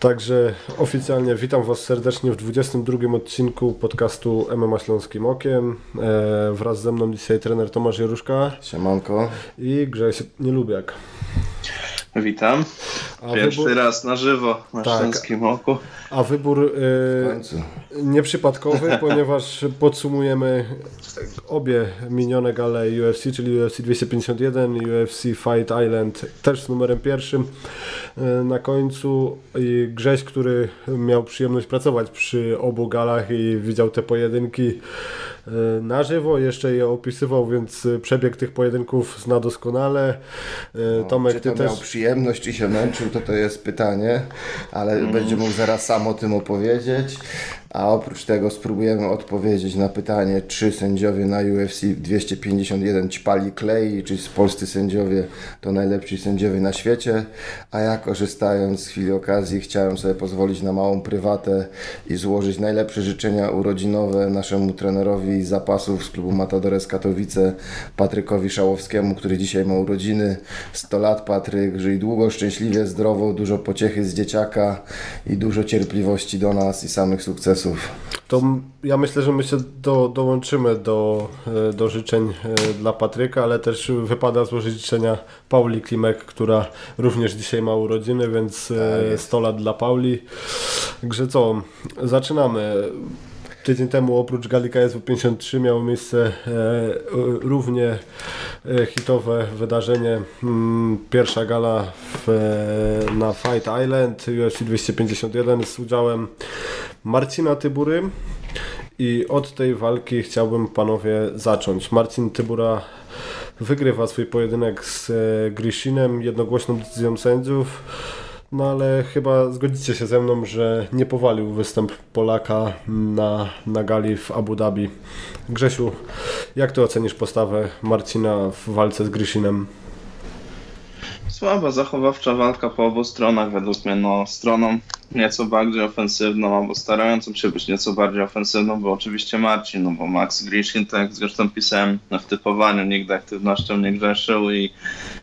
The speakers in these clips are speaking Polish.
Także oficjalnie witam Was serdecznie w 22 odcinku podcastu MMA Śląskim Okiem. E, wraz ze mną dzisiaj trener Tomasz Jeruszka. Siemanko. I Grześ Nielubiak. Witam. A Pierwszy wybór... raz na żywo na tak. Śląskim Oku. A wybór yy, nieprzypadkowy, ponieważ podsumujemy obie minione gale UFC, czyli UFC 251 i UFC Fight Island też z numerem pierwszym yy, na końcu. I Grześ, który miał przyjemność pracować przy obu galach i widział te pojedynki na żywo, jeszcze je opisywał, więc e, przebieg tych pojedynków zna doskonale. E, no, Tomek, czy to ty miał też... przyjemność, czy się męczył, to to jest pytanie, ale mm. będzie mógł zaraz sam o tym opowiedzieć. A oprócz tego spróbujemy odpowiedzieć na pytanie, czy sędziowie na UFC 251 ćpali klej, czy polscy sędziowie to najlepsi sędziowie na świecie. A ja korzystając z chwili okazji chciałem sobie pozwolić na małą prywatę i złożyć najlepsze życzenia urodzinowe naszemu trenerowi zapasów z klubu Matadores Katowice, Patrykowi Szałowskiemu, który dzisiaj ma urodziny. 100 lat Patryk, żyj długo, szczęśliwie, zdrowo, dużo pociechy z dzieciaka i dużo cierpliwości do nas i samych sukcesów To ja myślę, że my się do, dołączymy do, e, do życzeń e, dla Patryka, ale też wypada złożyć życzenia Pauli Klimek, która również dzisiaj ma urodziny, więc e, tak 100 lat dla Pauli. Także co, zaczynamy. Tydzień temu oprócz Gali KSW 53 miało miejsce e, równie e, hitowe wydarzenie. Mm, pierwsza gala w, e, na Fight Island UFC 251 z udziałem Marcina Tybury. I od tej walki chciałbym panowie zacząć. Marcin Tybura wygrywa swój pojedynek z Grishinem jednogłośną decyzją sędziów. No ale chyba zgodzicie się ze mną, że nie powalił występ Polaka na, na gali w Abu Dhabi. Grzesiu, jak ty ocenisz postawę Marcina w walce z Grishinem? Słaba zachowawcza walka po obu stronach według mnie. No, stroną nieco bardziej ofensywną, albo starającą się być nieco bardziej ofensywną był oczywiście Marcin, no bo Max Grishin, tak jak zresztą pisałem w typowaniu, nigdy aktywnością nie grzeszył i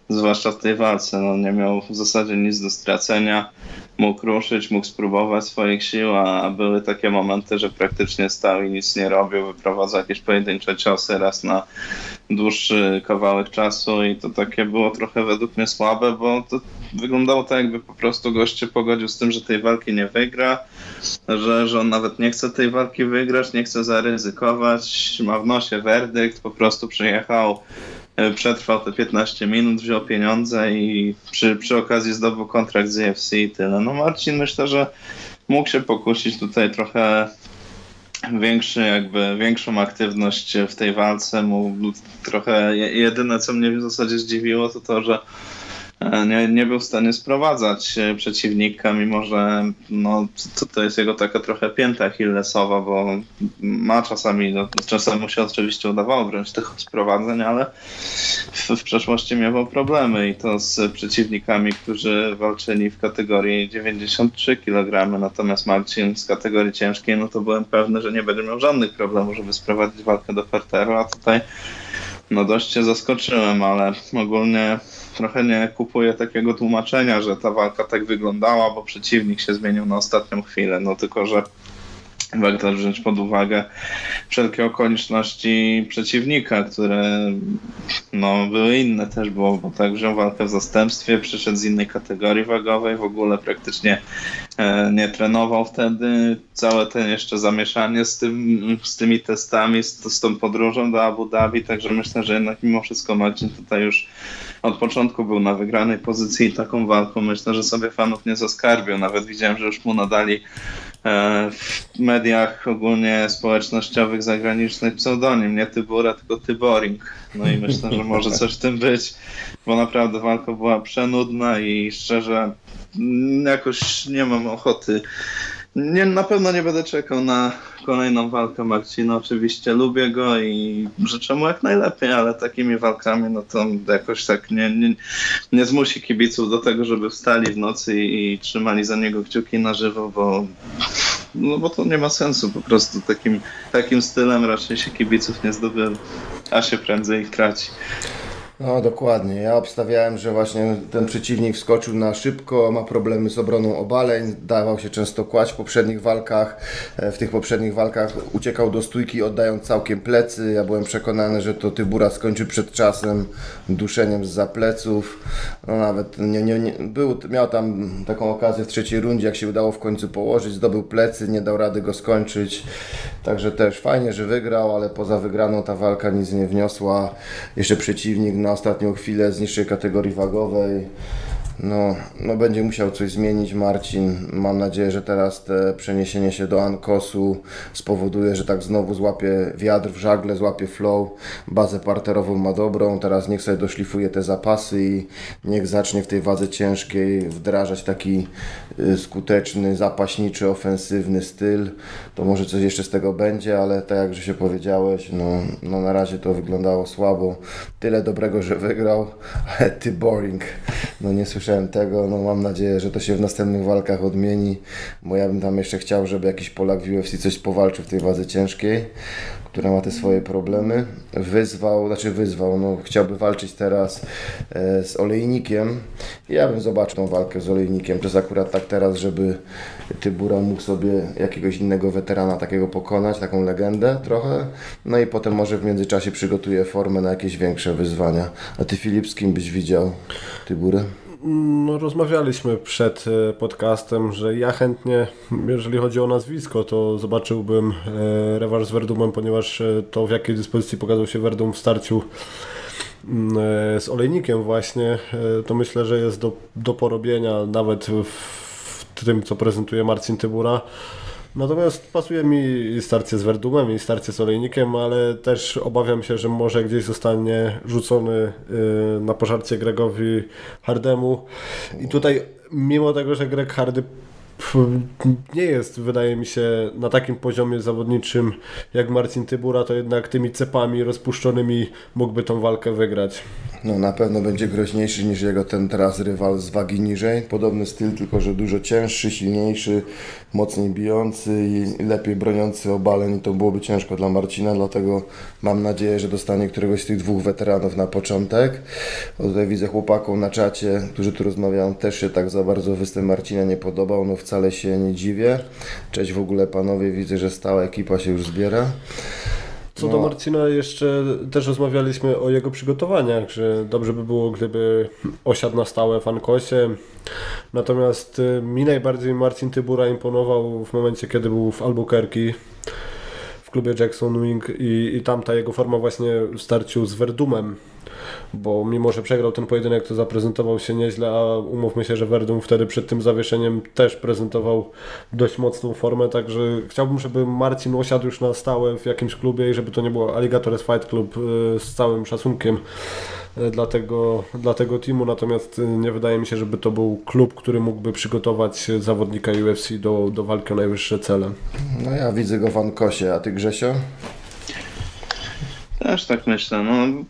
zwłaszcza w tej walce, no nie miał w zasadzie nic do stracenia mógł ruszyć, mógł spróbować swoich sił, a były takie momenty, że praktycznie stał i nic nie robił, wyprowadzał jakieś pojedyncze ciosy raz na dłuższy kawałek czasu i to takie było trochę według mnie słabe, bo to wyglądało tak, jakby po prostu goście pogodził z tym, że tej walki nie wygra, że, że on nawet nie chce tej walki wygrać, nie chce zaryzykować, ma w nosie werdykt, po prostu przyjechał E, przetrwał te 15 minut, wziął pieniądze i przy, przy okazji zdobył kontrakt z EFC i tyle. No Marcin myślę, że mógł się pokusić tutaj trochę większy, jakby większą aktywność w tej walce. Mógł trochę jedyne co mnie w zasadzie zdziwiło to to, że nie, nie był w stanie sprowadzać e, przeciwnika, mimo że no, to, to jest jego taka trochę pięta Hillesowa, bo ma czasami, no, czasem mu się oczywiście udawało wręcz tych sprowadzeń, ale w, w przeszłości miał problemy i to z przeciwnikami, którzy walczyli w kategorii 93 kg, natomiast Marcin z kategorii ciężkiej, no to byłem pewny, że nie będzie miał żadnych problemów, żeby sprowadzić walkę do parteru, a tutaj no dość się zaskoczyłem, ale ogólnie trochę nie kupuję takiego tłumaczenia, że ta walka tak wyglądała, bo przeciwnik się zmienił na ostatnią chwilę. No tylko, że warto wziąć pod uwagę wszelkie okoliczności przeciwnika, które no, były inne też, bo, bo tak wziął walkę w zastępstwie, przyszedł z innej kategorii wagowej, w ogóle praktycznie e, nie trenował wtedy. Całe ten jeszcze zamieszanie z, tym, z tymi testami, z, z tą podróżą do Abu Dhabi, także myślę, że jednak mimo wszystko Marcin tutaj już od początku był na wygranej pozycji i taką walką myślę, że sobie fanów nie zaskarbił. Nawet widziałem, że już mu nadali w mediach ogólnie społecznościowych zagranicznych pseudonim, nie Tybura, tylko Tyboring. No i myślę, że może coś w tym być, bo naprawdę walka była przenudna i szczerze jakoś nie mam ochoty nie, na pewno nie będę czekał na kolejną walkę Marcina. Oczywiście lubię go i życzę mu jak najlepiej, ale takimi walkami no to jakoś tak nie, nie, nie zmusi kibiców do tego, żeby wstali w nocy i, i trzymali za niego kciuki na żywo, bo, no bo to nie ma sensu. Po prostu takim, takim stylem raczej się kibiców nie zdobywa, a się prędzej ich traci. No dokładnie. Ja obstawiałem, że właśnie ten przeciwnik wskoczył na szybko, ma problemy z obroną obaleń, dawał się często kłać w poprzednich walkach. E, w tych poprzednich walkach uciekał do stójki, oddając całkiem plecy. Ja byłem przekonany, że to Tybura skończy przed czasem duszeniem z zapleców. No nawet nie, nie, nie, był, miał tam taką okazję w trzeciej rundzie, jak się udało w końcu położyć, zdobył plecy, nie dał rady go skończyć. Także też fajnie, że wygrał, ale poza wygraną ta walka nic nie wniosła. Jeszcze przeciwnik na ostatnią chwilę z niższej kategorii wagowej. No, no będzie musiał coś zmienić Marcin. Mam nadzieję, że teraz te przeniesienie się do Ankosu spowoduje, że tak znowu złapie wiatr w żagle, złapie flow. Bazę parterową ma dobrą. Teraz niech sobie doszlifuje te zapasy i niech zacznie w tej wadze ciężkiej wdrażać taki skuteczny, zapaśniczy, ofensywny styl. To może coś jeszcze z tego będzie, ale tak jak się powiedziałeś, no, no na razie to wyglądało słabo. Tyle dobrego, że wygrał, ale ty boring. No nie słyszałem słyszałem tego, no mam nadzieję, że to się w następnych walkach odmieni, bo ja bym tam jeszcze chciał, żeby jakiś Polak w UFC coś powalczył w tej wadze ciężkiej, która ma te swoje problemy. Wyzwał, znaczy wyzwał, no chciałby walczyć teraz e, z Olejnikiem. Ja bym zobaczył tą walkę z Olejnikiem. To jest akurat tak teraz, żeby Tybura mógł sobie jakiegoś innego weterana takiego pokonać, taką legendę trochę. No i potem może w międzyczasie przygotuje formę na jakieś większe wyzwania. A ty Filip, kim byś widział Tyburę? No, rozmawialiśmy przed e, podcastem, że ja chętnie, jeżeli chodzi o nazwisko, to zobaczyłbym e, rewanż z Verdumem, ponieważ e, to w jakiej dyspozycji pokazał się Verdum w starciu mm, z Olejnikiem właśnie, to myślę, że jest do, do porobienia nawet w tym, co prezentuje Marcin Tybura. Natomiast pasuje mi starcie z Verdumem i starcie z Olejnikiem, ale też obawiam się, że może gdzieś zostanie rzucony y, na pożarcie Gregowi Hardemu. I tutaj, mimo tego, że Greg Hardy nie jest, wydaje mi się, na takim poziomie zawodniczym jak Marcin Tybura, to jednak tymi cepami rozpuszczonymi mógłby tą walkę wygrać. No na pewno będzie groźniejszy niż jego ten teraz rywal z wagi niżej. Podobny styl, tylko że dużo cięższy, silniejszy, mocniej bijący i lepiej broniący obaleń. To byłoby ciężko dla Marcina, dlatego mam nadzieję, że dostanie któregoś z tych dwóch weteranów na początek. Bo tutaj widzę chłopaków na czacie, którzy tu rozmawiają, też się tak za bardzo występ Marcina nie podobał. No wcale się nie dziwię. Cześć w ogóle panowie, widzę, że stała ekipa się już zbiera. Co no. do Marcina jeszcze też rozmawialiśmy o jego przygotowaniach, że dobrze by było, gdyby osiadł na stałe w Ankosie. Natomiast y, mi najbardziej Marcin Tybura imponował w momencie, kiedy był w Albuquerque w klubie Jackson Wing i, i tam ta jego forma właśnie w starciu z Verdumem bo mimo, że przegrał ten pojedynek, to zaprezentował się nieźle, a umówmy się, że Verdum wtedy przed tym zawieszeniem też prezentował dość mocną formę, także chciałbym, żeby Marcin osiadł już na stałe w jakimś klubie i żeby to nie było Alligators Fight Club y, z całym szacunkiem y, dla tego, dla tego teamu, natomiast y, nie wydaje mi się, żeby to był klub, który mógłby przygotować zawodnika UFC do, do walki o najwyższe cele. No ja widzę go w Ankosie, a ty Grzesio? Też tak myślę. No,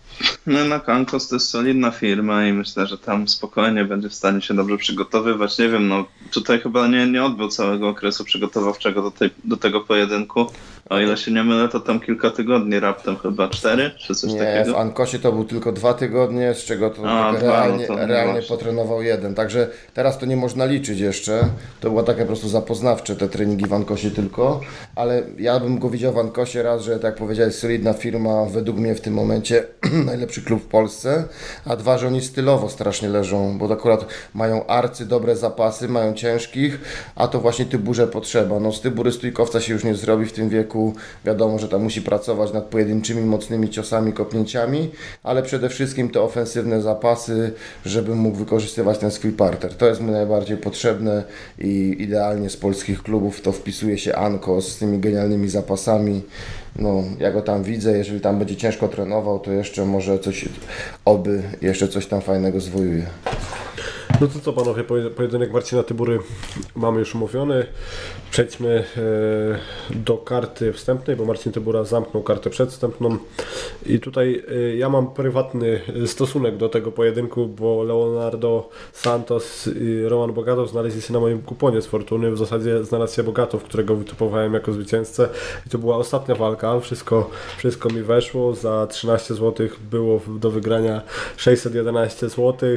no na Kankos to jest solidna firma i myślę, że tam spokojnie będzie w stanie się dobrze przygotowywać. Nie wiem, no tutaj chyba nie, nie odbył całego okresu przygotowawczego do, tej, do tego pojedynku. O ile się nie mylę, to tam kilka tygodni raptem chyba cztery, czy coś nie, takiego? w Ankosie to był tylko dwa tygodnie, z czego to A, dwa, realnie, no to realnie potrenował jeden. Także teraz to nie można liczyć jeszcze. To było takie po prostu zapoznawcze te treningi w Ankosie tylko, ale ja bym go widział w Ankosie raz, że tak powiedziałeś, solidna firma, według mnie w tym momencie najlepszy klub w Polsce, a dwa, że oni stylowo strasznie leżą, bo akurat mają arcy, dobre zapasy, mają ciężkich, a to właśnie Tyburze potrzeba. No z Tybury stójkowca się już nie zrobi w tym wieku, wiadomo, że tam musi pracować nad pojedynczymi, mocnymi ciosami, kopnięciami, ale przede wszystkim te ofensywne zapasy, żeby mógł wykorzystywać ten swój parter. To jest mu najbardziej potrzebne i idealnie z polskich klubów to wpisuje się Ankos z tymi genialnymi zapasami no, ja go tam widzę, jeżeli tam będzie ciężko trenował, to jeszcze może coś, oby jeszcze coś tam fajnego zwojuje. No to co panowie, pojedynek Marcina Tybury mamy już umówiony. Przejdźmy e, do karty wstępnej, bo Marcin Tybura zamknął kartę przedwstępną. I tutaj e, ja mam prywatny stosunek do tego pojedynku, bo Leonardo Santos i Roman Bogatow znaleźli się na moim kuponie z Fortuny. W zasadzie znalazł się Bogatow, którego wytypowałem jako zwycięzcę. I to była ostatnia walka. Wszystko, wszystko mi weszło. Za 13 zł było do wygrania 611 zł.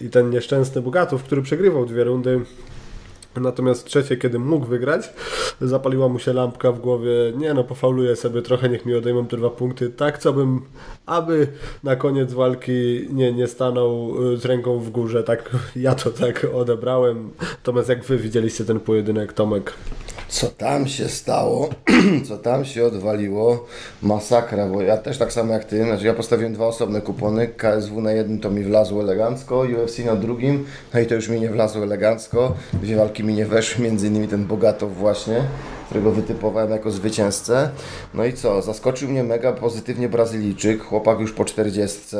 I ten nieszczęsny Bogatow, który przegrywał dwie rundy, Natomiast trzecie, kiedy mógł wygrać, zapaliła mu się lampka w głowie. Nie no, pofauluję sobie trochę, niech mi odejmą te dwa punkty. Tak, co bym, aby na koniec walki nie, nie stanął y, z ręką w górze. Tak, ja to tak odebrałem. Natomiast jak wy widzieliście ten pojedynek, Tomek? Co tam się stało, co tam się odwaliło, masakra, bo ja też tak samo jak ty, znaczy ja postawiłem dwa osobne kupony, KSW na jednym to mi wlazło elegancko, UFC na drugim, no i to już mi nie wlazło elegancko, dwie walki mi nie weszły, między innymi ten Bogatow właśnie, którego wytypowałem jako zwycięzcę. No i co, zaskoczył mnie mega pozytywnie Brazylijczyk, chłopak już po 40,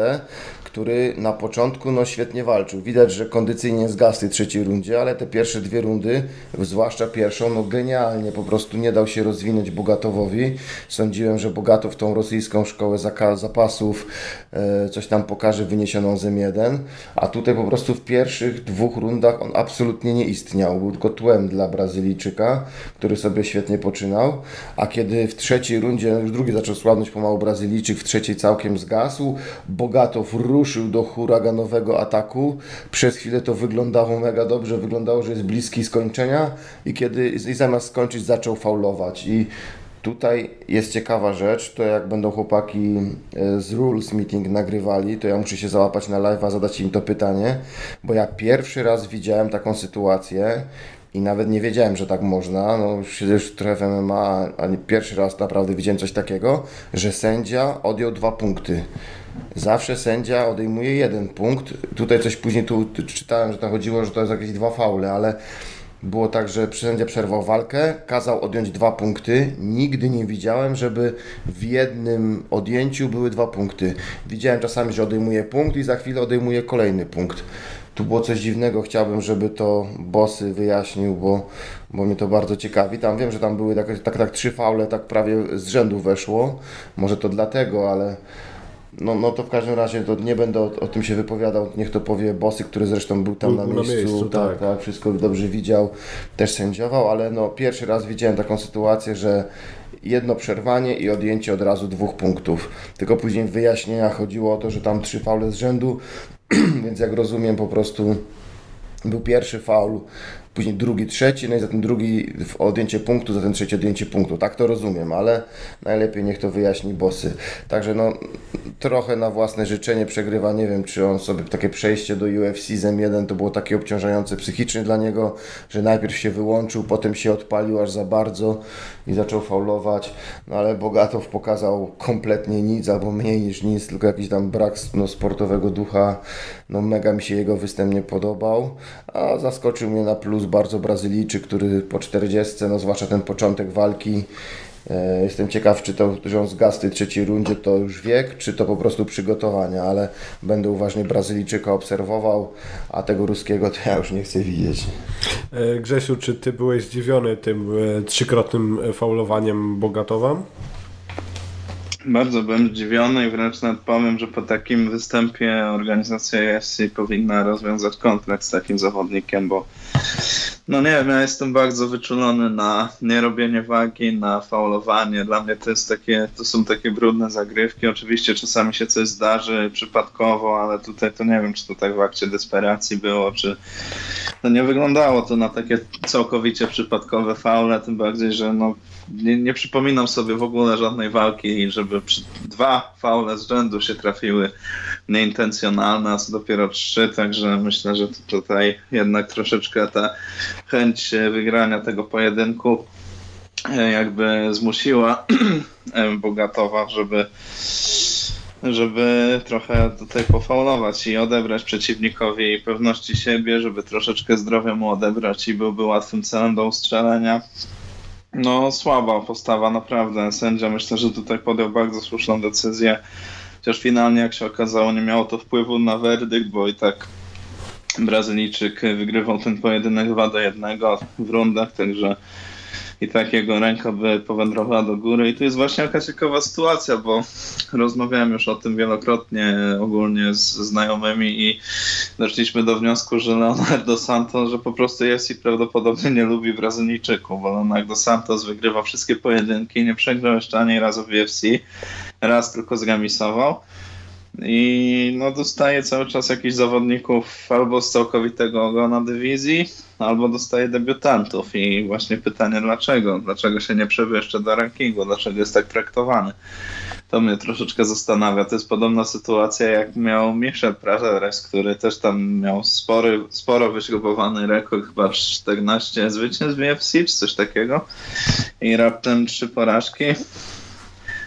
który na początku no świetnie walczył. Widać, że kondycyjnie zgasł w trzeciej rundzie, ale te pierwsze dwie rundy, zwłaszcza pierwszą, no genialnie, po prostu nie dał się rozwinąć Bogatowowi. Sądziłem, że Bogatow tą rosyjską szkołę zapasów e, coś tam pokaże wyniesioną z M1, a tutaj po prostu w pierwszych dwóch rundach on absolutnie nie istniał. Był tylko tłem dla Brazylijczyka, który sobie świetnie poczynał, a kiedy w trzeciej rundzie, już drugi zaczął słabnąć pomału Brazylijczyk, w trzeciej całkiem zgasł, Bogatow ruszył do huraganowego ataku. Przez chwilę to wyglądało mega dobrze, wyglądało, że jest bliski skończenia i kiedy i zamiast skończyć zaczął faulować i Tutaj jest ciekawa rzecz, to jak będą chłopaki e, z Rules Meeting nagrywali, to ja muszę się załapać na live, a zadać im to pytanie, bo ja pierwszy raz widziałem taką sytuację i nawet nie wiedziałem, że tak można, no już siedzę już trochę w MMA, a pierwszy raz naprawdę widziałem coś takiego, że sędzia odjął dwa punkty. Zawsze sędzia odejmuje jeden punkt. Tutaj coś później tu czytałem, że to chodziło, że to jest jakieś dwa faule, ale było tak, że sędzia przerwał walkę, kazał odjąć dwa punkty. Nigdy nie widziałem, żeby w jednym odjęciu były dwa punkty. Widziałem czasami, że odejmuje punkt i za chwilę odejmuje kolejny punkt. Tu było coś dziwnego, chciałbym, żeby to Bossy wyjaśnił, bo, bo mnie to bardzo ciekawi. Tam wiem, że tam były tak, tak, tak trzy faule, tak prawie z rzędu weszło. Może to dlatego, ale no, no to w każdym razie to nie będę o, o, tym się wypowiadał. Niech to powie Bosy, który zresztą był tam był na, miejscu, na miejscu. tak, tak, tak, wszystko dobrze widział, też sędziował, ale no pierwszy raz widziałem taką sytuację, że jedno przerwanie i odjęcie od razu dwóch punktów. Tylko później w wyjaśnieniach chodziło o to, że tam trzy faule z rzędu, więc jak rozumiem po prostu był pierwszy faul później drugi, trzeci, no i za ten drugi odjęcie punktu, za ten trzeci odjęcie punktu. Tak to rozumiem, ale najlepiej niech to wyjaśni Bosy. Także no, trochę na własne życzenie przegrywa. Nie wiem, czy on sobie takie przejście do UFC z M1 to było takie obciążające psychicznie dla niego, że najpierw się wyłączył, potem się odpalił aż za bardzo i zaczął faulować. No ale Bogatow pokazał kompletnie nic albo mniej niż nic, tylko jakiś tam brak no, sportowego ducha. No mega mi się jego występ nie podobał, a zaskoczył mnie na plus bardzo Brazylijczyk, który po 40, no zwłaszcza ten początek walki, e, Jestem ciekaw, czy to, że on zgasł w tej trzeciej rundzie to już wiek, czy to po prostu przygotowania, ale będę uważnie Brazylijczyka obserwował, a tego ruskiego to ja już nie chcę widzieć. E, Grzesiu, czy ty byłeś zdziwiony tym e, trzykrotnym faulowaniem Bogatowa? Bardzo byłem zdziwiony i wręcz nawet powiem, że po takim występie organizacja UFC powinna rozwiązać kontrakt z takim zawodnikiem, bo no nie wiem, ja jestem bardzo wyczulony na nierobienie wagi, na faulowanie. Dla mnie to jest takie, to są takie brudne zagrywki. Oczywiście czasami się coś zdarzy przypadkowo, ale tutaj to nie wiem, czy to tak w akcie desperacji było, czy to nie wyglądało to na takie całkowicie przypadkowe faule, tym bardziej, że no nie, nie przypominam sobie w ogóle żadnej walki, żeby dwa faule z rzędu się trafiły nieintencjonalne, a co dopiero trzy, także myślę, że tutaj jednak troszeczkę ta chęć wygrania tego pojedynku e, jakby zmusiła e, Bogatowa, żeby żeby trochę tutaj pofaulować i odebrać przeciwnikowi pewności siebie, żeby troszeczkę zdrowia mu odebrać i byłby łatwym celem do ustrzelenia. No, słaba postawa, naprawdę. Sędzia myślę, że tutaj podjął bardzo słuszną decyzję. Chociaż finalnie, jak się okazało, nie miało to wpływu na werdykt, bo i tak Brazylijczyk wygrywał ten pojedynek 2 do 1 w rundach, także i tak jego ręka by powędrowała do góry. I to jest właśnie jakaś ciekawa sytuacja, bo rozmawiałem już o tym wielokrotnie ogólnie z znajomymi i doszliśmy do wniosku, że Leonardo Santos, że po prostu UFC prawdopodobnie nie lubi Brazylijczyków, bo Leonardo Santos wygrywa wszystkie pojedynki, nie przegrał jeszcze ani razu w UFC, raz tylko zremisował. I no, dostaje cały czas jakichś zawodników albo z całkowitego ogona dywizji, albo dostaje debiutantów. I właśnie pytanie dlaczego? Dlaczego się nie przebył jeszcze do rankingu? Dlaczego jest tak traktowany? To mnie troszeczkę zastanawia. To jest podobna sytuacja, jak miał Michel Prazeres, który też tam miał spory, sporo wyśrubowany rekord, chyba 14 zwycięstw w UFC, czy coś takiego. I raptem trzy porażki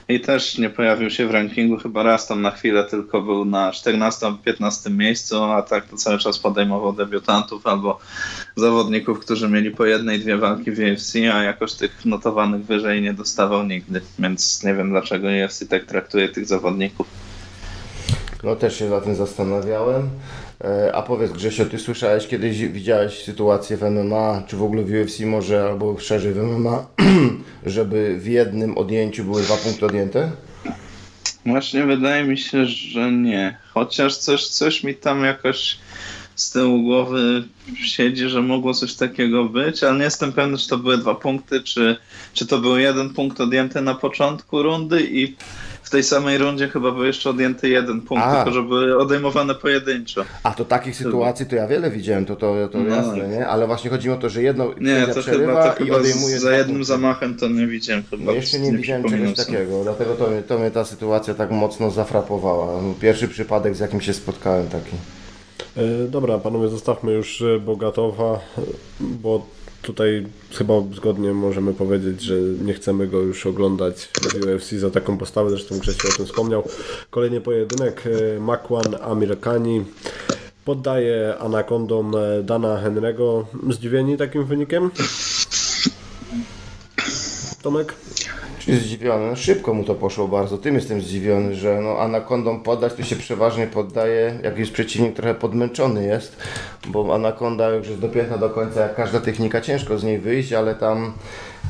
i też nie pojawił się w rankingu, chyba raz tam na chwilę tylko był na 14-15 miejscu, a tak to cały czas podejmował debiutantów albo zawodników, którzy mieli po jednej, dwie walki w UFC, a jakoś tych notowanych wyżej nie dostawał nigdy, więc nie wiem dlaczego UFC tak traktuje tych zawodników. No też się za tym zastanawiałem. E, a powiedz Grzesio, ty słyszałeś kiedyś, widziałeś sytuację w MMA, czy w ogóle w UFC może, albo szerzej w MMA, żeby w jednym odjęciu były dwa punkty odjęte? Właśnie wydaje mi się, że nie. Chociaż coś, coś mi tam jakoś z tyłu głowy siedzi, że mogło coś takiego być, ale nie jestem pewny, czy to były dwa punkty, czy, czy to był jeden punkt odjęty na początku rundy i tej samej rundzie chyba był jeszcze odjęty jeden punkt, A. tylko że były odejmowane pojedynczo. A to takich sytuacji to ja wiele widziałem, to, to, to no. jasne, nie? Ale właśnie chodzi o to, że jedno nie, to chyba, to i chyba odejmuje za jednym punkty. zamachem to nie widziałem chyba. No jeszcze nie, nie widziałem czegoś takiego, dlatego to, to mnie ta sytuacja tak mocno zafrapowała. Pierwszy przypadek, z jakim się spotkałem taki. E, dobra, panowie, zostawmy już e, Bogatowa, bo tutaj chyba zgodnie możemy powiedzieć, że nie chcemy go już oglądać w UFC za taką postawę, zresztą Grzesiu o tym wspomniał. Kolejny pojedynek, e, Makwan Amirkani poddaje anakondom Dana Henry'ego. Zdziwieni takim wynikiem? Tomek? Zdziwiony. No, szybko mu to poszło bardzo. Tym jestem zdziwiony, że no, anakondą poddać to się przeważnie poddaje, jak już przeciwnik trochę podmęczony jest, bo anakonda już jest dopięta do końca, jak każda technika, ciężko z niej wyjść, ale tam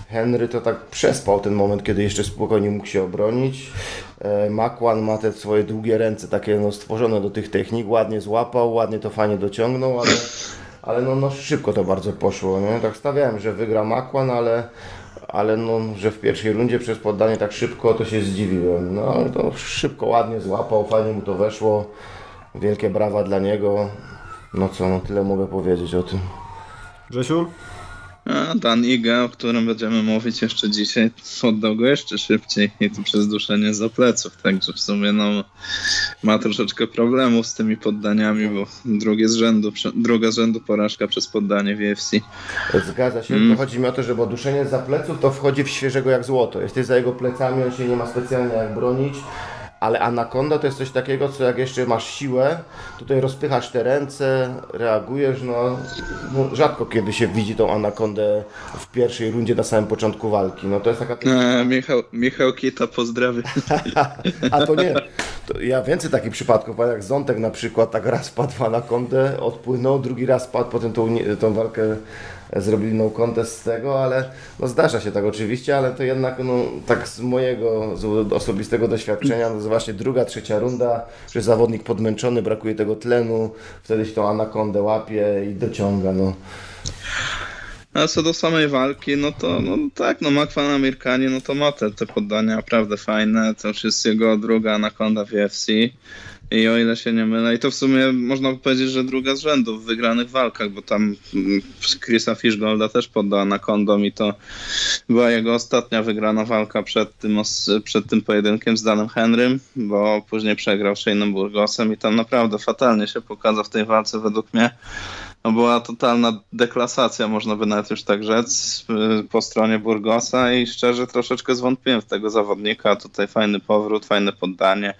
Henry to tak przespał ten moment, kiedy jeszcze spokojnie mógł się obronić. E, Makwan ma te swoje długie ręce, takie no, stworzone do tych technik, ładnie złapał, ładnie to fajnie dociągnął, ale, ale no, no szybko to bardzo poszło. Nie? Tak stawiałem, że wygra Makwan, ale ale no, że w pierwszej rundzie przez poddanie tak szybko, to się zdziwiłem. No ale to szybko, ładnie złapał, fajnie mu to weszło. Wielkie brawa dla niego. No co, no tyle mogę powiedzieć o tym. Grzesiu? A Dan Iga, o którym będziemy mówić jeszcze dzisiaj, oddał go jeszcze szybciej i to przez duszenie za pleców, także w sumie no, ma troszeczkę problemów z tymi poddaniami, bo drugie z rzędu, druga z rzędu porażka przez poddanie w UFC. Zgadza się, mm. chodzi mi o to, że bo duszenie za pleców to wchodzi w świeżego jak złoto. Jesteś za jego plecami, on się nie ma specjalnie jak bronić ale anakonda to jest coś takiego, co jak jeszcze masz siłę, tutaj rozpychasz te ręce, reagujesz, no, no rzadko kiedy się widzi tą anakondę w pierwszej rundzie na samym początku walki, no to jest taka... E, Michał, Michał Kita, pozdrawiam. A to nie, to ja więcej takich przypadków, jak Zątek na przykład, tak raz padł w anakondę, odpłynął, drugi raz padł, potem tą, tą walkę zrobili no contest z tego, ale no zdarza się tak oczywiście, ale to jednak no, tak z mojego z osobistego doświadczenia, no, to właśnie druga, trzecia runda, że zawodnik podmęczony, brakuje tego tlenu, wtedy się tą anakondę łapie i dociąga. No. A co do samej walki, no to no tak, no Makwan Amirkanie, no to ma te, te poddania naprawdę fajne, to już jest jego druga anakonda w UFC. I o ile się nie mylę, i to w sumie można powiedzieć, że druga z rzędu w wygranych walkach, bo tam mm, Chrisa Fishgolda też poddała na kondom i to była jego ostatnia wygrana walka przed tym, przed tym pojedynkiem z Danem Henrym, bo później przegrał Shane'em Burgosem i tam naprawdę fatalnie się pokazał w tej walce według mnie. No była totalna deklasacja, można by nawet już tak rzec, y, po stronie Burgosa i szczerze troszeczkę zwątpiłem w tego zawodnika. Tutaj fajny powrót, fajne poddanie.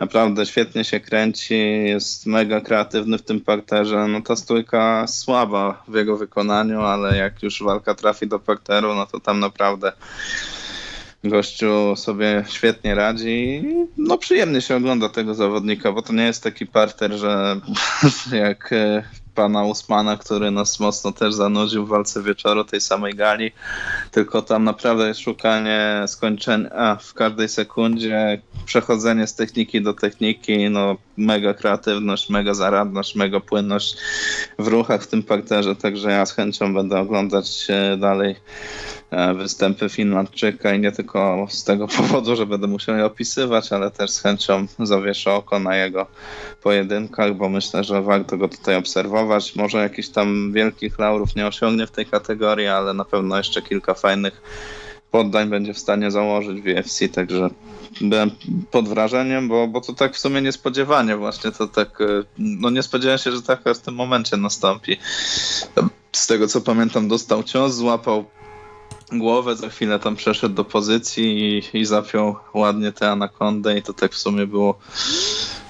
Naprawdę świetnie się kręci, jest mega kreatywny w tym parterze. No ta stójka słaba w jego wykonaniu, ale jak już walka trafi do parteru, no to tam naprawdę gościu sobie świetnie radzi. No przyjemnie się ogląda tego zawodnika, bo to nie jest taki parter, że jak pana Usmana, który nas mocno też zanudził w walce wieczoru tej samej gali, tylko tam naprawdę jest szukanie skończenia w każdej sekundzie, przechodzenie z techniki do techniki, no mega kreatywność, mega zaradność, mega płynność w ruchach w tym parterze, także ja z chęcią będę oglądać dalej e, występy Finlandczyka i nie tylko z tego powodu, że będę musiał je opisywać, ale też z chęcią zawieszę oko na jego pojedynkach, bo myślę, że warto go tutaj obserwować. Może jakichś tam wielkich laurów nie osiągnie w tej kategorii, ale na pewno jeszcze kilka fajnych poddań będzie w stanie założyć w UFC, także byłem pod wrażeniem, bo, bo to tak w sumie niespodziewanie właśnie, to tak, e, no nie spodziewałem się, że tak w tym momencie nastąpi. Z tego co pamiętam dostał cios, złapał głowę, za chwilę tam przeszedł do pozycji i, i zapiął ładnie tę anakondę i to tak w sumie było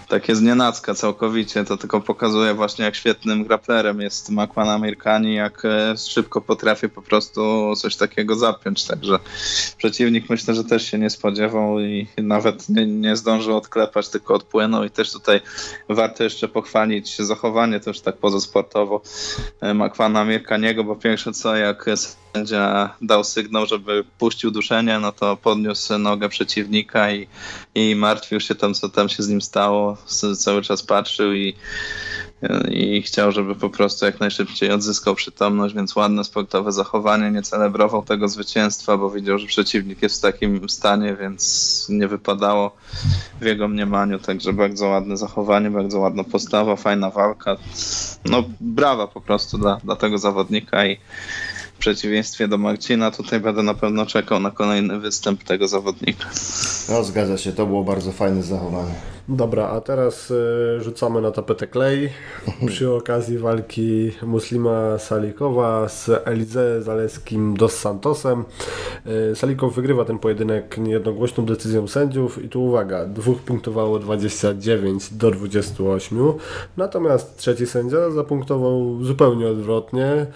takie znienacka całkowicie. To tylko pokazuje właśnie, jak świetnym grapplerem jest Makwan Amerykani, jak e, szybko potrafi po prostu coś takiego zapiąć. Także przeciwnik myślę, że też się nie spodziewał i nawet nie, nie zdążył odklepać, tylko odpłynął. I też tutaj warto jeszcze pochwalić zachowanie, już tak pozasportowo e, Makwana Amerykaniego, bo pierwsze co, jak sędzia dał sygnał, żeby puścił duszenie, no to podniósł nogę przeciwnika i, i martwił się tam, co tam się z nim stało. Cały czas patrzył i, i chciał, żeby po prostu jak najszybciej odzyskał przytomność, więc ładne sportowe zachowanie. Nie celebrował tego zwycięstwa, bo widział, że przeciwnik jest w takim stanie, więc nie wypadało w jego mniemaniu. Także bardzo ładne zachowanie, bardzo ładna postawa, fajna walka. No, brawa po prostu dla, dla tego zawodnika i przeciwieństwie do Marcina, tutaj będę na pewno czekał na kolejny występ tego zawodnika. No zgadza się, to było bardzo fajne zachowanie. Dobra, a teraz y, rzucamy na tapetę klej przy okazji walki Muslima Salikowa z Elize Zaleskim dos Santosem. Y, Salikow wygrywa ten pojedynek niejednogłośną decyzją sędziów i tu uwaga, dwóch punktowało 29 do 28, natomiast trzeci sędzia zapunktował zupełnie odwrotnie,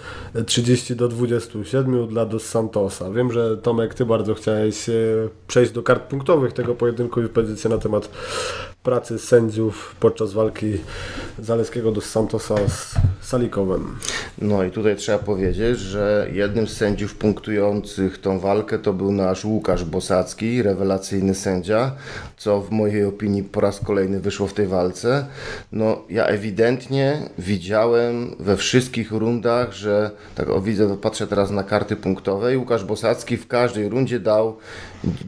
30 do 27 dla dos Santosa. Wiem, że Tomek, Ty bardzo chciałeś y, przejść do kart punktowych tego pojedynku i powiedzieć na temat pracy sędziów podczas walki Zaleskiego do Santosa z Salikowem. No i tutaj trzeba powiedzieć, że jednym z sędziów punktujących tą walkę to był nasz Łukasz Bosacki, rewelacyjny sędzia, co w mojej opinii po raz kolejny wyszło w tej walce. No ja ewidentnie widziałem we wszystkich rundach, że tak o widzę, patrzę teraz na karty punktowe i Łukasz Bosacki w każdej rundzie dał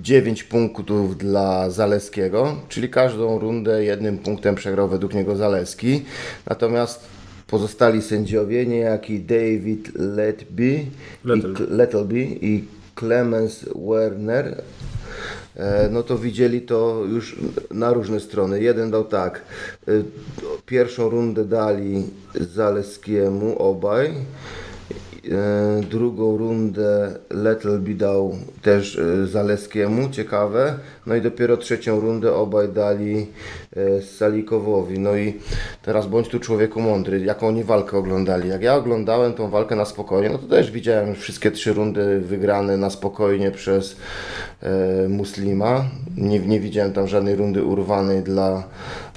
9 punktów dla Zaleskiego, czyli każdą rundę jednym punktem przegrał według niego Zaleski. Natomiast pozostali sędziowie, niejaki David Letby i, Lettleby i Clemens Werner, e, no to widzieli to już na różne strony. Jeden dał tak, e, pierwszą rundę dali Zaleskiemu obaj, drugą rundę Lettleby dał też e, Zaleskiemu, ciekawe. No i dopiero trzecią rundę obaj dali e, Salikowowi. No i teraz bądź tu człowieku mądry, jaką oni walkę oglądali. Jak ja oglądałem tą walkę na spokojnie, no to też widziałem wszystkie trzy rundy wygrane na spokojnie przez e, Muslima. Nie, nie widziałem tam żadnej rundy urwanej dla,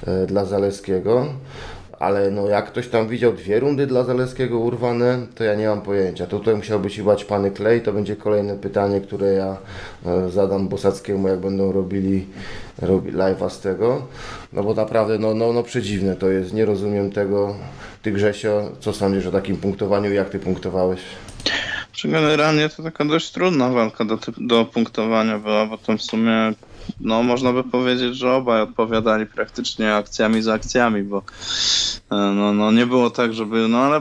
e, dla Zaleskiego ale no jak ktoś tam widział dwie rundy dla Zaleskiego urwane, to ja nie mam pojęcia. Tutaj musiał być chyba pany Klej, to będzie kolejne pytanie, które ja e, zadam Bosackiemu, jak będą robili, robi live'a z tego. No bo naprawdę, no, no, no przedziwne to jest, nie rozumiem tego. Ty Grzesio, co sądzisz o takim punktowaniu jak ty punktowałeś? Generalnie to taka dość trudna walka do, do punktowania była, bo tam w sumie no można by powiedzieć, że obaj odpowiadali praktycznie akcjami za akcjami, bo e, no, no nie było tak, żeby, no ale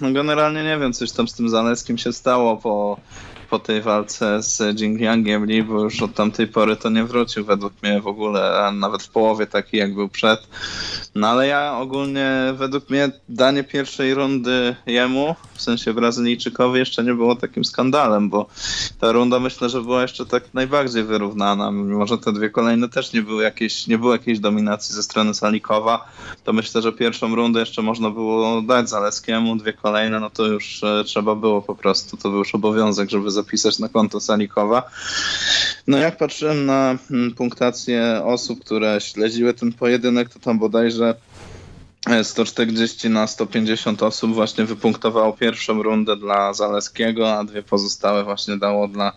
no generalnie nie wiem, coś tam z tym Zaleskim się stało po po tej walce z Jingliangiem Lee, bo już od tamtej pory to nie wrócił według mnie w ogóle, a nawet w połowie taki jak był przed. No ale ja ogólnie według mnie danie pierwszej rundy jemu, w sensie Brazylijczykowi jeszcze nie było takim skandalem, bo ta runda myślę, że była jeszcze tak najbardziej wyrównana, mimo że te dwie kolejne też nie były jakieś, nie było jakiejś dominacji ze strony Salikowa, to myślę, że pierwszą rundę jeszcze można było dać Zaleskiemu, dwie kolejne, no to już e, trzeba było po prostu, to był już obowiązek, żeby zapisać na konto Salikowa. No jak patrzyłem na mm, punktację osób, które śledziły ten pojedynek, to tam bodajże 140 na 150 osób właśnie wypunktowało pierwszą rundę dla Zaleskiego, a dwie pozostałe właśnie dało dla,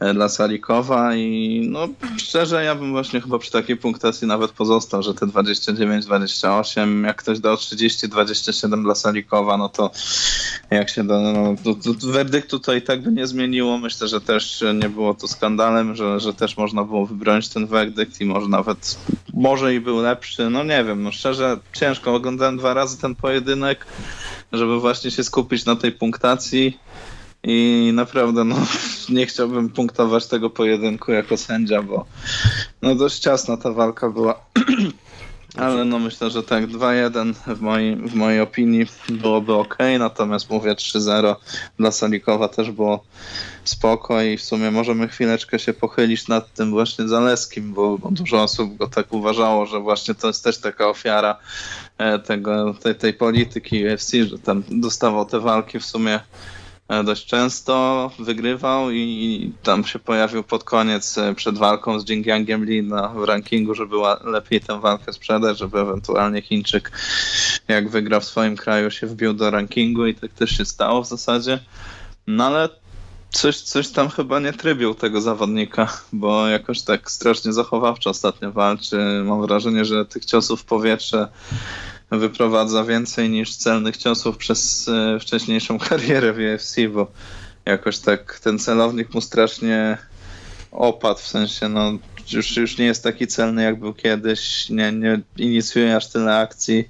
e, dla Salikowa i no szczerze ja bym właśnie chyba przy takiej punktacji nawet pozostał, że te 29-28, jak ktoś dał 30-27 dla Salikowa, no to jak się da, no, to, to tak by nie zmieniło. Myślę, że też nie było to skandalem, że, że też można było wybronić ten werdykt i może nawet, może i był lepszy, no nie wiem, no szczerze ciężko oglądałem dwa razy ten pojedynek, żeby właśnie się skupić na tej punktacji i naprawdę no, nie chciałbym punktować tego pojedynku jako sędzia, bo no dość ciasna ta walka była. Ale no myślę, że tak 2-1 w mojej, w mojej opinii byłoby ok, natomiast mówię 3-0 dla Salikowa też było spoko i w sumie możemy chwileczkę się pochylić nad tym właśnie Zaleskim, bo, bo dużo osób go tak uważało, że właśnie to jest też taka ofiara e, tego, tej, tej polityki UFC, że tam dostawał te walki w sumie dość często, wygrywał i, i tam się pojawił pod koniec e, przed walką z Jingyangiem Lee na, w rankingu, żeby lepiej tę walkę sprzedać, żeby ewentualnie Chińczyk jak wygra w swoim kraju się wbił do rankingu i tak też się stało w zasadzie. No ale coś, coś tam chyba nie trybił tego zawodnika, bo jakoś tak strasznie zachowawczo ostatnio walczy. Mam wrażenie, że tych ciosów w powietrze wyprowadza więcej niż celnych ciosów przez e, wcześniejszą karierę w UFC, bo jakoś tak ten celownik mu strasznie opadł, w sensie no już, już nie jest taki celny jak był kiedyś, nie, nie inicjuje aż tyle akcji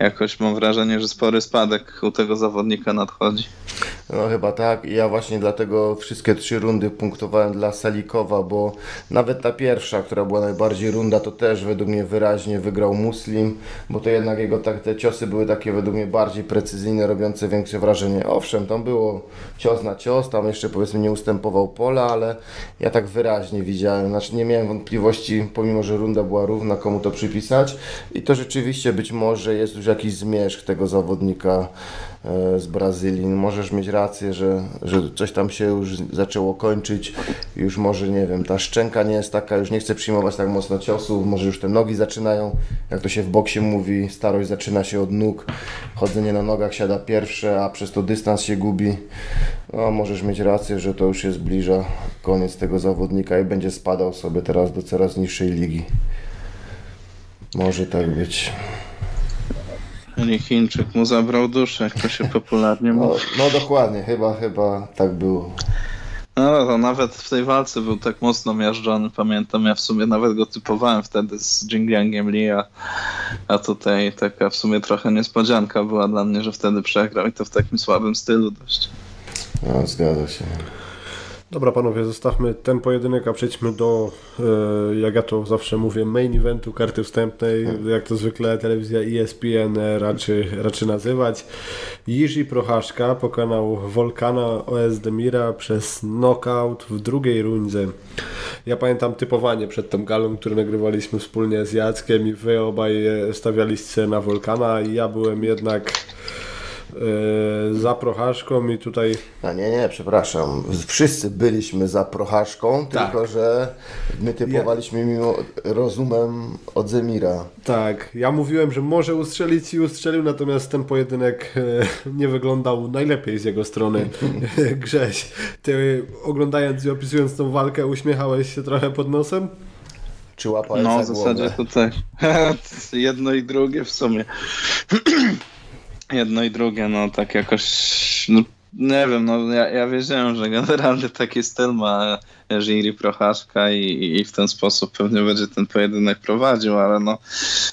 jakoś mam wrażenie, że spory spadek u tego zawodnika nadchodzi. No chyba tak. Ja właśnie dlatego wszystkie trzy rundy punktowałem dla Salikowa, bo nawet ta pierwsza, która była najbardziej runda, to też według mnie wyraźnie wygrał Muslim, bo to jednak jego tak, te ciosy były takie według mnie bardziej precyzyjne, robiące większe wrażenie. Owszem, tam było cios na cios, tam jeszcze powiedzmy nie ustępował pola, ale ja tak wyraźnie widziałem, znaczy nie miałem wątpliwości, pomimo że runda była równa, komu to przypisać i to rzeczywiście być może jest już jakiś zmierzch tego zawodnika z Brazylii. Możesz mieć rację, że, że coś tam się już zaczęło kończyć. Już może, nie wiem, ta szczęka nie jest taka, już nie chce przyjmować tak mocno ciosów, może już te nogi zaczynają, jak to się w boksie mówi, starość zaczyna się od nóg, chodzenie na nogach siada pierwsze, a przez to dystans się gubi. No, możesz mieć rację, że to już się zbliża koniec tego zawodnika i będzie spadał sobie teraz do coraz niższej ligi. Może tak być. Czyli Chińczyk mu zabrał duszę, jak to się popularnie no, mówi. No, no dokładnie, chyba, chyba tak było. No to nawet w tej walce był tak mocno miażdżony, pamiętam, ja w sumie nawet go typowałem wtedy z Jingliangiem Lee, a, a tutaj taka w sumie trochę niespodzianka była dla mnie, że wtedy przegrał i to w takim słabym stylu dość. No, zgadza się. Dobra panowie, zostawmy ten pojedynek, a przejdźmy do, e, jak ja to zawsze mówię, main eventu, karty wstępnej, jak to zwykle telewizja ESPN raczy, raczy nazywać. Jiří Prochaszka pokonał Volkana OS Demira przez knockout w drugiej rundzie. Ja pamiętam typowanie przed tą galą, które nagrywaliśmy wspólnie z Jackiem i wy obaj stawialiście na Volkana i ja byłem jednak za Prochaszką i tutaj... A nie, nie, przepraszam. Wszyscy byliśmy za Prochaszką, tak. tylko że my typowaliśmy ja... mimo rozumem od Zemira. Tak, ja mówiłem, że może ustrzelić i ustrzelił, natomiast ten pojedynek e, nie wyglądał najlepiej z jego strony. Grześ, ty oglądając i opisując tą walkę uśmiechałeś się trochę pod nosem? Czy łapałeś No, w zasadzie tutaj jedno i drugie w sumie. Jedno i drugie, no tak jakoś, no, nie wiem, no ja, ja wiedziałem, że generalnie taki styl ma Jiri Prochaszka i, i w ten sposób pewnie będzie ten pojedynek prowadził, ale no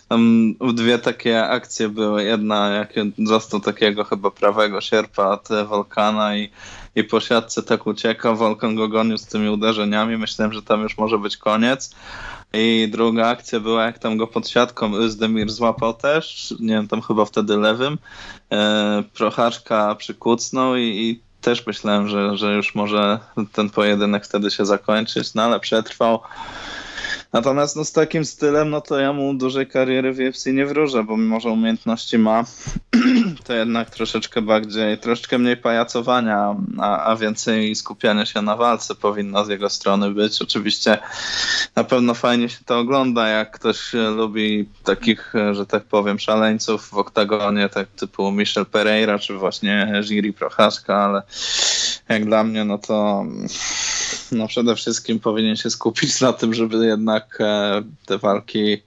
tam dwie takie akcje były. Jedna, jak został takiego chyba prawego sierpa od Wolkana i, i po siatce tak ucieka, Wolkan go gonił z tymi uderzeniami, myślałem, że tam już może być koniec, i druga akcja była, jak tam go pod siatką Özdemir złapał też, nie wiem, tam chyba wtedy lewym, e, Prochaszka przykucnął i, i też myślałem, że, że już może ten pojedynek wtedy się zakończyć, no ale przetrwał. Natomiast no, z takim stylem, no to ja mu dużej kariery w UFC nie wróżę, bo mimo, że umiejętności ma, to jednak troszeczkę bardziej, troszeczkę mniej pajacowania, a, a więcej skupiania się na walce powinno z jego strony być. Oczywiście na pewno fajnie się to ogląda, jak ktoś lubi takich, że tak powiem, szaleńców w oktagonie, tak typu Michel Pereira, czy właśnie Jiri Prochaszka, ale jak dla mnie, no to no przede wszystkim powinien się skupić na tym, żeby jednak e, te walki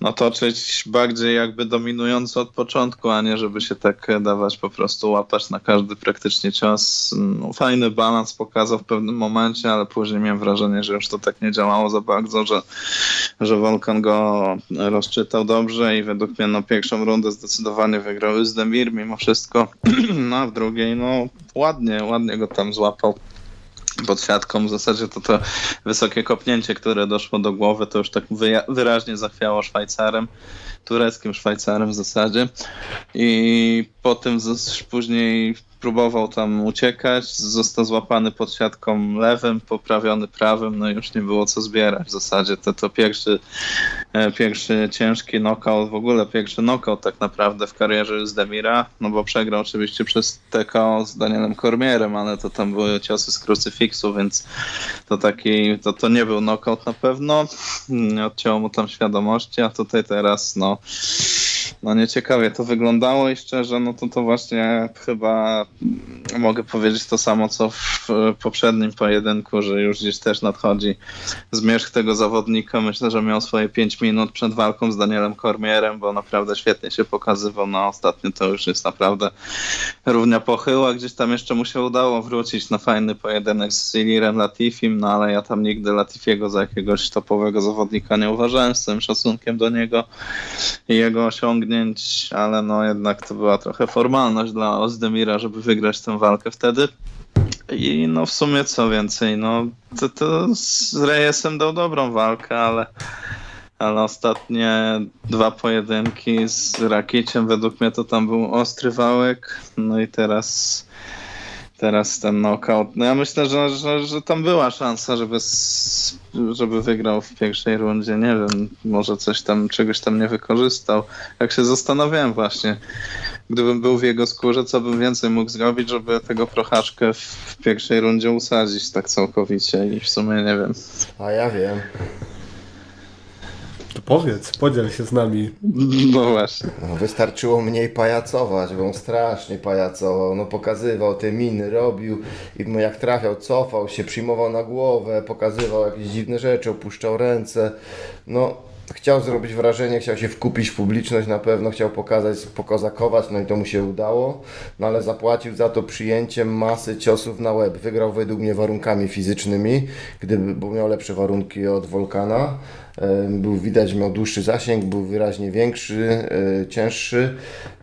no, toczyć bardziej jakby dominująco od początku, a nie żeby się tak dawać po prostu łapać na każdy praktycznie cios. No, fajny balans pokazał w pewnym momencie, ale później miałem wrażenie, że już to tak nie działało za bardzo, że, że Volkan go rozczytał dobrze i według mnie no, pierwszą rundę zdecydowanie wygrał Zdemir mimo wszystko, no a w drugiej no ładnie, ładnie go tam złapał pod siatką. W zasadzie to to wysokie kopnięcie, które doszło do głowy, to już tak wyraźnie zachwiało Szwajcarem, tureckim Szwajcarem w zasadzie. I po tym później próbował tam uciekać, został złapany pod siatką lewym, poprawiony prawym, no i już nie było co zbierać w zasadzie. To, to pierwszy, e, pierwszy ciężki knockout, w ogóle pierwszy knockout tak naprawdę w karierze z Demira, no bo przegrał oczywiście przez TKO z Danielem Kormierem, ale to tam były ciosy z krucyfiksu, więc to taki, to, to nie był knockout na pewno, odcięło mu tam świadomości, a tutaj teraz no no nieciekawie to wyglądało i szczerze, no to to właśnie chyba mogę powiedzieć to samo, co w poprzednim pojedynku, że już gdzieś też nadchodzi zmierzch tego zawodnika. Myślę, że miał swoje 5 minut przed walką z Danielem Kormierem, bo naprawdę świetnie się pokazywał. No ostatnio to już jest naprawdę równia pochyła. Gdzieś tam jeszcze mu się udało wrócić na fajny pojedynek z Silirem Latifim, no ale ja tam nigdy Latifiego za jakiegoś topowego zawodnika nie uważałem z tym szacunkiem do niego i jego osiągnięć ale no jednak to była trochę formalność dla Ozdemira, żeby wygrać tę walkę wtedy. I no w sumie co więcej, no to, to z Reyesem dał dobrą walkę, ale, ale ostatnie dwa pojedynki z Rakiciem według mnie to tam był ostry wałek, no i teraz teraz ten knockout. No ja myślę, że, że, że tam była szansa, żeby, żeby wygrał w pierwszej rundzie. Nie wiem, może coś tam, czegoś tam nie wykorzystał. Jak się zastanawiałem właśnie, gdybym był w jego skórze, co bym więcej mógł zrobić, żeby tego prochaczkę w pierwszej rundzie usadzić tak całkowicie i w sumie nie wiem. A ja wiem. Powiedz, podziel się z nami. No właśnie. No, wystarczyło mniej pajacować, bo on strasznie pajacował. No pokazywał te miny, robił i jak trafiał, cofał się, przyjmował na głowę, pokazywał jakieś dziwne rzeczy, opuszczał ręce. No chciał zrobić wrażenie, chciał się wkupić w publiczność na pewno, chciał pokazać, pokazakować, no i to mu się udało, no ale zapłacił za to przyjęciem masy ciosów na łeb. Wygrał według mnie warunkami fizycznymi, gdyby, bo miał lepsze warunki od Volkana. Był widać, miał dłuższy zasięg, był wyraźnie większy, e, cięższy.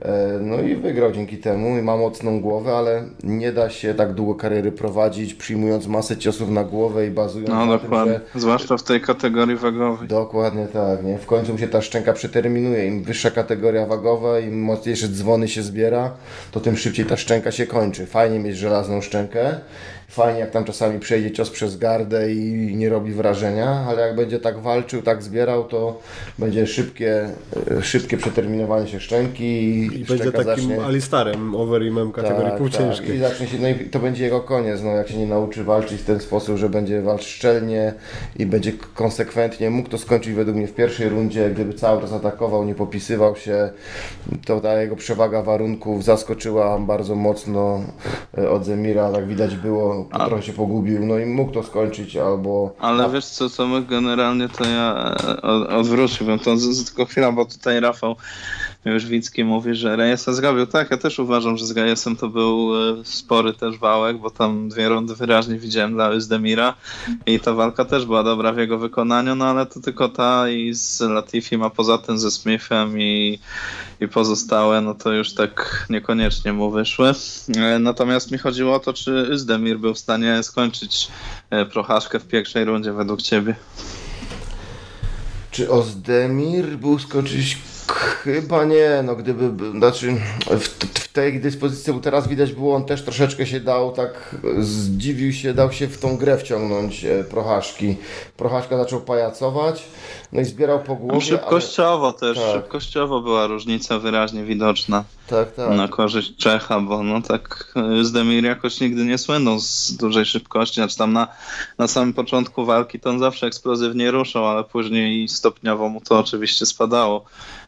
E, no i wygrał dzięki temu i ma mocną głowę, ale nie da się tak długo kariery prowadzić, przyjmując masę ciosów na głowę i bazując no, na dokładnie. tym, że... Zwłaszcza w tej kategorii wagowej. Dokładnie tak, nie? W końcu mu się ta szczęka przeterminuje. Im wyższa kategoria wagowa, im mocniejsze dzwony się zbiera, to tym szybciej ta szczęka się kończy. Fajnie mieć żelazną szczękę fajnie jak tam czasami przejdzie cios przez gardę i nie robi wrażenia, ale jak będzie tak walczył, tak zbierał, to będzie szybkie, e, szybkie przeterminowanie się szczęki i, I będzie takim zacznie... alistarem overimem kategorii tak, półciężkiej. Tak. I zacznie się, no i to będzie jego koniec, no jak się nie nauczy walczyć w ten sposób, że będzie walczył szczelnie i będzie konsekwentnie, mógł to skończyć według mnie w pierwszej rundzie, gdyby cały czas atakował, nie popisywał się, to ta jego przewaga warunków zaskoczyła bardzo mocno e, od Zemira, tak widać było a... trochę się pogubił, no i mógł to skończyć albo... Ale a... wiesz co, co my generalnie to ja e, odwróciłbym to tylko chwila, bo tutaj Rafał Wicki mówi, że Reyesa zrobił. Tak, ja też uważam, że z Reyesem to był e, spory też wałek, bo tam dwie rundy wyraźnie widziałem dla Özdemira i ta walka też była dobra w jego wykonaniu, no ale to tylko ta i z Latifim, a poza tym ze Smithem i, i pozostałe, no to już tak niekoniecznie mu wyszły. E, natomiast mi chodziło o to, czy Özdemir był w stanie skończyć e, prochaszkę w pierwszej rundzie według ciebie. Czy Ozdemir był skończyć Chyba nie, no gdyby, znaczy w, w, tej dyspozycji, bo teraz widać było, on też troszeczkę się dał, tak zdziwił się, dał się w tą grę wciągnąć e, Prochaszki. Prochaszka zaczął pajacować, no i zbierał po głowie. Szybkościowo ale... też, tak. szybkościowo była różnica wyraźnie widoczna. tak, tak. na korzyść Czecha, bo no tak Zdemir jakoś nigdy nie słynął z dużej szybkości, znaczy tam na, na samym początku walki to on zawsze eksplozywnie ruszał, ale później stopniowo mu to oczywiście spadało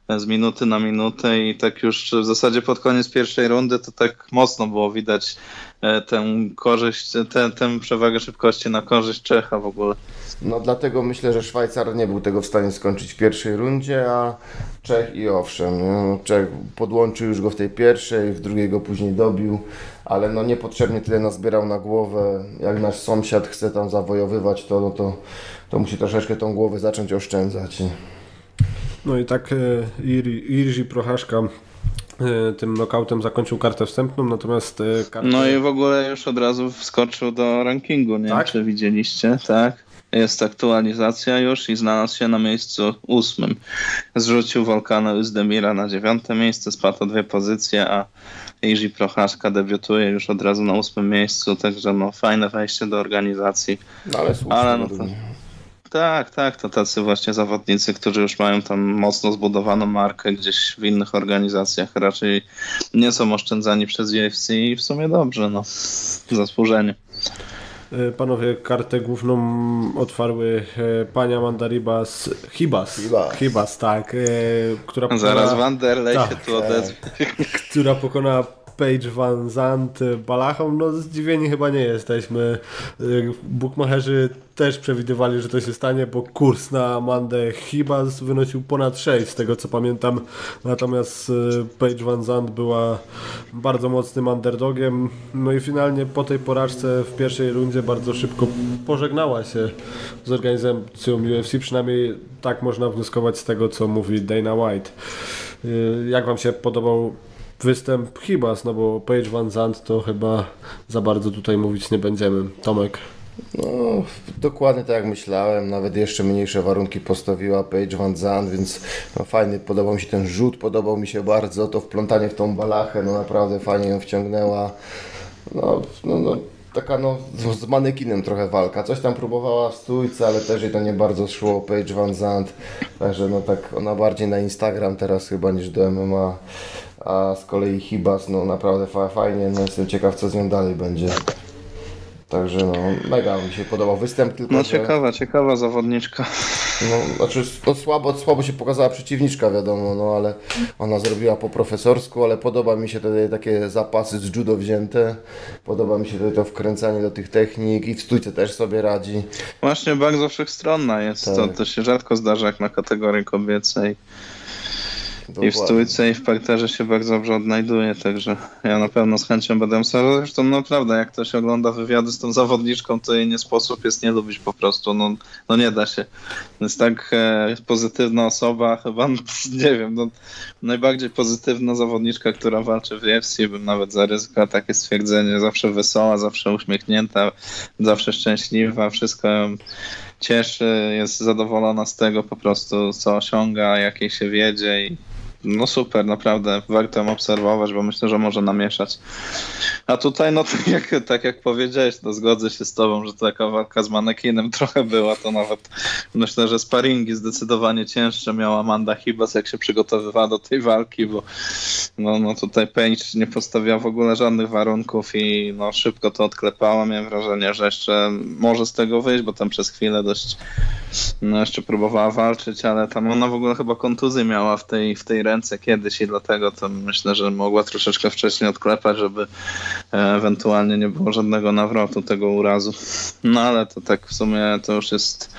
z minuty na minutę i tak już w zasadzie pod koniec pierwszej rundy to tak mocno było widać e, tę korzyść, tę, tę przewagę szybkości na korzyść Czecha w ogóle. No dlatego myślę, że Szwajcar nie był tego w stanie skończyć w pierwszej rundzie, a Czech i owszem, Czech podłączył już go w tej pierwszej, w drugiej go później dobił, ale no niepotrzebnie tyle nazbierał na głowę. Jak nasz sąsiad chce tam zawojowywać, to, no to, to musi troszeczkę tą głowę zacząć oszczędzać. No i tak e, Irzi Prochaszka e, tym knockoutem zakończył kartę wstępną, natomiast e, kartę... No i w ogóle już od razu wskoczył do rankingu, nie tak? wiem czy widzieliście, tak? Jest aktualizacja już i znalazł się na miejscu ósmym. Zrzucił Volkana Uzdemira na dziewiąte miejsce, spadł o dwie pozycje, a Iży Prochaszka debiutuje już od razu na ósmym miejscu, także no fajne wejście do organizacji. No ale słusznie. Ale no to, tak, tak, to tacy właśnie zawodnicy, którzy już mają tam mocno zbudowaną markę gdzieś w innych organizacjach, raczej nie są oszczędzani przez UFC i w sumie dobrze, no, zasłużenie. E, panowie, kartę główną otwarły e, pania Mandaribas Hibas. Hibas, Hibas tak. E, która pokona, Zaraz Wanderlei tak, się tu odezwie. Która pokonała Page Van Zandt Balachą, no zdziwieni chyba nie jesteśmy. Bukmacherzy też przewidywali, że to się stanie, bo kurs na Amandę Hibas wynosił ponad 6, z tego co pamiętam. Natomiast y, Page Van Zandt była bardzo mocnym underdogiem. No i finalnie po tej porażce w pierwszej rundzie bardzo szybko pożegnała się z organizacją UFC, przynajmniej tak można wnioskować z tego, co mówi Dana White. Y, jak Wam się podobał występ Hibas, no bo Page Van Zandt to chyba za bardzo tutaj mówić nie będziemy. Tomek. No, dokładnie tak jak myślałem, nawet jeszcze mniejsze warunki postawiła Page Van Zandt, więc no, fajny, podobał mi się ten rzut, podobał mi się bardzo to wplątanie w tą balachę, no naprawdę fajnie ją wciągnęła. No, no, no taka no, z manekinem trochę walka. Coś tam próbowała w stójce, ale też jej to nie bardzo szło. Page Van Zandt, także no tak ona bardziej na Instagram teraz chyba niż do MMA. A z kolei Hibas, no naprawdę fajnie, no jestem ciekaw co z nią dalej będzie. Także no, mega mi się podobał występ. Tylko, no ciekawa, że... ciekawa zawodniczka. No, znaczy no, słabo, słabo się pokazała przeciwniczka, wiadomo, no ale ona zrobiła po profesorsku, ale podoba mi się tutaj takie zapasy z judo wzięte. Podoba mi się tutaj to wkręcanie do tych technik i w stójce też sobie radzi. Właśnie bardzo wszechstronna jest, tak. to, to się rzadko zdarza jak na kategorii kobiecej. I w stójce i w parterze się bardzo dobrze odnajduje, także ja na pewno z chęcią będę obserwował. Zresztą naprawdę, jak ktoś ogląda wywiady z tą zawodniczką, to jej nie sposób jest nie lubić po prostu, no, no nie da się. Jest tak e, pozytywna osoba, chyba, nie wiem, no, najbardziej pozytywna zawodniczka, która walczy w UFC, bym nawet zaryzykował takie stwierdzenie, zawsze wesoła, zawsze uśmiechnięta, zawsze szczęśliwa, wszystko ją cieszy, jest zadowolona z tego po prostu, co osiąga, jakiej się wiedzie i no super, naprawdę warto ją obserwować, bo myślę, że może namieszać. A tutaj, no tak jak, tak jak powiedziałeś, to zgodzę się z tobą, że taka walka z manekinem trochę była, to nawet myślę, że sparingi zdecydowanie cięższe miała Amanda Hibas, jak się przygotowywała do tej walki, bo no, no tutaj Page nie postawiła w ogóle żadnych warunków i no szybko to odklepała. Miałem wrażenie, że jeszcze może z tego wyjść, bo tam przez chwilę dość no jeszcze próbowała walczyć, ale tam ona w ogóle chyba kontuzję miała w tej, w tej ręce kiedyś i dlatego to myślę, że mogła troszeczkę wcześniej odklepać, żeby e, ewentualnie nie było żadnego nawrotu tego urazu. No ale to tak w sumie to już jest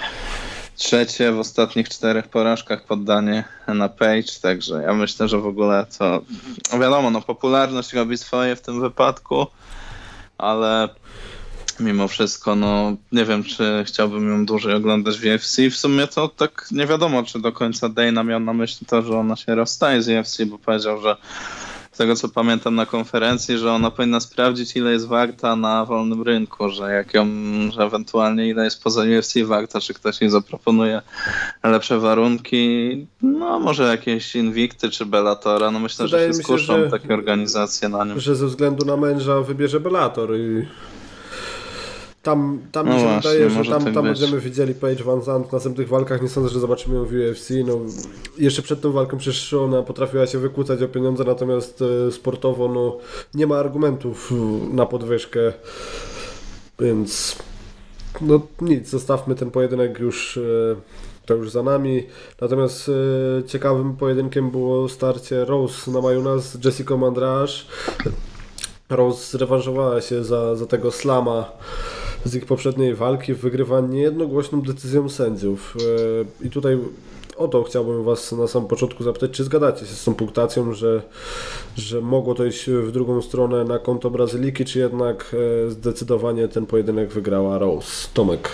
trzecie w ostatnich czterech porażkach poddanie na Page, także ja myślę, że w ogóle to wiadomo, no popularność robi swoje w tym wypadku, ale mimo wszystko, no nie wiem, czy chciałbym ją dłużej oglądać w UFC. W sumie to tak nie wiadomo, czy do końca Dana miał na myśli to, że ona się rozstaje z UFC, bo powiedział, że z tego co pamiętam na konferencji, że ona powinna sprawdzić ile jest warta na wolnym rynku, że jak ją, że ewentualnie ile jest poza UFC warta, czy ktoś jej zaproponuje lepsze warunki, no może jakieś Invicty czy Bellatora, no myślę, Wydaje że się skuszą się, że, takie organizacje na nim. Że ze względu na męża wybierze Bellator i tam, tam no mi się właśnie, wydaje, że tam, tak tam będziemy widzieli Page Van Zandt w następnych walkach. Nie sądzę, że zobaczymy ją w UFC. No, jeszcze przed tą walką przecież ona potrafiła się wykłócać o pieniądze, natomiast e, sportowo no, nie ma argumentów na podwyżkę. Więc no nic, zostawmy ten pojedynek już e, to już za nami. Natomiast e, ciekawym pojedynkiem było starcie Rose na Majuna z Jessica Mandrasz. Rose zrewanżowała się za, za tego slama z ich poprzedniej walki, wygrywa niejednogłośną decyzją sędziów. E, I tutaj o to chciałbym Was na samym początku zapytać, czy zgadzacie się z tą punktacją, że, że mogło to iść w drugą stronę na konto Brazyliki, czy jednak e, zdecydowanie ten pojedynek wygrała Rose? Tomek.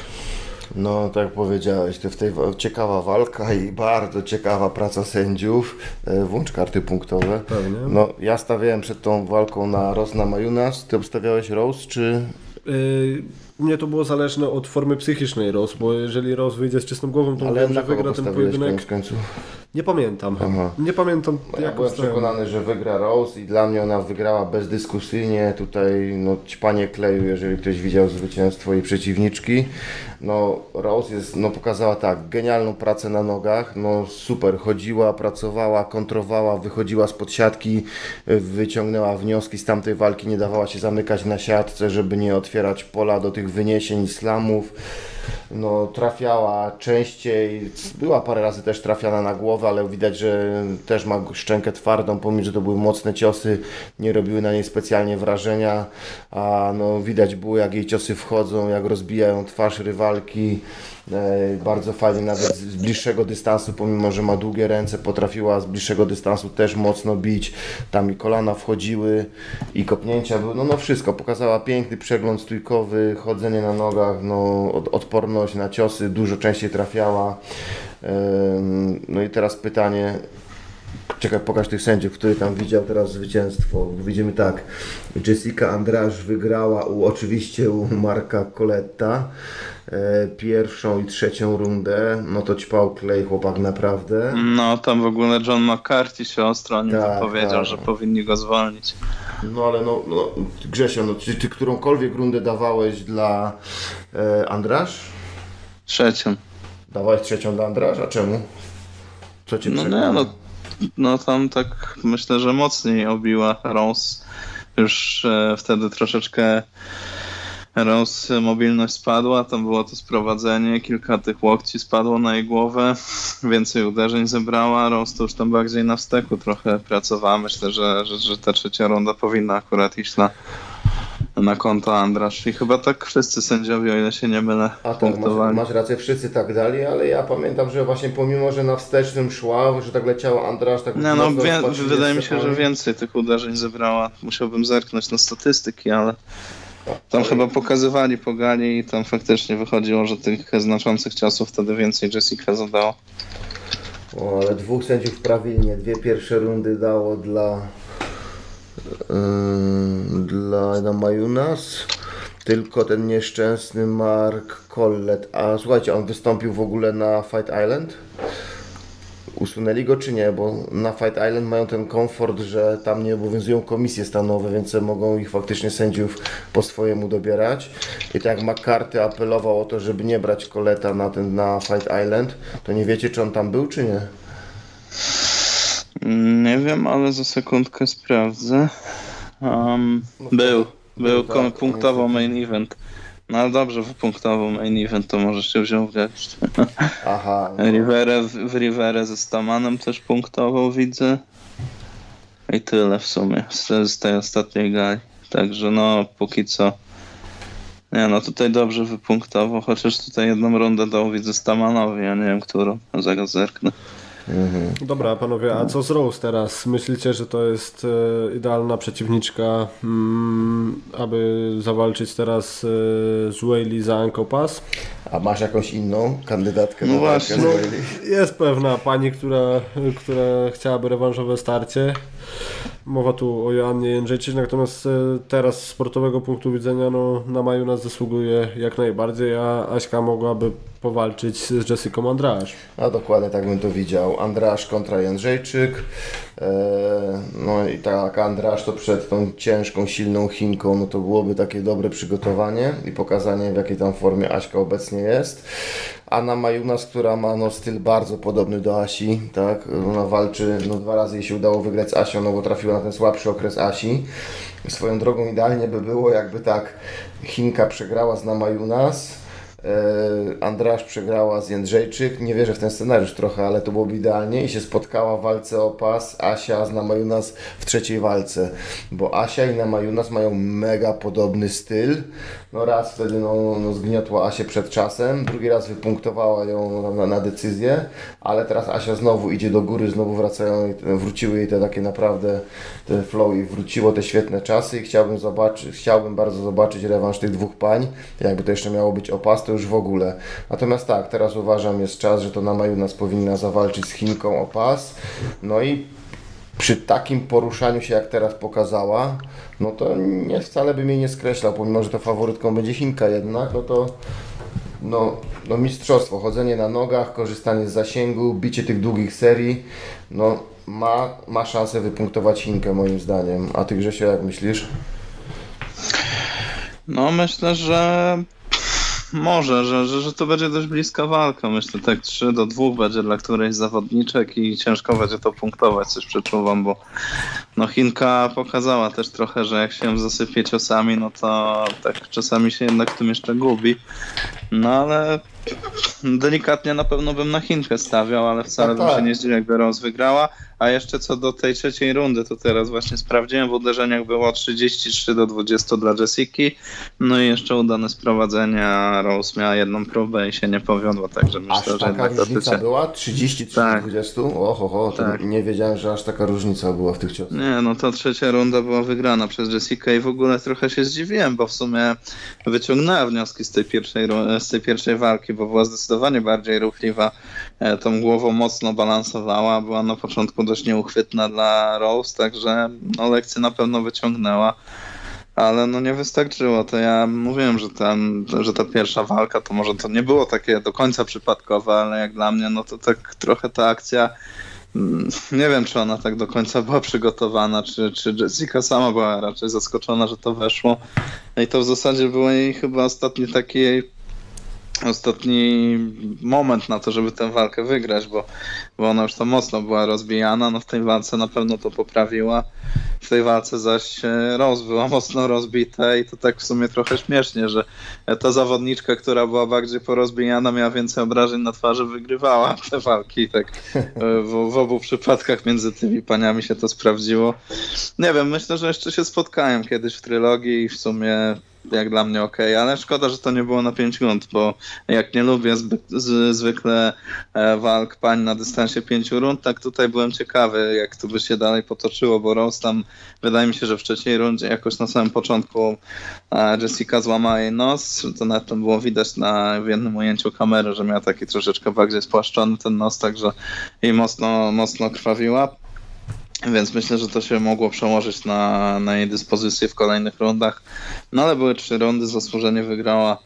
No, tak jak powiedziałeś, to w tej ciekawa walka i bardzo ciekawa praca sędziów. E, włącz karty punktowe. Pewnie. No, ja stawiałem przed tą walką na Rosna Majunas. Ty obstawiałeś Rose, czy... u mnie to było zależne od formy psychicznej Ros, bo jeżeli Ros wyjdzie z czystą głową, to Ale wiem, że wygra ten pojedynek. Nie pamiętam. Aha. Nie pamiętam. Ja byłem przekonany, że wygra Rose i dla mnie ona wygrała bezdyskusyjnie. Tutaj no ćpanie kleju, jeżeli ktoś widział zwycięstwo jej przeciwniczki. No Rose jest, no pokazała tak, genialną pracę na nogach, no super, chodziła, pracowała, kontrowała, wychodziła z podsiadki, wyciągnęła wnioski z tamtej walki, nie dawała się zamykać na siatce, żeby nie otwierać pola do tych wyniesień islamów no, trafiała częściej, była parę razy też trafiana na głowę, ale widać, że też ma szczękę twardą, pomimo, że to były mocne ciosy, nie robiły na niej specjalnie wrażenia, a no, widać było jak jej ciosy wchodzą, jak rozbijają twarz rywalki, bardzo fajnie nawet z bliższego dystansu, pomimo że ma długie ręce, potrafiła z bliższego dystansu też mocno bić. Tam i kolana wchodziły i kopnięcia były, no, no wszystko. Pokazała piękny przegląd stójkowy, chodzenie na nogach, no, odporność na ciosy, dużo częściej trafiała. No i teraz pytanie, Czekaj, pokaż tych sędziów, który tam widział teraz zwycięstwo. Widzimy tak, Jessica Andrasz wygrała u, oczywiście u Marka Coletta e, pierwszą i trzecią rundę. No to ćpał klej chłopak naprawdę. No tam w ogóle John McCarthy się ostro nie tak, powiedział, tak. że powinni go zwolnić. No ale no, no Grzesio, no, czy ty którąkolwiek rundę dawałeś dla e, Andrasz? Trzecią. Dawałeś trzecią dla Andrasz, a czemu? Co cię no nie, no no tam tak myślę, że mocniej obiła Rose. Już e, wtedy troszeczkę Rose mobilność spadła, tam było to sprowadzenie, kilka tych łokci spadło na jej głowę, więcej uderzeń zebrała, Rose to już tam bardziej na wsteku trochę pracowała. Myślę, że, że, że ta trzecia runda powinna akurat iść na na konto Andrasz i chyba tak wszyscy sędziowie, o ile się nie mylę, A tak, masz, masz, rację, wszyscy tak dali, ale ja pamiętam, że właśnie pomimo, że na wstecznym szła, że tak leciało Andrasz, tak Nie, no, wie, wydaje mi się, że więcej tych uderzeń zebrała. Musiałbym zerknąć na statystyki, ale tam chyba pokazywali pogani i tam faktycznie wychodziło, że tych znaczących ciosów wtedy więcej Jessica zadała. O, ale dwóch sędziów prawilnie, dwie pierwsze rundy dało dla Yy, dla na Majunas tylko ten nieszczęsny Mark Collett. A słuchajcie, on wystąpił w ogóle na Fight Island? Usunęli go czy nie? Bo na Fight Island mają ten komfort, że tam nie obowiązują komisje stanowe, więc mogą ich faktycznie sędziów po swojemu dobierać. I tak jak McCarthy apelował o to, żeby nie brać Coletta na ten na Fight Island, to nie wiecie, czy on tam był, czy nie? Nie wiem, ale za sekundkę sprawdzę. Um, był, był tak, punktowo main event. No dobrze, w punktowo main event to możesz się wziął w garść. Aha. No. Rivera, w Riverę ze Stamanem też punktował, widzę. I tyle w sumie z, z tej ostatniej gali. Także no, póki co. Nie no, tutaj dobrze wypunktował, chociaż tutaj jedną rundę dał widzę Stamanowi, ja nie wiem którą. Zaraz zerknę. Mhm. Dobra, panowie, a co z Rose teraz? Myślicie, że to jest e, idealna przeciwniczka, mm, aby zawalczyć teraz e, z Whaley za Anko Pass? A masz jakąś inną kandydatkę no właśnie, no, Jest pewna pani, która, która chciałaby rewanżowe starcie. Mowa tu o Joannie Jędrzejczyk, natomiast e, teraz z sportowego punktu widzenia no, na maju nas zasługuje jak najbardziej, a Aśka mogłaby powalczyć z Jessica Andrasz. A dokładnie tak bym to widział. Andrasz kontra Jędrzejczyk. No i tak, Andrasz to przed tą ciężką, silną Chinką, no to byłoby takie dobre przygotowanie i pokazanie w jakiej tam formie Aśka obecnie jest. Anna Majunas, która ma no, styl bardzo podobny do Asi, tak? Ona walczy, no dwa razy jej się udało wygrać z Asią, no bo trafiła na ten słabszy okres Asi. Swoją drogą idealnie by było, jakby tak Chinka przegrała z Namajunas, Andrasz przegrała z Jędrzejczyk. Nie wierzę w ten scenariusz trochę, ale to byłoby idealnie. I się spotkała w walce o pas Asia z Namajunas w trzeciej walce. Bo Asia i Namajunas mają mega podobny styl. No raz wtedy no, no zgniotła Asię przed czasem, drugi raz wypunktowała ją na, na decyzję, ale teraz Asia znowu idzie do góry, znowu wracają, wróciły jej te takie naprawdę te flow i wróciło te świetne czasy i chciałbym zobaczyć, chciałbym bardzo zobaczyć rewanż tych dwóch pań. Jakby to jeszcze miało być opas, to już w ogóle. Natomiast tak, teraz uważam jest czas, że to na maju nas powinna zawalczyć z Chinką o pas. No i przy takim poruszaniu się, jak teraz pokazała, no to nie, wcale bym jej nie skreślał, pomimo, że to faworytką będzie Chinka jednak, no to no, no mistrzostwo, chodzenie na nogach, korzystanie z zasięgu, bicie tych długich serii, no ma, ma szansę wypunktować Chinkę moim zdaniem. A ty Grzesio, jak myślisz? No myślę, że może, że, że, że to będzie dość bliska walka. Myślę, tak 3 do 2 będzie dla którejś zawodniczek i ciężko będzie to punktować, coś przeczuwam, bo no Chinka pokazała też trochę, że jak się zasypie ciosami, no to tak czasami się jednak w tym jeszcze gubi. No ale delikatnie na pewno bym na Chinkę stawiał, ale wcale tak, bym tak. się nie zdziwił, jakby Rose wygrała. A jeszcze co do tej trzeciej rundy, to teraz właśnie sprawdziłem, w uderzeniach było 33 do 20 dla Jessiki, no i jeszcze udane sprowadzenie, a Rose miała jedną próbę i się nie powiodło, także myślę, aż że taka różnica była? 33 tak. do 20? Oho, ho, tak. nie wiedziałem, że aż taka różnica była w tych ciosach. Nie, no to trzecia runda była wygrana przez Jessica i w ogóle trochę się zdziwiłem, bo w sumie wyciągnęła wnioski z tej pierwszej, z tej pierwszej walki, bo była zdecydowanie bardziej ruchliwa, tą głową mocno balansowała, była na początku dość nieuchwytna dla Rose, także no, lekcję na pewno wyciągnęła. Ale no nie wystarczyło. To ja mówiłem, że, ten, że ta pierwsza walka to może to nie było takie do końca przypadkowe, ale jak dla mnie, no to tak trochę ta akcja mm, nie wiem, czy ona tak do końca była przygotowana, czy, czy Jessica sama była raczej zaskoczona, że to weszło. I to w zasadzie było jej chyba ostatni taki ostatni moment na to, żeby tę walkę wygrać, bo, bo ona już to mocno była rozbijana, no w tej walce na pewno to poprawiła. W tej walce zaś Roz była mocno rozbita i to tak w sumie trochę śmiesznie, że ta zawodniczka, która była bardziej porozbijana, miała więcej obrażeń na twarzy, wygrywała te walki. Tak w, w obu przypadkach między tymi paniami się to sprawdziło. Nie wiem, myślę, że jeszcze się spotkałem kiedyś w trylogii i w sumie jak dla mnie ok, ale szkoda, że to nie było na 5 rund, bo jak nie lubię z, zwykle e, walk pań na dystansie 5 rund, tak tutaj byłem ciekawy, jak to by się dalej potoczyło, bo Rose tam, wydaje mi się, że w trzeciej rundzie jakoś na samym początku e, Jessica złamała jej nos, to nawet tam było widać na, w jednym ujęciu kamery, że miała taki troszeczkę bardziej spłaszczony ten nos, także jej mocno, mocno krwawiła. Więc myślę, że to się mogło przełożyć na, na jej dyspozycję w kolejnych rundach. No ale były trzy rundy, zasłużenie wygrała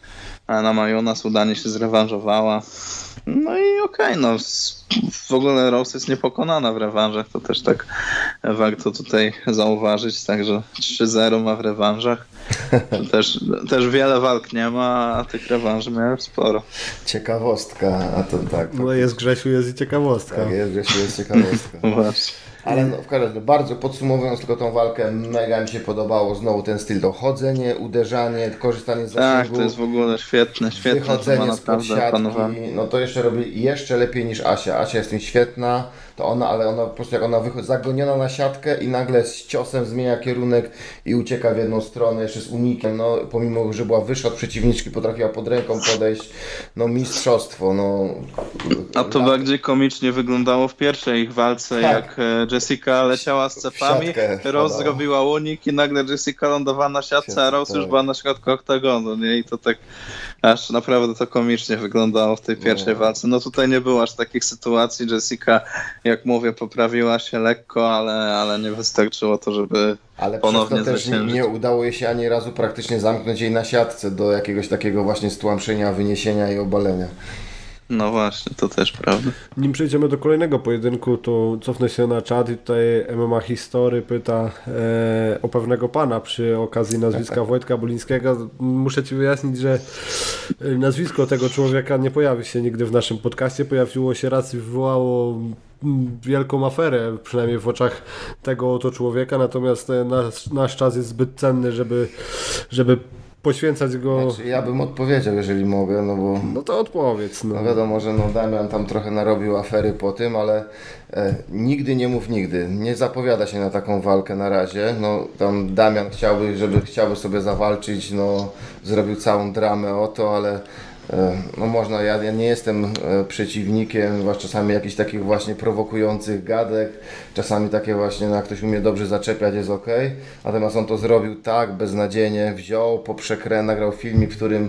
na Majonas, udanie się zrewanżowała. No i okej, okay, no w ogóle Rose jest niepokonana w rewanżach, to też tak warto tutaj zauważyć, także 3-0 ma w rewanżach. Też, też wiele walk nie ma, a tych rewanży miałem sporo. Ciekawostka, a to tak. No jest Grzesiu, jest i ciekawostka. Tak, jest Grzesiu, jest ciekawostka. Właśnie. Ale no, w każdym razie, bardzo podsumowując tylko tą walkę, mega mi się podobało znowu ten styl dochodzenie, uderzanie, korzystanie z zasięgu. Tak, to jest w ogóle świetne, świetne. Wychodzenie z siatki, no to jeszcze robi jeszcze lepiej niż Asia. Asia jest tym świetna, to ona, ale ona po prostu jak ona wychodzi, zagoniona na siatkę i nagle z ciosem zmienia kierunek i ucieka w jedną stronę, jeszcze z unikiem, no pomimo, że była wyższa od przeciwniczki, potrafiła pod ręką podejść, no mistrzostwo, no. A to bardziej komicznie wyglądało w pierwszej ich walce, tak. jak e, Jessica leciała z cepami, Rose zrobiła unik i nagle Jessica lądowała na siatce, a Rose już tak. była na środku oktagonu, nie? I to tak aż naprawdę to komicznie wyglądało w tej pierwszej no. walce. No tutaj nie było aż takich sytuacji, Jessica, jak mówię, poprawiła się lekko, ale, ale nie wystarczyło to, żeby ale ponownie też nie, nie udało jej się ani razu praktycznie zamknąć jej na siatce do jakiegoś takiego właśnie stłamszenia, wyniesienia i obalenia. No właśnie, to też prawda. Nim przejdziemy do kolejnego pojedynku, to cofnę się na czat i tutaj MMA History pyta e, o pewnego pana przy okazji nazwiska Wojtka Bolińskiego. Muszę Ci wyjaśnić, że e, nazwisko tego człowieka nie pojawi się nigdy w naszym podcaście. Pojawiło się raz i wywołało wielką aferę, przynajmniej w oczach tego oto człowieka, natomiast e, nasz, nasz czas jest zbyt cenny, żeby, żeby poświęcać go. Znaczy, ja bym odpowiedział, jeżeli mogę, no bo. No to odpowiedz. No, no wiadomo, że no Damian tam trochę narobił afery po tym, ale e, nigdy nie mów nigdy. Nie zapowiada się na taką walkę na razie. No tam Damian chciałby, żeby chciałby sobie zawalczyć, no zrobił całą dramę o to, ale no można, ja, ja nie jestem e, przeciwnikiem, czasami jakichś takich właśnie prowokujących gadek, czasami takie właśnie, no jak ktoś umie dobrze zaczepiać jest ok, natomiast on to zrobił tak beznadziejnie, wziął, poprzekrę, nagrał filmik, w którym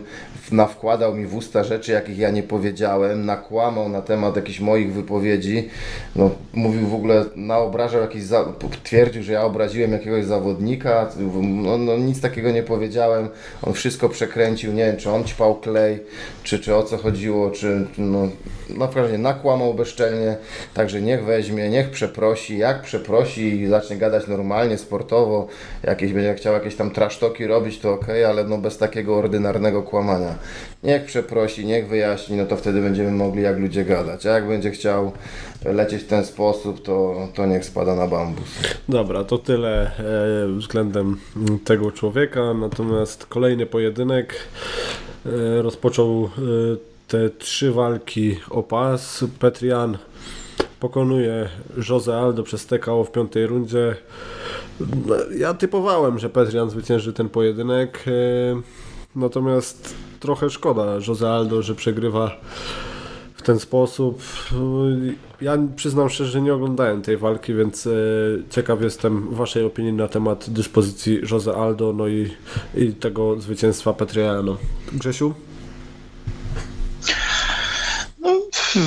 nawkładał mi w usta rzeczy, jakich ja nie powiedziałem, nakłamał na temat jakichś moich wypowiedzi, no mówił w ogóle, naobrażał jakiś, za, twierdził, że ja obraziłem jakiegoś zawodnika, no, no nic takiego nie powiedziałem, on wszystko przekręcił, nie wiem, czy on ćpał klej, czy, czy o co chodziło, czy no, naprawdę nakłamał bezczelnie, także niech weźmie, niech przeprosi, jak przeprosi i zacznie gadać normalnie, sportowo, jakieś będzie chciał jakieś tam trasztoki robić, to ok, ale no bez takiego ordynarnego kłamania. Niech przeprosi, niech wyjaśni, no to wtedy będziemy mogli jak ludzie gadać, a jak będzie chciał lecieć w ten sposób, to, to niech spada na bambus. Dobra, to tyle e, względem tego człowieka, natomiast kolejny pojedynek rozpoczął e, te trzy walki o pas. Petrian pokonuje Jose Aldo przez TKO w piątej rundzie. No, ja typowałem, że Petrian zwycięży ten pojedynek. E, natomiast trochę szkoda Jose Aldo, że przegrywa ten sposób. Ja przyznam szczerze, że nie oglądałem tej walki, więc ciekaw jestem Waszej opinii na temat dyspozycji Jose Aldo no i, i tego zwycięstwa Petriano. Grzesiu? No,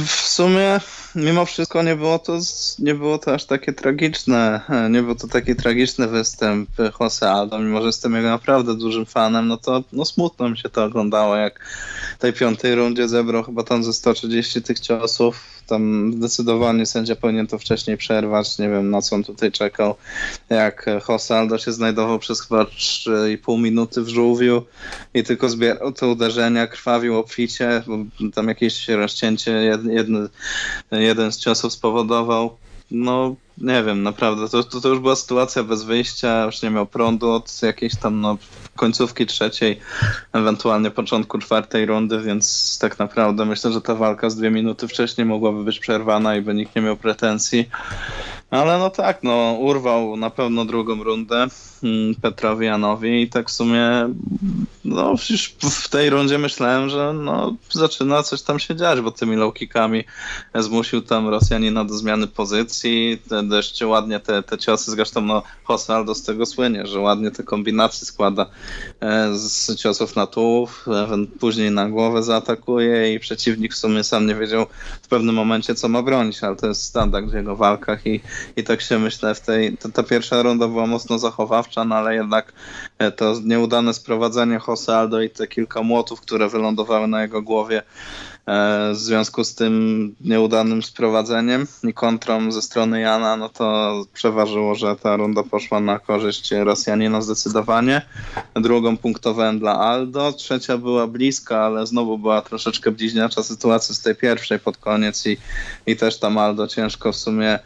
w sumie mimo wszystko nie było to nie było to aż takie tragiczne. Nie był to taki tragiczny występ Jose Aldo, mimo że jestem jego naprawdę dużym fanem, no to no smutno mi się to oglądało, jak w tej piątej rundzie zebrał chyba tam ze 130 tych ciosów tam zdecydowanie sędzia powinien to wcześniej przerwać. Nie wiem na co on tutaj czekał. Jak Hosaldo się znajdował przez chyba 3,5 minuty w żółwiu i tylko zbierał te uderzenia, krwawił obficie, bo tam jakieś rozcięcie jeden, jeden z ciosów spowodował no nie wiem, naprawdę, to, to, to, już była sytuacja bez wyjścia, już nie miał prądu od jakiejś tam no, końcówki trzeciej, ewentualnie początku czwartej rundy, więc tak naprawdę myślę, że ta walka z dwie minuty wcześniej mogłaby być przerwana i by nikt nie miał pretensji. Ale no tak, no urwał na pewno drugą rundę mm, Petrowi Janowi i tak w sumie no już w tej rundzie myślałem, że no zaczyna coś tam się dziać, bo tymi low kickami zmusił tam Rosjanina do zmiany pozycji, dość ładnie te, te ciosy, zresztą no Hosaldo z tego słynie, że ładnie te kombinacje składa z ciosów na tułów, później na głowę zaatakuje i przeciwnik w sumie sam nie wiedział w pewnym momencie co ma bronić, ale to jest standard w jego walkach i i tak się myślę, w tej, ta, ta pierwsza runda była mocno zachowawcza, no ale jednak e, to nieudane sprowadzenie Jose Aldo i te kilka młotów, które wylądowały na jego głowie e, w związku z tym nieudanym sprowadzeniem i kontrą ze strony Jana, no to przeważyło, że ta runda poszła na korzyść Rosjanina zdecydowanie. Drugą punktowałem dla Aldo, trzecia była bliska, ale znowu była troszeczkę bliźniacza sytuacja z tej pierwszej pod koniec i, i też tam Aldo ciężko w sumie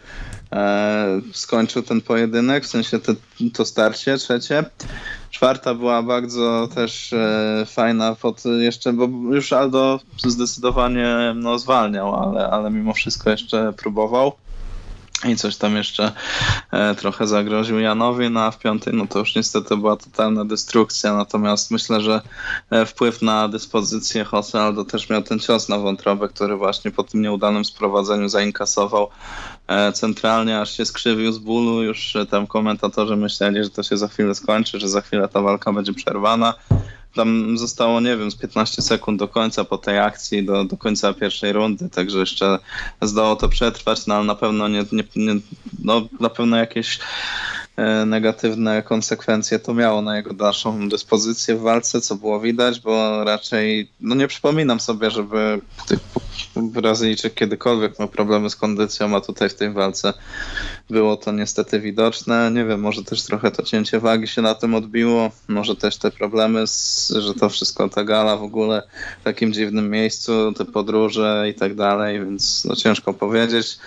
e, skończył ten pojedynek, w sensie te, to starcie trzecie. Czwarta była bardzo też e, fajna pod jeszcze, bo już Aldo zdecydowanie no, zwalniał, ale, ale mimo wszystko jeszcze próbował i coś tam jeszcze e, trochę zagroził Janowi, no a w piątej no to już niestety była totalna destrukcja, natomiast myślę, że e, wpływ na dyspozycję Jose Aldo też miał ten cios na wątrobę, który właśnie po tym nieudanym sprowadzeniu zainkasował centralnie, aż się skrzywił z bólu, już e, tam komentatorzy myśleli, że to się za chwilę skończy, że za chwilę ta walka będzie przerwana, tam zostało, nie wiem, z 15 sekund do końca po tej akcji, do, do końca pierwszej rundy, także jeszcze zdało to przetrwać, no ale na pewno nie, nie, nie no, na pewno jakieś e, negatywne konsekwencje to miało na jego dalszą dyspozycję w walce, co było widać, bo raczej, no nie przypominam sobie, żeby tych Brazylijczyk kiedykolwiek miał problemy z kondycją, a tutaj w tej walce było to niestety widoczne. Nie wiem, może też trochę to cięcie wagi się na tym odbiło, może też te problemy, z, że to wszystko ta gala w ogóle w takim dziwnym miejscu, te podróże i tak dalej, więc no ciężko powiedzieć.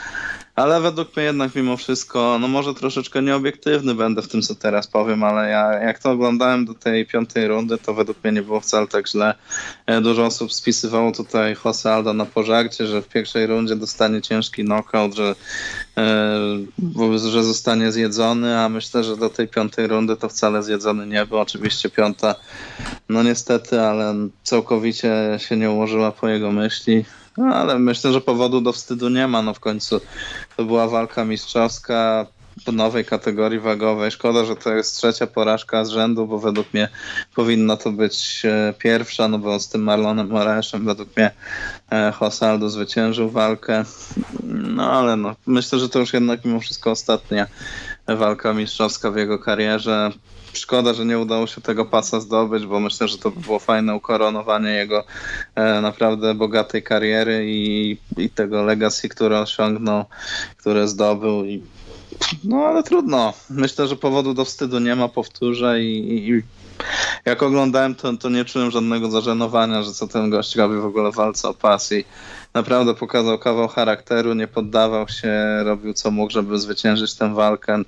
Ale według mnie jednak mimo wszystko, no może troszeczkę nieobiektywny będę w tym, co teraz powiem, ale ja jak to oglądałem do tej piątej rundy, to według mnie nie było wcale tak źle. E, dużo osób spisywało tutaj Jose Aldo na pożarcie, że w pierwszej rundzie dostanie ciężki knockout, że, e, że zostanie zjedzony, a myślę, że do tej piątej rundy to wcale zjedzony nie był. Oczywiście piąta, no niestety, ale całkowicie się nie ułożyła po jego myśli. No, ale myślę, że powodu do wstydu nie ma. No w końcu to była walka mistrzowska po nowej kategorii wagowej. Szkoda, że to jest trzecia porażka z rzędu, bo według mnie powinna to być e, pierwsza, no bo z tym Marlonem Moraeszem według mnie e, Hosaldo zwyciężył walkę. No ale no, myślę, że to już jednak mimo wszystko ostatnia walka mistrzowska w jego karierze. Szkoda, że nie udało się tego pasa zdobyć, bo myślę, że to by było fajne ukoronowanie jego e, naprawdę bogatej kariery i, i tego legacy, które osiągnął, które zdobył. I, no ale trudno. Myślę, że powodu do wstydu nie ma, powtórzę i, i jak oglądałem to, to nie czułem żadnego zażenowania, że co ten gość robi w ogóle w walce o pas i naprawdę pokazał kawał charakteru, nie poddawał się, robił co mógł, żeby zwyciężyć tę walkę.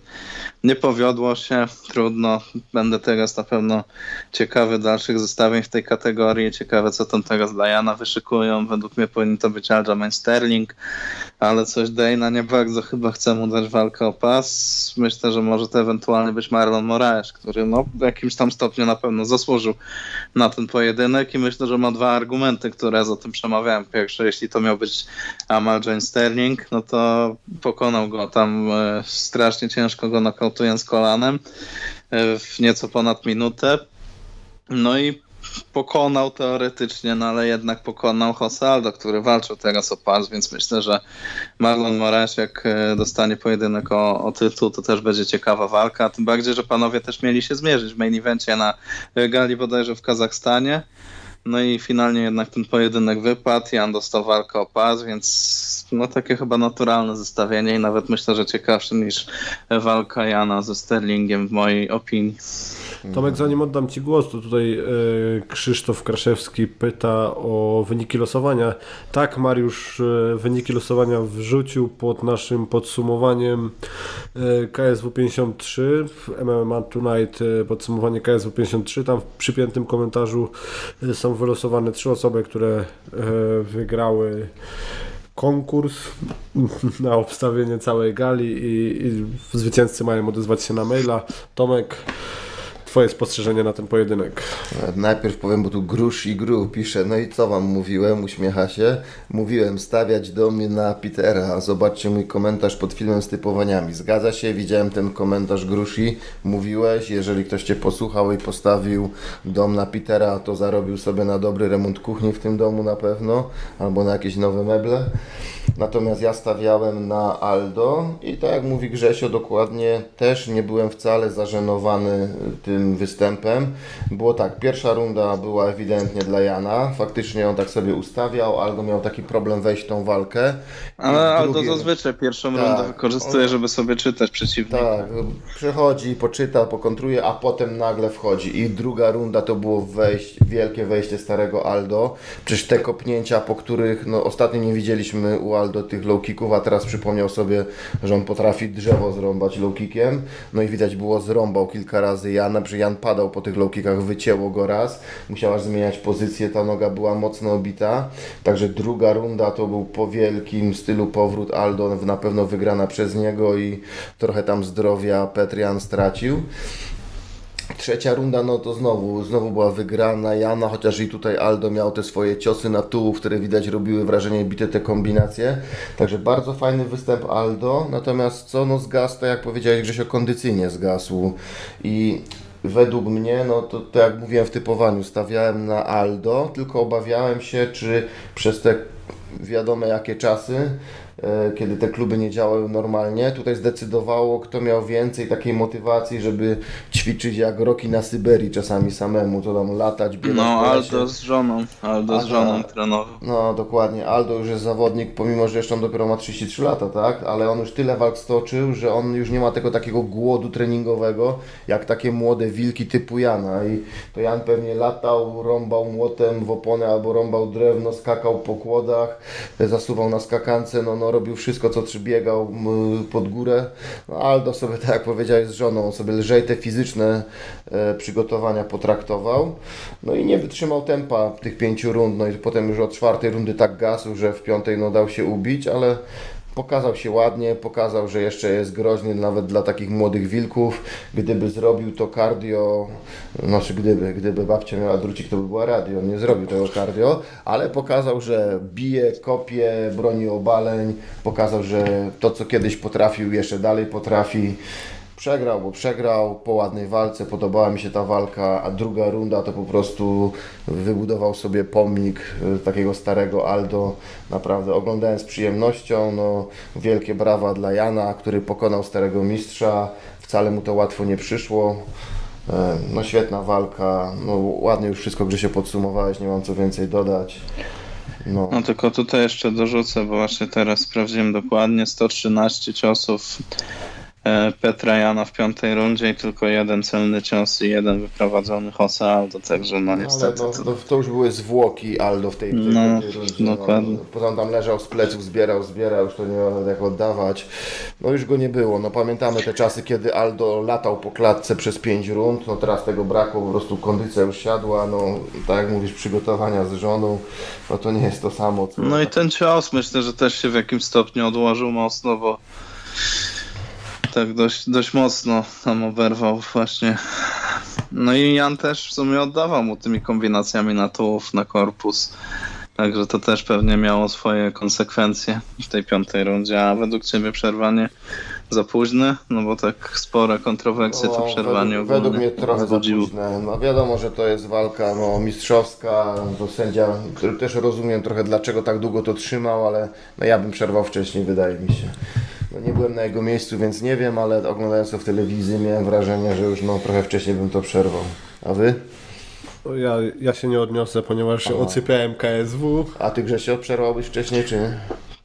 Nie powiodło się, trudno. Będę teraz na pewno ciekawy dalszych zestawień w tej kategorii. Ciekawe, co tam teraz dla Jana wyszykują. Według mnie powinien to być Aljamain Sterling, ale coś Dana nie bardzo chyba chce mu dać walkę o pas. Myślę, że może to ewentualnie być Marlon Moraes, który no, w jakimś tam stopniu na pewno zasłużył na ten pojedynek i myślę, że ma dwa argumenty, które za tym przemawiałem. Pierwsze, jeśli to miał być Amal Jane Sterling, no to pokonał go tam e, strasznie ciężko go nokautując kolanem e, w nieco ponad minutę. No i pokonał teoretycznie, no ale jednak pokonał Josaldo, który walczył teraz o pas, więc myślę, że Marlon Moraes jak e, dostanie pojedynek o, o tytuł, to też będzie ciekawa walka, tym bardziej, że panowie też mieli się zmierzyć w main evencie na gali bodajże w Kazachstanie. No i finalnie jednak ten pojedynek wypadł. Jan dostał walkę o pas, więc no takie chyba naturalne zestawienie i nawet myślę, że ciekawsze niż walka Jana ze Sterlingiem w mojej opinii. Tomek, zanim oddam Ci głos, to tutaj e, Krzysztof Kraszewski pyta o wyniki losowania. Tak, Mariusz e, wyniki losowania wrzucił pod naszym podsumowaniem e, KSW 53, MMA Tonight podsumowanie KSW 53. Tam w przypiętym komentarzu są wylosowane trzy osoby, które wygrały konkurs na obstawienie całej gali i, i zwycięzcy mają odezwać się na maila. Tomek, Twoje spostrzeżenie na ten pojedynek? Najpierw powiem, bo tu grusz i gru pisze, no i co Wam mówiłem, uśmiecha się. Mówiłem stawiać do mnie na Petera, zobaczcie mój komentarz pod filmem z typowaniami. Zgadza się, widziałem ten komentarz grusi, mówiłeś, jeżeli ktoś Cię posłuchał i postawił dom na Petera, to zarobił sobie na dobry remont kuchni w tym domu na pewno, albo na jakieś nowe meble. Natomiast ja stawiałem na Aldo i tak jak mówi Grzesio dokładnie, też nie byłem wcale zażenowany tym występem. Było tak, pierwsza runda była ewidentnie dla Jana, faktycznie on tak sobie ustawiał, Aldo miał taki problem wejść w tą walkę. Ale Aldo zazwyczaj pierwszą tak, rundę wykorzystuje, on... żeby sobie czytać przeciwnika. Tak, przechodzi, poczyta, pokontruje, a potem nagle wchodzi i druga runda to było wejść, wielkie wejście starego Aldo. Przecież te kopnięcia, po których no, ostatnio nie widzieliśmy u Aldo tych low kicków, a teraz przypomniał sobie, że on potrafi drzewo zrąbać low kickiem. No i widać było, zrąbał kilka razy Jana, Jan padał po tych low kickach, wycięło go raz, musiała zmieniać pozycję, ta noga była mocno obita. Także druga runda to był po wielkim stylu powrót Aldo, na pewno wygrana przez niego i trochę tam zdrowia Petrian stracił. Trzecia runda, no to znowu, znowu była wygrana Jana, chociaż i tutaj Aldo miał te swoje ciosy na tułów, które widać robiły wrażenie bite te kombinacje. Także bardzo fajny występ Aldo, natomiast co, no zgasł, tak jak powiedziałeś Grzesio, kondycyjnie zgasł i według mnie, no to, to jak mówiłem w typowaniu, stawiałem na Aldo, tylko obawiałem się, czy przez te wiadome jakie czasy kiedy te kluby nie działały normalnie. Tutaj zdecydowało, kto miał więcej takiej motywacji, żeby ćwiczyć jak roki na Syberii czasami samemu, to tam latać, biegać No, Aldo z żoną, Aldo z żoną trenował. No, dokładnie. Aldo już jest zawodnik, pomimo, że jeszcze on dopiero ma 33 lata, tak? Ale on już tyle walk stoczył, że on już nie ma tego takiego głodu treningowego, jak takie młode wilki typu Jana. I to Jan pewnie latał, rąbał młotem w oponę albo rąbał drewno, skakał po kłodach, zasuwał na skakance, no, no robił wszystko, co czy biegał pod górę. No, Aldo sobie, tak jak powiedziałeś z żoną, sobie lżej te fizyczne e, przygotowania potraktował. No i nie wytrzymał tempa tych pięciu rund, no i potem już od czwartej rundy tak gasł, że w piątej no dał się ubić, ale Pokazał się ładnie, pokazał, że jeszcze jest groźny nawet dla takich młodych wilków. Gdyby zrobił to cardio, znaczy gdyby, gdyby babcia miała drucik, to by była radio. Nie zrobił tego cardio, ale pokazał, że bije, kopie, broni obaleń. Pokazał, że to, co kiedyś potrafił, jeszcze dalej potrafi. Przegrał, bo przegrał po ładnej walce, podobała mi się ta walka, a druga runda to po prostu wybudował sobie pomnik e, takiego starego Aldo. Naprawdę oglądałem z przyjemnością. No, wielkie brawa dla Jana, który pokonał starego mistrza. Wcale mu to łatwo nie przyszło. E, no świetna walka, no ładnie już wszystko się podsumowałeś, nie mam co więcej dodać. No. no tylko tutaj jeszcze dorzucę, bo właśnie teraz sprawdziłem dokładnie 113 ciosów Petra Jana w piątej rundzie i tylko jeden celny cios i jeden wyprowadzony Jose Aldo, także no niestety. Ale no, to już były zwłoki Aldo w tej, tej no, rundzie. No. Dokładnie. No, potem tam leżał z pleców, zbierał, zbierał, już to nie miał jak oddawać. No już go nie było. No pamiętamy te czasy, kiedy Aldo latał po klatce przez pięć rund, no teraz tego brakło, po prostu kondycja już siadła, no tak jak mówisz, przygotowania z żoną, no to nie jest to samo. Co... No i ten cios myślę, że też się w jakimś stopniu odłożył mocno, bo tak dość, dość mocno tam oberwał właśnie. No i Jan też w sumie oddawał mu tymi kombinacjami na tułów, na korpus. Także to też pewnie miało swoje konsekwencje w tej piątej rundzie, a według Ciebie przerwanie za późne? No bo tak spore kontrowersje no, to przerwanie według, według mnie trochę za późne. No wiadomo, że to jest walka no, mistrzowska, to sędzia, który też rozumiem trochę dlaczego tak długo to trzymał, ale no, ja bym przerwał wcześniej, wydaje mi się. No nie byłem na jego miejscu, więc nie wiem, ale oglądając to w telewizji miałem wrażenie, że już no, trochę wcześniej bym to przerwał. A wy? Ja, ja się nie odniosę, ponieważ Aha. ocypiałem KSW. A ty Grzesio przerwałbyś wcześniej, czy nie?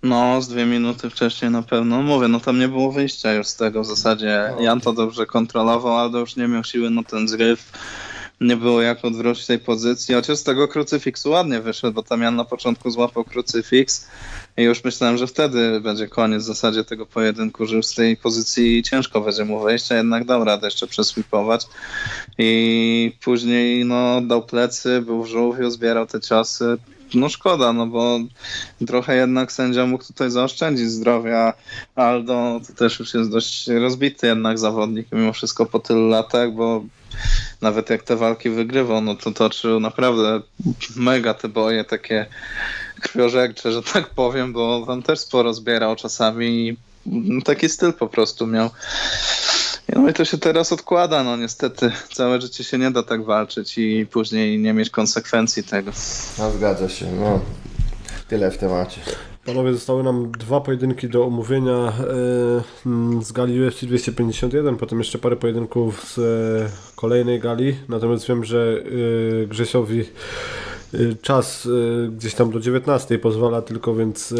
No, z dwie minuty wcześniej na pewno. Mówię, no tam nie było wyjścia już z tego w zasadzie. No. Jan to dobrze kontrolował, ale już nie miał siły na ten zryw. Nie było jak odwrócić tej pozycji, chociaż z tego krucyfiksu ładnie wyszedł, bo tam Jan na początku złapał krucyfiks i już myślałem, że wtedy będzie koniec w zasadzie tego pojedynku, że już z tej pozycji ciężko będzie mu wejść, a jednak dał radę jeszcze przeswipować. I później no, dał plecy, był w żółwiu, zbierał te ciosy. No szkoda, no bo trochę jednak sędzia mógł tutaj zaoszczędzić zdrowia. Aldo to też już jest dość rozbity jednak zawodnik mimo wszystko po tylu latach, bo nawet jak te walki wygrywał, no to toczył naprawdę mega te boje takie krwiożercze, że tak powiem, bo tam też sporo zbierał czasami i taki styl po prostu miał. No i to się teraz odkłada, no niestety całe życie się nie da tak walczyć i później nie mieć konsekwencji tego. No zgadza się, no tyle w temacie. Panowie, zostały nam dwa pojedynki do omówienia e, z gali UFC 251, potem jeszcze parę pojedynków z e, kolejnej gali, natomiast wiem, że e, Grzesiowi czas gdzieś tam do 19 pozwala tylko, więc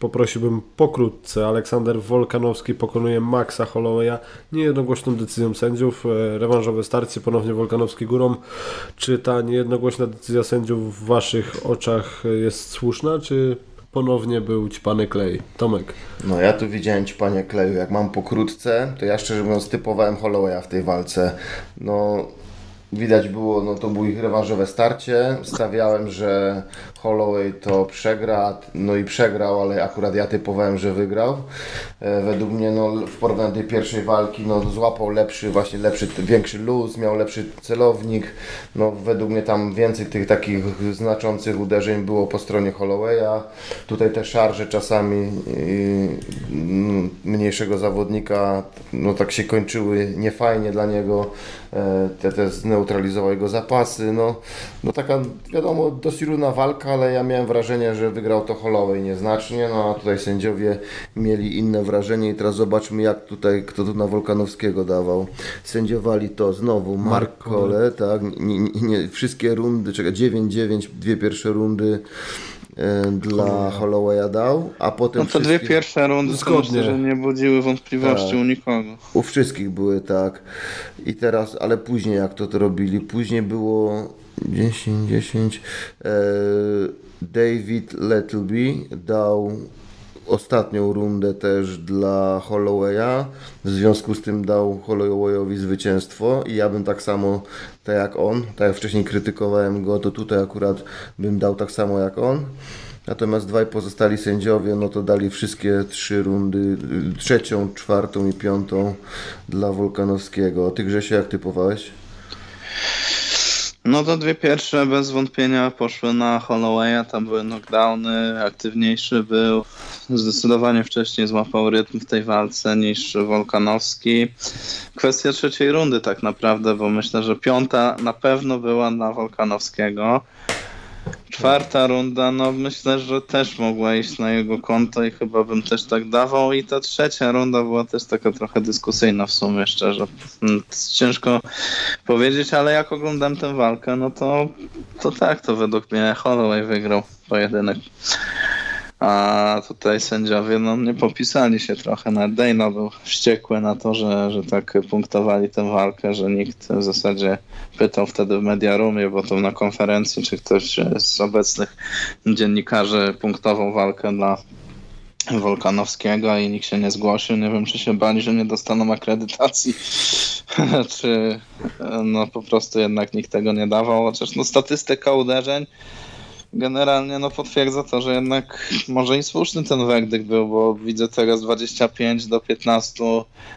poprosiłbym pokrótce. Aleksander Wolkanowski pokonuje Maxa Hollowaya niejednogłośną decyzją sędziów. Rewanżowe starcie, ponownie Wolkanowski górą. Czy ta niejednogłośna decyzja sędziów w Waszych oczach jest słuszna, czy ponownie był ćpany klej. Tomek. No ja tu widziałem ćpanie kleju. Jak mam pokrótce, to ja szczerze mówiąc typowałem Hollowaya w tej walce. No widać było, no to było ich rewanżowe starcie. Stawiałem, że Holloway to przegra, no i przegrał, ale akurat ja typowałem, że wygrał. E, według mnie no, w porównaniu do tej pierwszej walki no, złapał lepszy, właśnie lepszy, większy luz, miał lepszy celownik. No, według mnie tam więcej tych takich znaczących uderzeń było po stronie Hollowaya. Tutaj te szarże czasami mniejszego zawodnika no, tak się kończyły niefajnie dla niego. E, te, te zneutralizował jego zapasy. No, no taka wiadomo dosyć równa walka, ale ja miałem wrażenie, że wygrał to Holloway nieznacznie, no a tutaj sędziowie mieli inne wrażenie i teraz zobaczmy jak tutaj, kto tu na Wolkanowskiego dawał. Sędziowali to znowu Mark Cole, tak, nie, nie, nie, wszystkie rundy, czekaj, 9-9, dwie pierwsze rundy dla Hollowaya dał, a potem. No to dwie pierwsze rundy myślę, że nie budziły wątpliwości tak. u nikogo. U wszystkich były tak. I teraz, ale później jak to, to robili? Później było 10, 10. E, David Lettleby dał ostatnią rundę też dla Hollowaya. W związku z tym dał Hollowayowi zwycięstwo i ja bym tak samo, tak jak on, tak jak wcześniej krytykowałem go, to tutaj akurat bym dał tak samo jak on. Natomiast dwaj pozostali sędziowie, no to dali wszystkie trzy rundy, trzecią, czwartą i piątą dla Wolkanowskiego. Ty Grzesiu, jak typowałeś? No to dwie pierwsze bez wątpienia poszły na Hollowaya, tam były knockdowny, aktywniejszy był, zdecydowanie wcześniej złapał rytm w tej walce niż Wolkanowski. Kwestia trzeciej rundy tak naprawdę, bo myślę, że piąta na pewno była na Wolkanowskiego. Czwarta runda, no myślę, że też mogła iść na jego konto i chyba bym też tak dawał. I ta trzecia runda była też taka trochę dyskusyjna w sumie, szczerze. Hmm, ciężko powiedzieć, ale jak oglądam tę walkę, no to, to tak, to według mnie Holloway wygrał pojedynek. A tutaj sędziowie no, nie popisali się trochę. Nawet Dana był wściekły na to, że, że tak punktowali tę walkę, że nikt w zasadzie pytał wtedy w Mediarumie, bo to na konferencji, czy ktoś z obecnych dziennikarzy punktował walkę dla Wolkanowskiego i nikt się nie zgłosił. Nie wiem, czy się bali, że nie dostaną akredytacji, czy no po prostu jednak nikt tego nie dawał. Chociaż no, statystyka uderzeń generalnie no potwierdza to, że jednak może i słuszny ten werdykt był, bo widzę teraz 25 do 15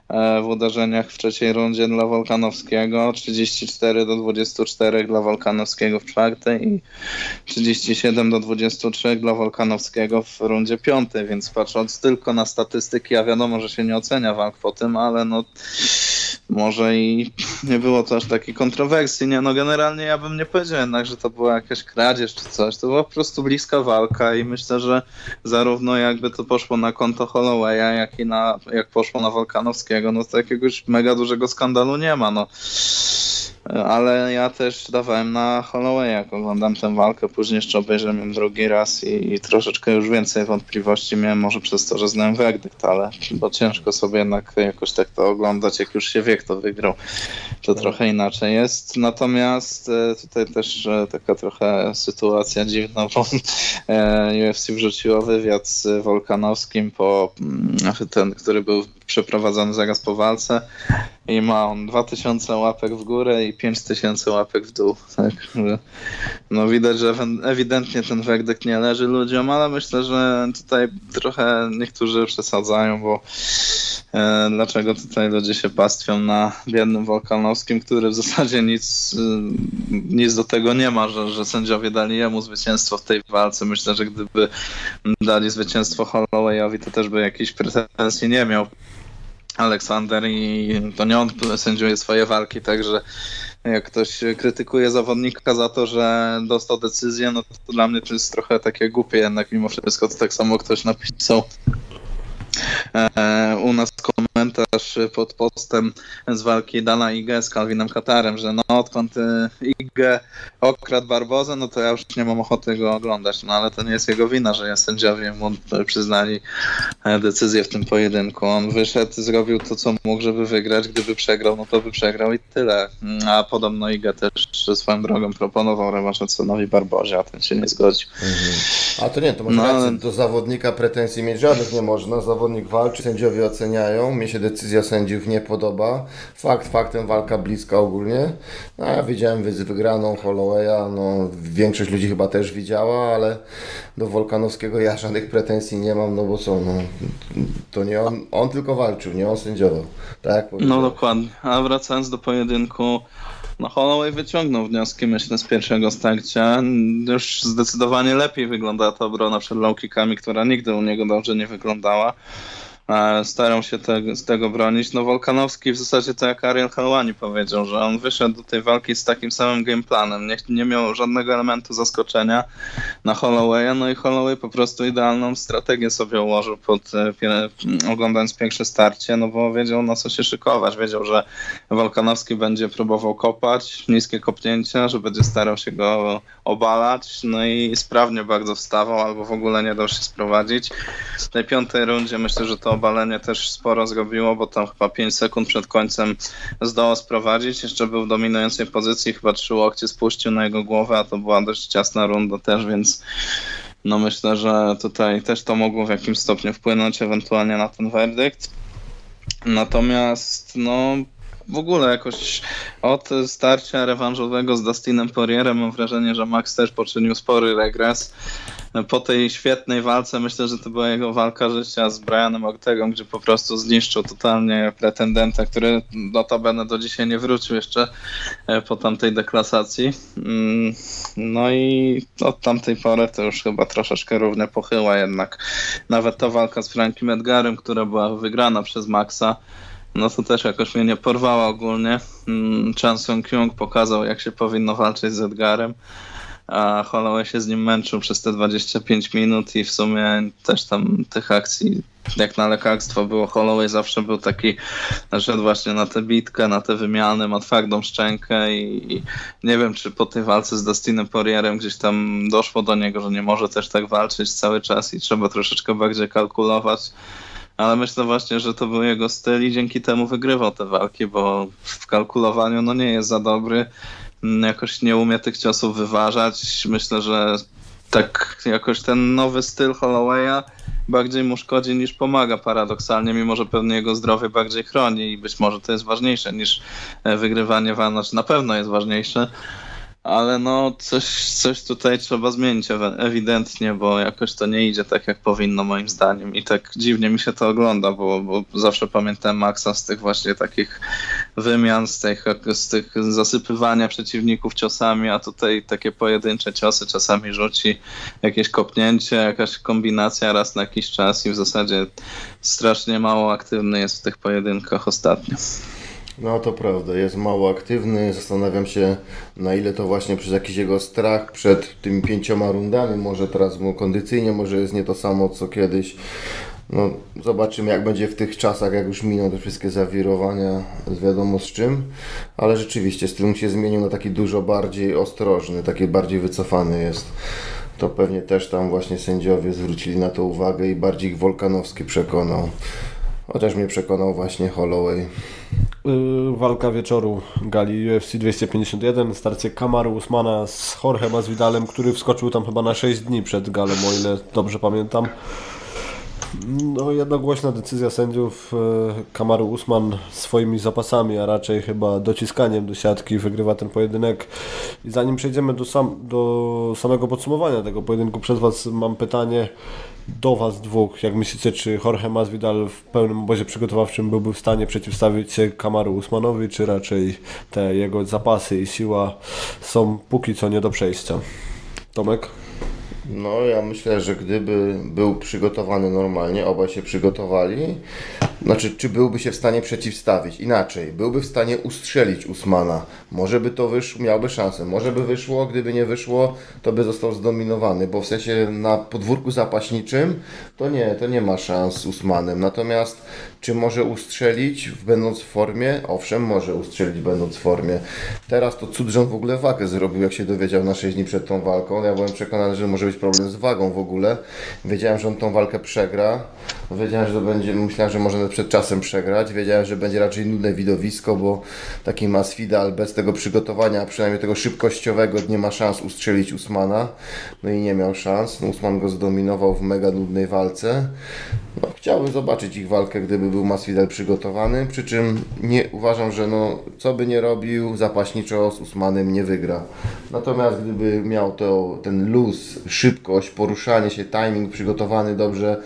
e, w uderzeniach w trzeciej rundzie dla Wolkanowskiego, 34 do 24 dla Wolkanowskiego w czwartej i 37 do 23 dla Wolkanowskiego w rundzie piątej, więc patrząc tylko na statystyki, a wiadomo, że się nie ocenia walk po tym, ale no może i nie było to aż takiej kontrowersji. Nie, no generalnie ja bym nie powiedział jednak, że to była jakaś kradzież czy coś. To była po prostu bliska walka i myślę, że zarówno jakby to poszło na konto Hollowaya, jak i na, jak poszło na Wolkanowskiego, no to jakiegoś mega dużego skandalu nie ma. No ale ja też dawałem na Holloway, jak oglądam tę walkę, później jeszcze obejrzałem ją drugi raz i, i, troszeczkę już więcej wątpliwości miałem, może przez to, że znałem werdykt, ale bo ciężko sobie jednak jakoś tak to oglądać, jak już się wie, kto wygrał, to tak. trochę inaczej jest. Natomiast e, tutaj też e, taka trochę sytuacja dziwna, bo e, UFC wrzuciło wywiad z Wolkanowskim po mm, ten, który był przeprowadzony zaraz po walce i ma on 2000 łapek w górę i 5000 łapek w dół. Tak, no widać, że ewidentnie ten werdykt nie leży ludziom, ale myślę, że tutaj trochę niektórzy przesadzają, bo e, dlaczego tutaj ludzie się pastwią na biednym Wolkanowskim, który w zasadzie nic, e, nic do tego nie ma, że, że sędziowie dali jemu zwycięstwo w tej walce. Myślę, że gdyby dali zwycięstwo Hollowayowi, to też by jakiejś pretensji nie miał. Aleksander i to nie on sędziuje swoje walki, także jak ktoś krytykuje zawodnika za to, że dostał decyzję, no to dla mnie to jest trochę takie głupie jednak mimo wszystko, to tak samo ktoś napisał u nas komentarz pod postem z walki Dana Ige z Calvinem Katarem, że no odkąd e, Ige okradł Barbozę, no to ja już nie mam ochoty go oglądać, no ale to nie jest jego wina, że sędziowie mu przyznali e, decyzję w tym pojedynku. On wyszedł, zrobił to, co mógł, żeby wygrać. Gdyby przegrał, no to by przegrał i tyle. A podobno Ige też swoją drogą proponował rewanż Edsonowi Barbozie, a ten się nie zgodził. Mhm. A to nie, to może no, do zawodnika pretensji mieć żadnych nie można. Zawodnik zawodnik walczy, sędziowie oceniają, mi się decyzja sędziów nie podoba. Fakt faktem walka bliska ogólnie. No, ja widziałem wygraną Hollowaya, no większość ludzi chyba też widziała, ale do Wolkanowskiego ja żadnych pretensji nie mam, no bo co, no, to nie on, on tylko walczył, nie on sędziował. Tak? No dokładnie. A wracając do pojedynku, no Holloway wyciągnął wnioski, myślę, z pierwszego starcia. Już zdecydowanie lepiej wygląda ta obrona przed low kickami, która nigdy u niego dobrze nie wyglądała. Starał się te, z tego bronić. No Wolkanowski w zasadzie to jak Ariel Helwani powiedział, że on wyszedł do tej walki z takim samym gameplanem. Nie, nie miał żadnego elementu zaskoczenia na Hollowaya, no i Holloway po prostu idealną strategię sobie ułożył pod e, oglądając pierwsze starcie, no bo wiedział na co się szykować. Wiedział, że Wolkanowski będzie próbował kopać, niskie kopnięcia, że będzie starał się go obalać, no i sprawnie bardzo wstawał, albo w ogóle nie dał się sprowadzić. W tej piątej rundzie myślę, że to obalenie też sporo zrobiło, bo tam chyba 5 sekund przed końcem zdołał sprowadzić. Jeszcze był w dominującej pozycji, chyba trzy łokcie spuścił na jego głowę, a to była dość ciasna runda też, więc no myślę, że tutaj też to mogło w jakimś stopniu wpłynąć ewentualnie na ten werdykt. Natomiast no w ogóle jakoś od starcia rewanżowego z Dustinem Poirierem mam wrażenie, że Max też poczynił spory regres. Po tej świetnej walce myślę, że to była jego walka życia z Brianem Ortegą, gdzie po prostu zniszczył totalnie pretendenta, który notabene do dzisiaj nie wrócił jeszcze e, po tamtej deklasacji. Mm, no i od tamtej pory to już chyba troszeczkę równie pochyła jednak. Nawet ta walka z Frankiem Edgarem, która była wygrana przez Maxa, no to też jakoś mnie nie porwała ogólnie. Mm, Chan Sung Kyung pokazał, jak się powinno walczyć z Edgarem, a Holloway się z nim męczył przez te 25 minut i w sumie też tam tych akcji jak na lekarstwo było Holloway zawsze był taki, szedł właśnie na tę bitkę, na te wymiany, ma twardą szczękę i, i, nie wiem, czy po tej walce z Dustinem Poirierem gdzieś tam doszło do niego, że nie może też tak walczyć cały czas i trzeba troszeczkę bardziej kalkulować ale myślę właśnie, że to był jego styl i dzięki temu wygrywał te walki, bo w kalkulowaniu no nie jest za dobry, jakoś nie umie tych ciosów wyważać. Myślę, że tak jakoś ten nowy styl Hollowaya bardziej mu szkodzi niż pomaga paradoksalnie, mimo że pewnie jego zdrowie bardziej chroni i być może to jest ważniejsze niż e, wygrywanie walk, znaczy na pewno jest ważniejsze, ale no coś, coś tutaj trzeba zmienić ewidentnie, bo jakoś to nie idzie tak jak powinno moim zdaniem i tak dziwnie mi się to ogląda, bo, bo zawsze pamiętam Maxa z tych właśnie takich wymian, z tych, z tych zasypywania przeciwników ciosami, a tutaj takie pojedyncze ciosy czasami rzuci jakieś kopnięcie, jakaś kombinacja raz na jakiś czas i w zasadzie strasznie mało aktywny jest w tych pojedynkach ostatnio. No to prawda, jest mało aktywny. Zastanawiam się, na ile to właśnie przez jakiś jego strach przed tymi pięcioma rundami. Może teraz mu kondycyjnie, może jest nie to samo co kiedyś. No, zobaczymy, jak będzie w tych czasach, jak już miną te wszystkie zawirowania z wiadomo z czym. Ale rzeczywiście styl się zmienił na taki dużo bardziej ostrożny, taki bardziej wycofany jest. To pewnie też tam właśnie sędziowie zwrócili na to uwagę i bardziej Wolkanowski przekonał. Chociaż mnie przekonał właśnie Holloway. Yy, walka wieczoru gali UFC 251, starcie Kamaru Usmana z Jorge Masvidalem, który wskoczył tam chyba na 6 dni przed galą, o ile dobrze pamiętam. No jednogłośna decyzja sędziów yy, Kamaru Usman swoimi zapasami, a raczej chyba dociskaniem do siatki wygrywa ten pojedynek. I zanim przejdziemy do, sam, do samego podsumowania tego pojedynku, przez Was mam pytanie do Was dwóch. Jak myślicie, czy Jorge Masvidal w pełnym obozie przygotowawczym byłby w stanie przeciwstawić się Kamaru Usmanowi, czy raczej te jego zapasy i siła są póki co nie do przejścia? Tomek? No, ja myślę, że gdyby był przygotowany normalnie, obaj się przygotowali, znaczy, czy byłby się w stanie przeciwstawić? Inaczej, byłby w stanie ustrzelić Usmana. Może by to wyszło, miałby szansę. Może by wyszło, gdyby nie wyszło, to by został zdominowany, bo w sensie na podwórku zapaśniczym to nie, to nie ma szans z Usmanem. Natomiast czy może ustrzelić będąc w formie? Owszem, może ustrzelić będąc w formie. Teraz to cud, że on w ogóle wagę zrobił, jak się dowiedział na 6 dni przed tą walką. Ja byłem przekonany, że może być problem z wagą w ogóle. Wiedziałem, że on tą walkę przegra. Wiedziałem, że to będzie, myślałem, że może przed czasem przegrać. Wiedziałem, że będzie raczej nudne widowisko, bo taki Masvidal bez tego przygotowania, przynajmniej tego szybkościowego, nie ma szans ustrzelić Usmana. No i nie miał szans. No, Usman go zdominował w mega nudnej walce. No, chciałbym zobaczyć ich walkę, gdyby był Masvidal przygotowany, przy czym nie uważam, że no, co by nie robił, zapaśniczo z Usmanem nie wygra. Natomiast gdyby miał to, ten luz, szybkość, poruszanie się, timing przygotowany dobrze,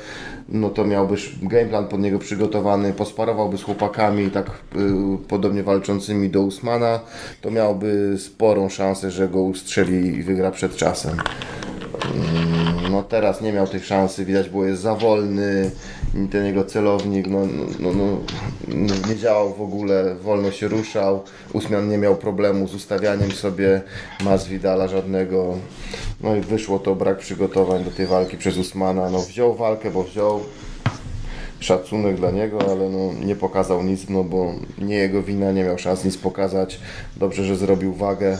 no to miałby gameplan pod niego przygotowany, posparowałby z chłopakami tak y, podobnie walczącymi do Usmana, to miałby sporą szansę, że go ustrzeli i wygra przed czasem. Mm, no teraz nie miał tych szansy, widać było jest za wolny, ten jego celownik no, no, no, no, nie działał w ogóle, wolno się ruszał, Usmian nie miał problemu z ustawianiem sobie Masvidala żadnego, no i wyszło to brak przygotowań do tej walki przez Usmana, no wziął walkę, bo wziął, szacunek dla niego, ale no, nie pokazał nic, no bo nie jego wina, nie miał szans nic pokazać. Dobrze, że zrobił wagę.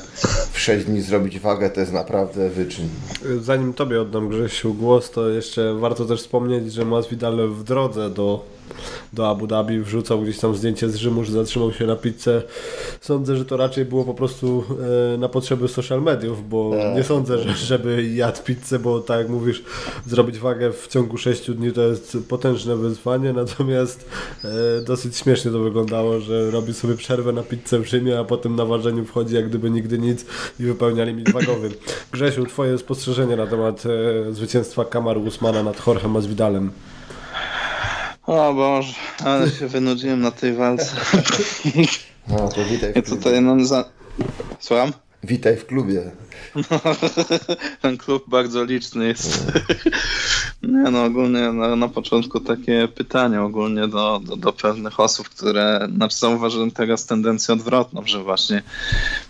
W 6 dni zrobić wagę to jest naprawdę wyczyn. Zanim Tobie oddam Grzesiu głos, to jeszcze warto też wspomnieć, że Masvidal w drodze do do Abu Dhabi, wrzucał gdzieś tam zdjęcie z Rzymu, że zatrzymał się na pizzę. Sądzę, że to raczej było po prostu e, na potrzeby social mediów, bo tak. nie sądzę, że, żeby jadł pizzę, bo tak jak mówisz, zrobić wagę w ciągu 6 dni to jest potężne wyzwanie, natomiast e, dosyć śmiesznie to wyglądało, że robi sobie przerwę na pizzę w Rzymie, a potem na ważeniu wchodzi jak gdyby nigdy nic i wypełnia limit wagowy. Grzesiu, twoje spostrzeżenie na temat e, zwycięstwa Kamaru Usmana nad Jorge Masvidalem. O Boże, ale się wynudziłem na tej walce. No to witaj. Ja tutaj mam za... Słucham? Witaj w klubie. ten klub bardzo liczny jest. Nie no, ogólnie na, na początku takie pytanie ogólnie do, do, do, pewnych osób, które, znaczy zauważyłem teraz tendencję odwrotną, że właśnie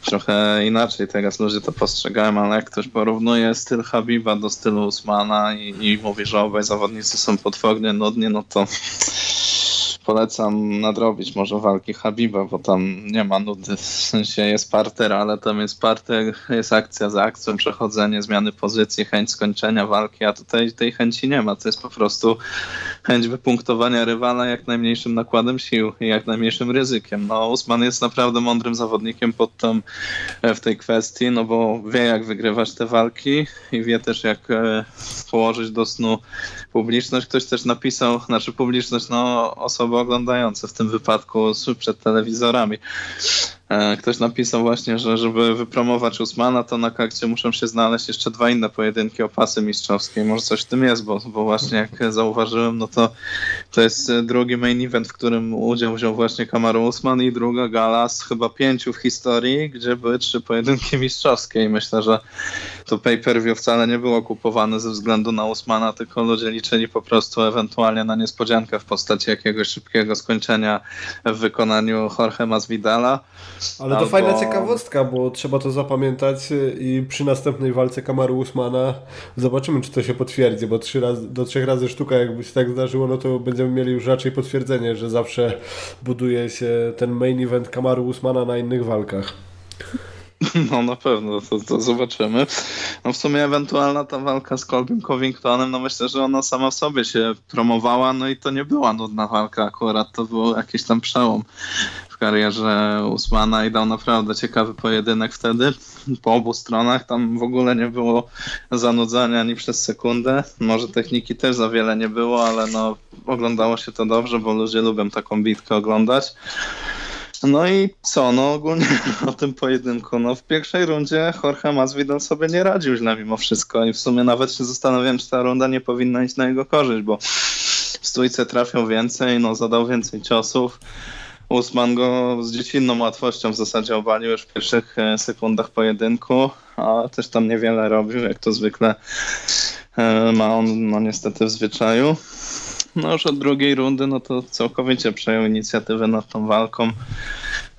trochę inaczej teraz ludzie to postrzegają, ale jak ktoś porównuje styl Habiba do stylu Usmana i, i mówi, że obaj zawodnicy są potwornie nudni, no to polecam nadrobić może walki Habiba, bo tam nie ma nudy. W sensie jest parter, ale tam jest parter, jest akcja za akcją, przechodzenie, zmiany pozycji, chęć skończenia walki, a tutaj tej chęci nie ma. To jest po prostu chęć wypunktowania rywala jak najmniejszym nakładem sił i jak najmniejszym ryzykiem. No, Usman jest naprawdę mądrym zawodnikiem pod tą, e, w tej kwestii, no bo wie jak wygrywać te walki i wie też jak e, położyć do snu publiczność. Ktoś też napisał, znaczy publiczność, no osoby oglądające w tym wypadku przed telewizorami. E, ktoś napisał właśnie, że żeby wypromować Usmana, to na karcie muszą się znaleźć jeszcze dwa inne pojedynki o pasy mistrzowskie. Może coś w tym jest, bo, bo właśnie jak zauważyłem, no to to jest drugi main event, w którym udział wziął właśnie Kamaru Usman i druga gala z chyba pięciu w historii, gdzie były trzy pojedynki mistrzowskie i myślę, że to pay-per-view wcale nie było kupowane ze względu na Usmana, tylko ludzie liczyli po prostu ewentualnie na niespodziankę w postaci jakiegoś szybkiego skończenia w wykonaniu Jorge Masvidala. Ale to Albo... fajna ciekawostka, bo trzeba to zapamiętać i przy następnej walce Kamaru Usmana zobaczymy, czy to się potwierdzi, bo trzy razy, do trzech razy sztuka, jakby się tak zdarzyło, no to będziemy mieli już raczej potwierdzenie, że zawsze buduje się ten main event Kamaru Usmana na innych walkach. No na pewno, to, to zobaczymy. No w sumie ewentualna ta walka z Colbym Covingtonem, no myślę, że ona sama w sobie się promowała, no i to nie była nudna walka akurat, to był jakiś tam przełom w karierze Usmana i dał naprawdę ciekawy pojedynek wtedy po obu stronach. Tam w ogóle nie było zanudzania ani przez sekundę. Może techniki też za wiele nie było, ale no oglądało się to dobrze, bo ludzie lubią taką bitkę oglądać. No i co, no ogólnie o tym pojedynku. No w pierwszej rundzie Jorge Masvidal sobie nie radził źle mimo wszystko i w sumie nawet się zastanawiałem, czy ta runda nie powinna iść na jego korzyść, bo w stójce trafiał więcej, no zadał więcej ciosów. Usman go z dziecinną łatwością w zasadzie obalił już w pierwszych e, sekundach pojedynku, a też tam niewiele robił, jak to zwykle e, ma on no niestety w zwyczaju. No już od drugiej rundy, no to całkowicie przejął inicjatywę nad tą walką.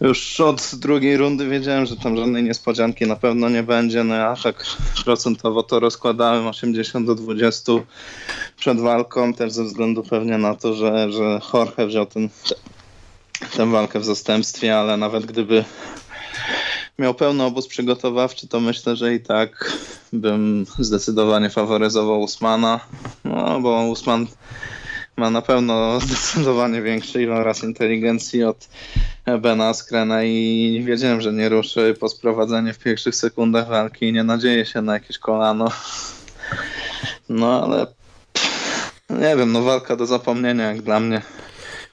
Już od drugiej rundy wiedziałem, że tam żadnej niespodzianki na pewno nie będzie. No ja tak procentowo to rozkładałem 80 do 20 przed walką, też ze względu pewnie na to, że, że Jorge wziął ten, tę walkę w zastępstwie, ale nawet gdyby miał pełny obóz przygotowawczy, to myślę, że i tak bym zdecydowanie faworyzował Usmana, no bo Usman ma na pewno zdecydowanie większy iloraz inteligencji od Bena Skrena i wiedziałem, że nie ruszy po sprowadzeniu w pierwszych sekundach walki i nie nadzieję się na jakieś kolano. No ale nie wiem, no walka do zapomnienia jak dla mnie.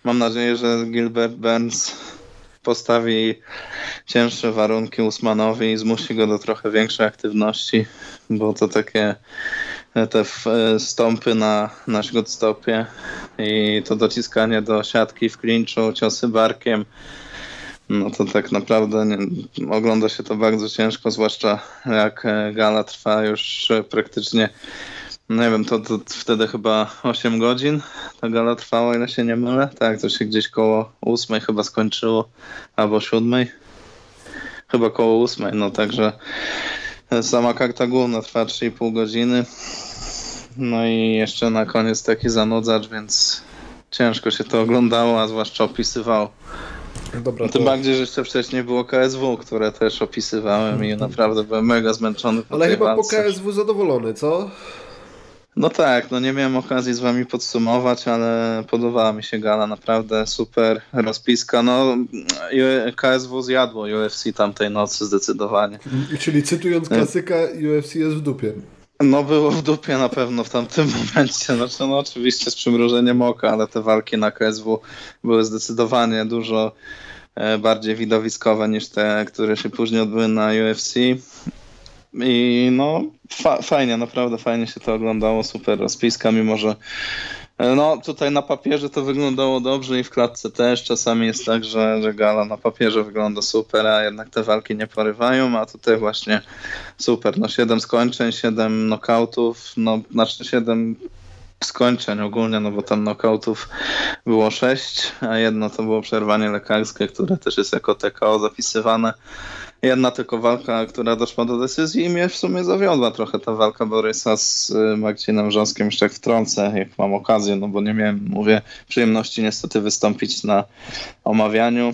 Mam nadzieję, że Gilbert Burns postawi cięższe warunki Usmanowi i zmusi go do trochę większej aktywności, bo to takie te e, stąpy na, na śródstopie i to dociskanie do siatki w klinczu, ciosy barkiem, no to tak naprawdę nie, ogląda się to bardzo ciężko, zwłaszcza jak e, gala trwa już praktycznie nie wiem, to, to wtedy chyba 8 godzin ta gala trwała, ile się nie mylę. Tak, to się gdzieś koło 8 chyba skończyło, albo 7. Chyba koło 8, no także sama karta główna trwa 3,5 godziny. No i jeszcze na koniec taki zanudzacz, więc ciężko się to oglądało, a zwłaszcza opisywało. Dobra, Tym to... bardziej, że jeszcze wcześniej było KSW, które też opisywałem i naprawdę byłem mega zmęczony. Po Ale chyba walce. po KSW zadowolony, co? No tak, no nie miałem okazji z wami podsumować, ale podobała mi się gala, naprawdę super rozpiska. No KSW zjadło UFC tamtej nocy zdecydowanie. Czyli cytując klasyka, UFC jest w dupie. No było w dupie na pewno w tamtym momencie. Znaczy, no oczywiście z przymrużeniem oka, ale te walki na KSW były zdecydowanie dużo e, bardziej widowiskowe niż te, które się później odbyły na UFC. I no fa fajnie, naprawdę fajnie się to oglądało, super rozpiska, mimo że no tutaj na papierze to wyglądało dobrze i w klatce też. Czasami jest tak, że, że gala na papierze wygląda super, a jednak te walki nie porywają, a tutaj właśnie super. No 7 skończeń, 7 knockoutów, no znaczy 7 skończeń ogólnie, no bo tam knockoutów było 6, a jedno to było przerwanie lekarskie, które też jest jako TKO zapisywane jedna tylko walka, która doszła do decyzji i mnie w sumie zawiodła trochę ta walka Borysa z y, Marcinem Rząskiem. Jeszcze jak wtrącę, jak mam okazję, no bo nie miałem, mówię, przyjemności niestety wystąpić na omawianiu.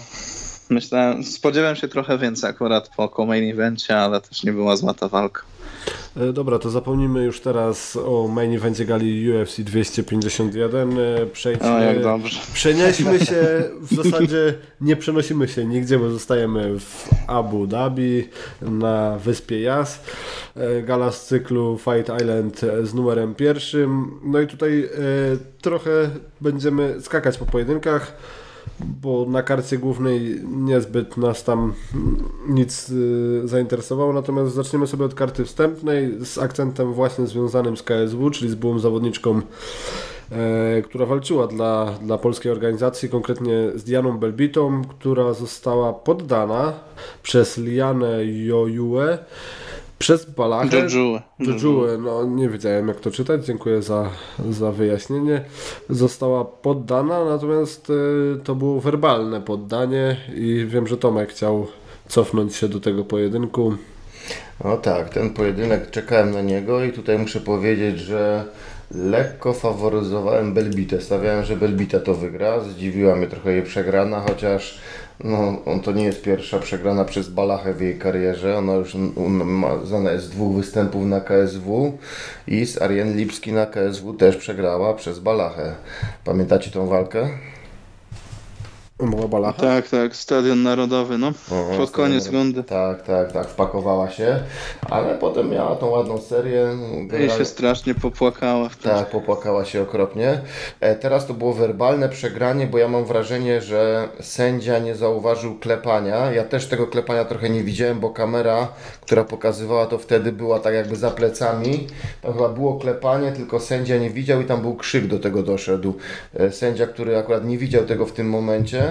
Myślałem, spodziewałem się trochę więcej akurat po main evencie, ale też nie była zła ta walka. E, dobra, to zapomnijmy już teraz o main evencie gali UFC 251. E, przejdźmy. O, jak dobrze. Przenieśmy się, w zasadzie nie przenosimy się nigdzie, bo zostajemy w Abu Dhabi na wyspie Yas. E, gala z cyklu Fight Island z numerem pierwszym. No i tutaj trochę będziemy skakać po pojedynkach bo na karcie głównej niezbyt nas tam nic y, zainteresowało, natomiast zaczniemy sobie od karty wstępnej z akcentem właśnie związanym z KSW, czyli z byłą zawodniczką e, która walczyła dla, dla polskiej organizacji, konkretnie z Dianą Belbitą, która została poddana przez Lianę Jojue przez Balachę. Jojuę. Jojuę, no nie wiedziałem jak to czytać, dziękuję za, za wyjaśnienie. Została poddana, natomiast y, to było werbalne poddanie i wiem, że Tomek chciał cofnąć się do tego pojedynku. No tak, ten pojedynek czekałem na niego i tutaj muszę powiedzieć, że lekko faworyzowałem Belbitę. Stawiałem, że Belbita to wygra. Zdziwiła mnie trochę jej przegrana, chociaż no, on to nie jest pierwsza przegrana przez Balachę w jej karierze. Ona już ma, znana jest z dwóch występów na KSW i z Arien Lipski na KSW też przegrała przez Balachę. Pamiętacie tą walkę? Była balacha? Tak, tak, Stadion Narodowy, no. O, Pod koniec rundy. Tak, tak, tak, wpakowała się, ale potem miała tą ładną serię. I się strasznie popłakała. Wtedy. Tak, popłakała się okropnie. E, teraz to było werbalne przegranie, bo ja mam wrażenie, że sędzia nie zauważył klepania. Ja też tego klepania trochę nie widziałem, bo kamera, która pokazywała to wtedy była tak jakby za plecami. Tam chyba było klepanie, tylko sędzia nie widział i tam był krzyk do tego doszedł. E, sędzia, który akurat nie widział tego w tym momencie,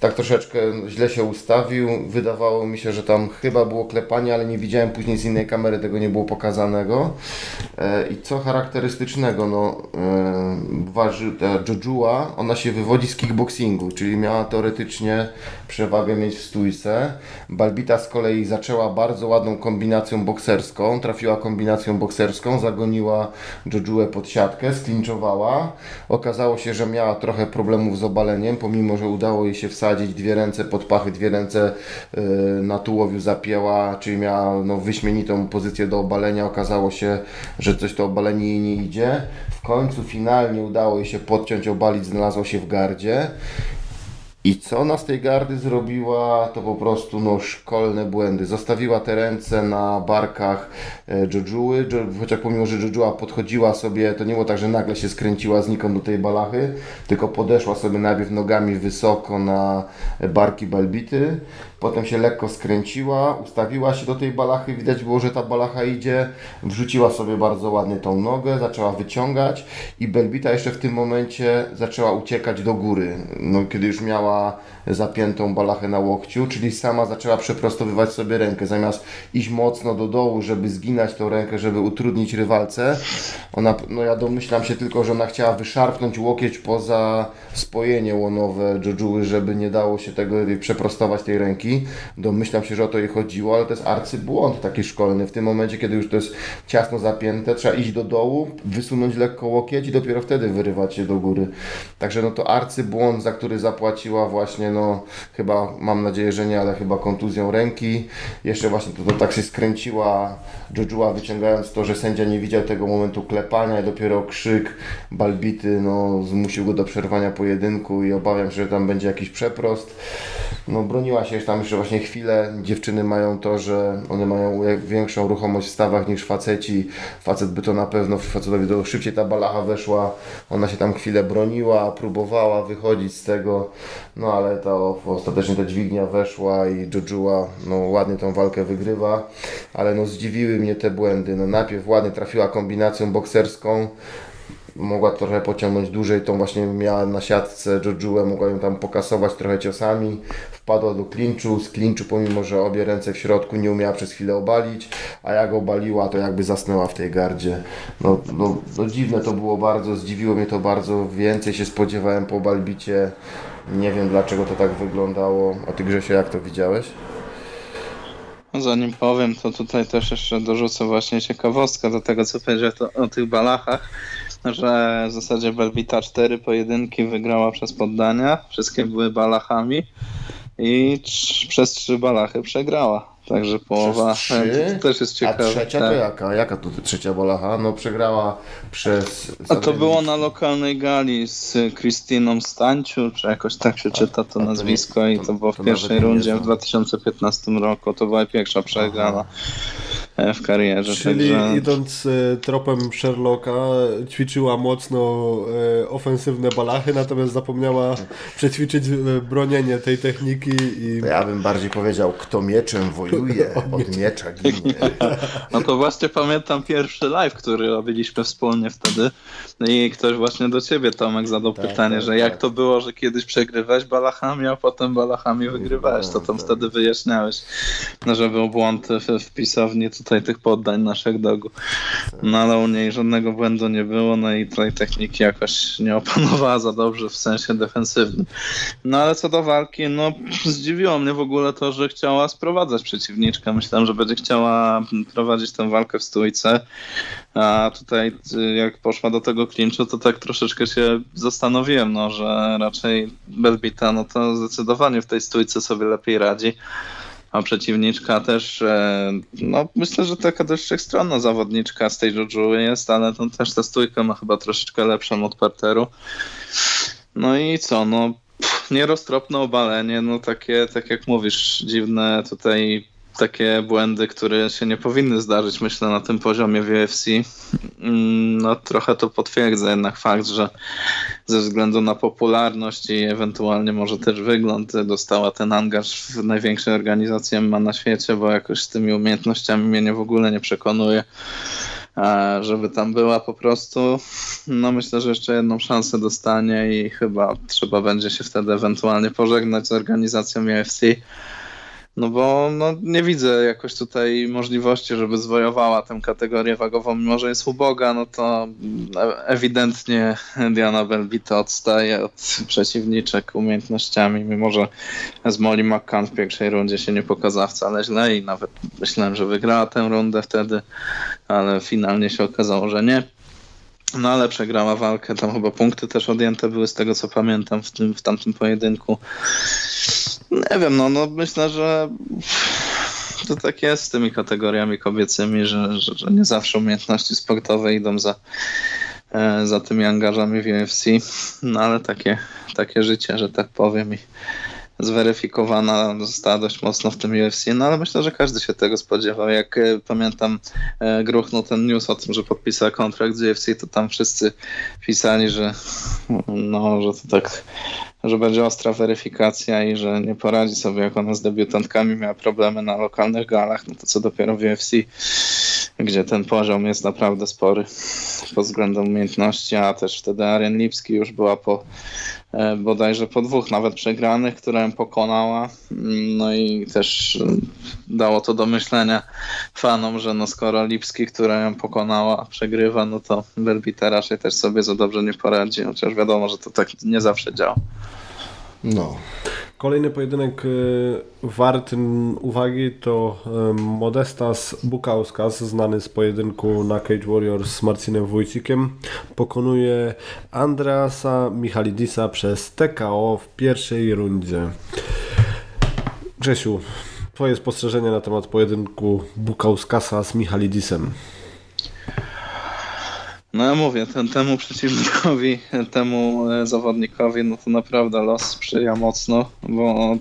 tak troszeczkę źle się ustawił. Wydawało mi się, że tam chyba było klepanie, ale nie widziałem później z innej kamery, tego nie było pokazanego. E, I co charakterystycznego, no, e, ta Jojua, ona się wywodzi z kickboxingu, czyli miała teoretycznie przewagę mieć w stójce. Balbita z kolei zaczęła bardzo ładną kombinacją bokserską, trafiła kombinacją bokserską, zagoniła Jojuę pod siatkę, sklinczowała. Okazało się, że miała trochę problemów z obaleniem, pomimo, że udało jej się wsadzić dwie ręce pod pachy, dwie ręce yy, na tułowiu zapięła, czyli miała no, wyśmienitą pozycję do obalenia. Okazało się, że coś to obalenie jej nie idzie. W końcu finalnie udało jej się podciąć, obalić, znalazło się w gardzie. I co ona z tej gardy zrobiła, to po prostu no, szkolne błędy. Zostawiła te ręce na barkach e, Jojuły, chociaż pomimo, że Jojua podchodziła sobie, to nie było tak, że nagle się skręciła znikąd do tej balachy, tylko podeszła sobie najpierw nogami wysoko na barki Balbity, potem się lekko skręciła, ustawiła się do tej balachy, widać było, że ta balacha idzie, wrzuciła sobie bardzo ładnie tą nogę, zaczęła wyciągać i Belbita jeszcze w tym momencie zaczęła uciekać do góry, no, kiedy już miała zapiętą balachę na łokciu, czyli sama zaczęła przeprostowywać sobie rękę, zamiast iść mocno do dołu, żeby zginać tą rękę, żeby utrudnić rywalce, ona, no ja domyślam się tylko, że ona chciała wyszarpnąć łokieć poza spojenie łonowe Jojuły, żeby nie dało się tego przeprostować tej ręki. Domyślam się, że o to jej chodziło, ale to jest arcybłąd taki szkolny. W tym momencie, kiedy już to jest ciasno zapięte, trzeba iść do dołu, wysunąć lekko łokieć i dopiero wtedy wyrywać się do góry. Także no to arcybłąd, za który zapłaciła właśnie, no chyba, mam nadzieję, że nie, ale chyba kontuzją ręki. Jeszcze właśnie to, to tak się skręciła Jojua wyciągając to, że sędzia nie widział tego momentu klepania i dopiero krzyk Balbity no, zmusił go do przerwania pojedynku i obawiam się, że tam będzie jakiś przeprost. No, broniła się tam jeszcze właśnie chwilę. Dziewczyny mają to, że one mają większą ruchomość w stawach niż faceci. Facet by to na pewno, facetowi to szybciej ta balacha weszła. Ona się tam chwilę broniła, próbowała wychodzić z tego, no ale to ostatecznie ta dźwignia weszła i Jojua no, ładnie tą walkę wygrywa, ale no zdziwiły mnie te błędy. No, najpierw ładnie trafiła kombinacją bokserską, mogła trochę pociągnąć dłużej, tą właśnie miała na siatce Jojuę, mogła ją tam pokasować trochę ciosami, wpadła do klinczu, z klinczu pomimo, że obie ręce w środku nie umiała przez chwilę obalić, a jak obaliła, to jakby zasnęła w tej gardzie. No, no, no dziwne to było bardzo, zdziwiło mnie to bardzo, więcej się spodziewałem po balbicie, nie wiem dlaczego to tak wyglądało, a Ty Grzesio jak to widziałeś? No, zanim powiem, to tutaj też jeszcze dorzucę właśnie ciekawostkę do tego, co powiedział o tych balachach, że w zasadzie Belvita cztery pojedynki wygrała przez poddania, wszystkie były balachami i przez trzy balachy przegrała. Także połowa trzy, to też jest ciekawe. A trzecia tak. to jaka? Jaka to trzecia bolacha? No przegrała przez... A to było na lokalnej gali z Krystyną Stanciu, czy jakoś tak się czyta to, nazwisko i to było w pierwszej rundzie w 2015 roku. To była pierwsza przegrana. Aha. E, w karierze. Czyli także... idąc e, tropem Sherlocka, ćwiczyła mocno e, ofensywne balachy, natomiast zapomniała przećwiczyć bronienie tej techniki. I... To ja bym bardziej powiedział, kto mieczem wojuje, od miecza ginie. No to właśnie pamiętam pierwszy live, który robiliśmy wspólnie wtedy i ktoś właśnie do ciebie, Tomek, zadał tak, pytanie, tak, że jak tak. to było, że kiedyś przegrywałeś balachami, a potem balachami wygrywałeś, to tam tak. wtedy wyjaśniałeś, no, że był błąd w, w pisowni tutaj tutaj tych poddań naszych dogu. No ale u niej żadnego błędu nie było, no i tej techniki jakoś nie opanowała za dobrze w sensie defensywnym. No ale co do walki, no zdziwiło mnie w ogóle to, że chciała sprowadzać przeciwniczkę. Myślałem, że będzie chciała prowadzić tę walkę w stójce, a tutaj jak poszła do tego klinczu, to tak troszeczkę się zastanowiłem, no, że raczej Belbita, no to zdecydowanie w tej stójce sobie lepiej radzi a przeciwniczka też, e, no myślę, że taka dość wszechstronna zawodniczka z tej Juju jest, ale to też ta stójka ma chyba troszeczkę lepszą od parteru. No i co, no nieroztropne obalenie, no takie, tak jak mówisz, dziwne tutaj takie błędy, które się nie powinny zdarzyć, myślę, na tym poziomie w UFC. Mm, no trochę to potwierdza jednak fakt, że ze względu na popularność i ewentualnie może też wygląd dostała ten angaż w największej organizacji MMA na świecie, bo jakoś z tymi umiejętnościami mnie nie w ogóle nie przekonuje żeby tam była po prostu. No myślę, że jeszcze jedną szansę dostanie i chyba trzeba będzie się wtedy ewentualnie pożegnać z organizacją UFC. No bo no, nie widzę jakoś tutaj możliwości, żeby zwojowała tę kategorię wagową, mimo że jest uboga, no to ewidentnie Diana Belbita odstaje od przeciwniczek umiejętnościami, mimo że z Molly McCann w pierwszej rundzie się nie pokazała wcale źle i nawet myślałem, że wygrała tę rundę wtedy, ale finalnie się okazało, że nie. No ale przegrała walkę, tam chyba punkty też odjęte były z tego co pamiętam w, tym, w tamtym pojedynku. Nie wiem, no, no myślę, że to tak jest z tymi kategoriami kobiecymi, że, że, że nie zawsze umiejętności sportowe idą za, e, za tymi angażami w UFC, no ale takie, takie życie, że tak powiem i zweryfikowana została dość mocno w tym UFC, no ale myślę, że każdy się tego spodziewał. Jak e, pamiętam, e, gruchnął ten news o tym, że podpisała kontrakt z UFC, to tam wszyscy pisali, że no, że to tak że będzie ostra weryfikacja i że nie poradzi sobie, jak ona z debiutantkami miała problemy na lokalnych galach, no to co dopiero w UFC. gdzie ten poziom jest naprawdę spory pod względem umiejętności, a też wtedy Arian Lipski już była po bodajże po dwóch nawet przegranych, które pokonała. No i też e, dało to do myślenia fanom, że no skoro Lipski, która ją pokonała, przegrywa, no to Berbita raczej też sobie za dobrze nie poradzi, chociaż wiadomo, że to tak nie zawsze działa. No. Kolejny pojedynek y, warty uwagi to y, Modestas Bukauskas, znany z pojedynku na Cage Warriors z Marcinem Wójcikiem. Pokonuje Andreasa Michalidisa przez TKO w pierwszej rundzie. Grzesiu, Twoje spostrzeżenie na temat pojedynku Bukauskasa z Michalidisem. No ja mówię, ten, temu przeciwnikowi, temu e, zawodnikowi, no to naprawdę los sprzyja mocno, bo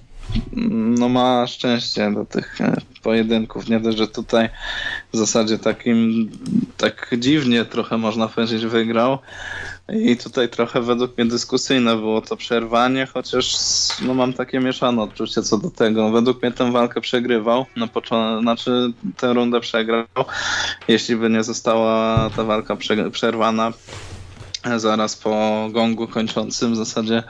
no ma szczęście do tych e, pojedynków. Nie dość, że tutaj w zasadzie takim tak dziwnie trochę można powiedzieć wygrał, i tutaj trochę według mnie dyskusyjne było to przerwanie, chociaż no, mam takie mieszane odczucie co do tego. Według mnie tę walkę przegrywał, na początku, znaczy tę rundę przegrał. Jeśli by nie została ta walka przerwana, zaraz po gongu kończącym w zasadzie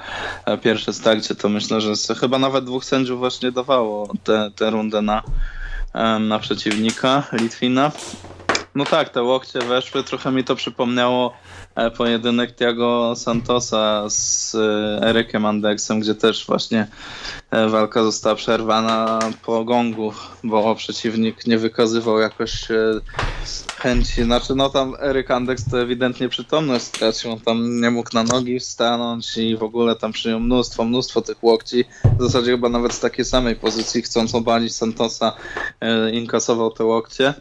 e, pierwsze starcie, to myślę, że chyba nawet dwóch sędziów właśnie dawało tę rundę na, na przeciwnika Litwina. No tak, te łokcie weszły, trochę mi to przypomniało e, pojedynek Tiago Santosa z e, Erykiem Andeksem, gdzie też właśnie e, walka została przerwana po gongu, bo przeciwnik nie wykazywał jakoś chęci. Znaczy, no tam Eryk Andeks to ewidentnie przytomność stracił, on tam nie mógł na nogi stanąć i w ogóle tam przyjął mnóstwo, mnóstwo tych łokci. W zasadzie chyba nawet z takiej samej pozycji, chcąc obalić Santosa, inkasował te łokcie.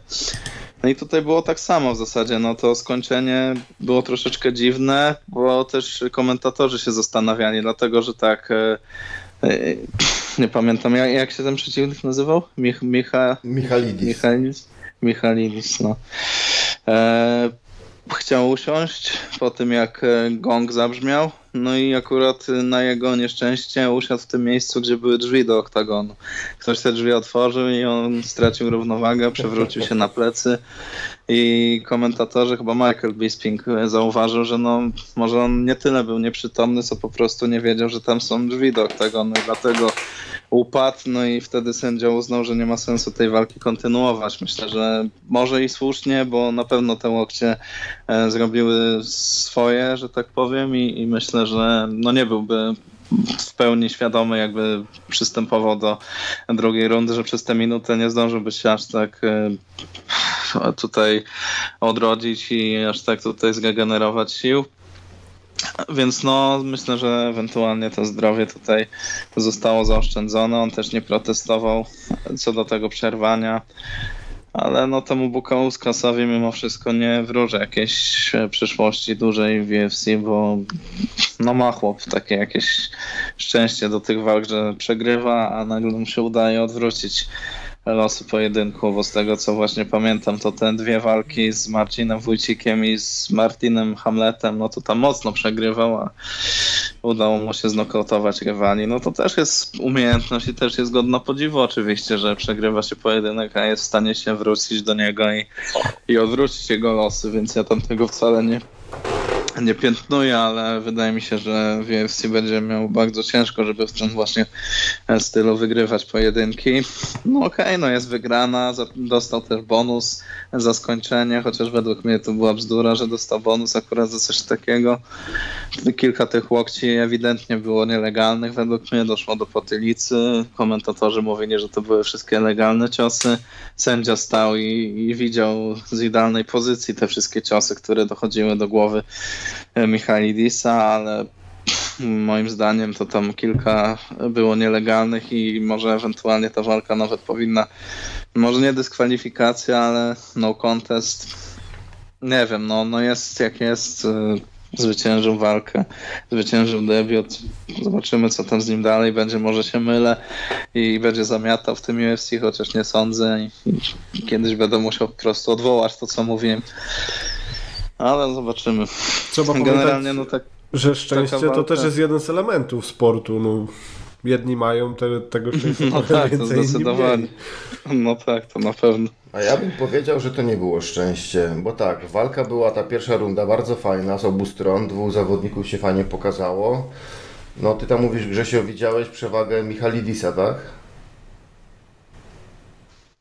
No i tutaj było tak samo w zasadzie, no to skończenie było troszeczkę dziwne, bo też komentatorzy się zastanawiali, dlatego że tak, e, e, nie pamiętam jak, się ten przeciwnik nazywał? Mich, Micha, Michalidis. Michalidis, Michalidis no. E, chciał usiąść po tym, jak e, gong zabrzmiał. No i akurat na jego nieszczęście usiadł w tym miejscu, gdzie były drzwi do oktagonu. Ktoś te drzwi otworzył i on stracił równowagę, przewrócił się na plecy i komentatorzy, chyba Michael Bisping zauważył, że no może on nie tyle był nieprzytomny, co po prostu nie wiedział, że tam są drzwi do oktagonu dlatego upadł, no i wtedy sędzia uznał, że nie ma sensu tej walki kontynuować. Myślę, że może i słusznie, bo na pewno te łokcie e, zrobiły swoje, że tak powiem i, i myślę, że no nie byłby w pełni świadomy jakby przystępował do drugiej rundy, że przez tę minutę nie zdążyłby się aż tak e, tutaj odrodzić i aż tak tutaj zgenerować sił. Więc no, myślę, że ewentualnie to zdrowie tutaj zostało zaoszczędzone. On też nie protestował co do tego przerwania. Ale no temu Bukauskasowi mimo wszystko nie wróżę jakiejś przyszłości dużej w UFC, bo no ma chłop takie jakieś szczęście do tych walk, że przegrywa, a nagle mu się udaje odwrócić losy pojedynku, bo z tego co właśnie pamiętam, to te dwie walki z Marcinem Wójcikiem i z Martinem Hamletem, no to tam mocno przegrywał, a udało mu się znokautować rywali. No to też jest umiejętność i też jest godna podziwu oczywiście, że przegrywa się pojedynek, a jest w stanie się wrócić do niego i, i odwrócić jego losy, więc ja tam tego wcale nie nie piętnuje, ale wydaje mi się, że w UFC będzie miał bardzo ciężko, żeby w tym właśnie stylu wygrywać pojedynki. No okej, okay, no jest wygrana, dostał też bonus za skończenie, chociaż według mnie to była bzdura, że dostał bonus akurat za coś takiego. Kilka tych łokci ewidentnie było nielegalnych, według mnie doszło do potylicy. Komentatorzy mówili, że to były wszystkie legalne ciosy. Sędzia stał i, i widział z idealnej pozycji te wszystkie ciosy, które dochodziły do głowy Michalidisa, ale moim zdaniem to tam kilka było nielegalnych i może ewentualnie ta walka nawet powinna, może nie dyskwalifikacja, ale no contest. Nie wiem, no, no jest jak jest. Y, zwyciężył walkę, zwyciężył debiut. Zobaczymy, co tam z nim dalej będzie. Może się mylę i będzie zamiatał w tym UFC, chociaż nie sądzę. I kiedyś będę musiał po prostu odwołać to, co mówiłem. Ale zobaczymy. Trzeba Generalnie, no tak. Że szczęście to też jest jeden z elementów sportu. No, jedni mają te, tego szczęścia No tak, to zdecydowanie. No tak, to na pewno. A ja bym powiedział, że to nie było szczęście, bo tak, walka była ta pierwsza runda bardzo fajna z obu stron, dwóch zawodników się fajnie pokazało. No ty tam mówisz, Grzesio, widziałeś przewagę Michalidisa, tak?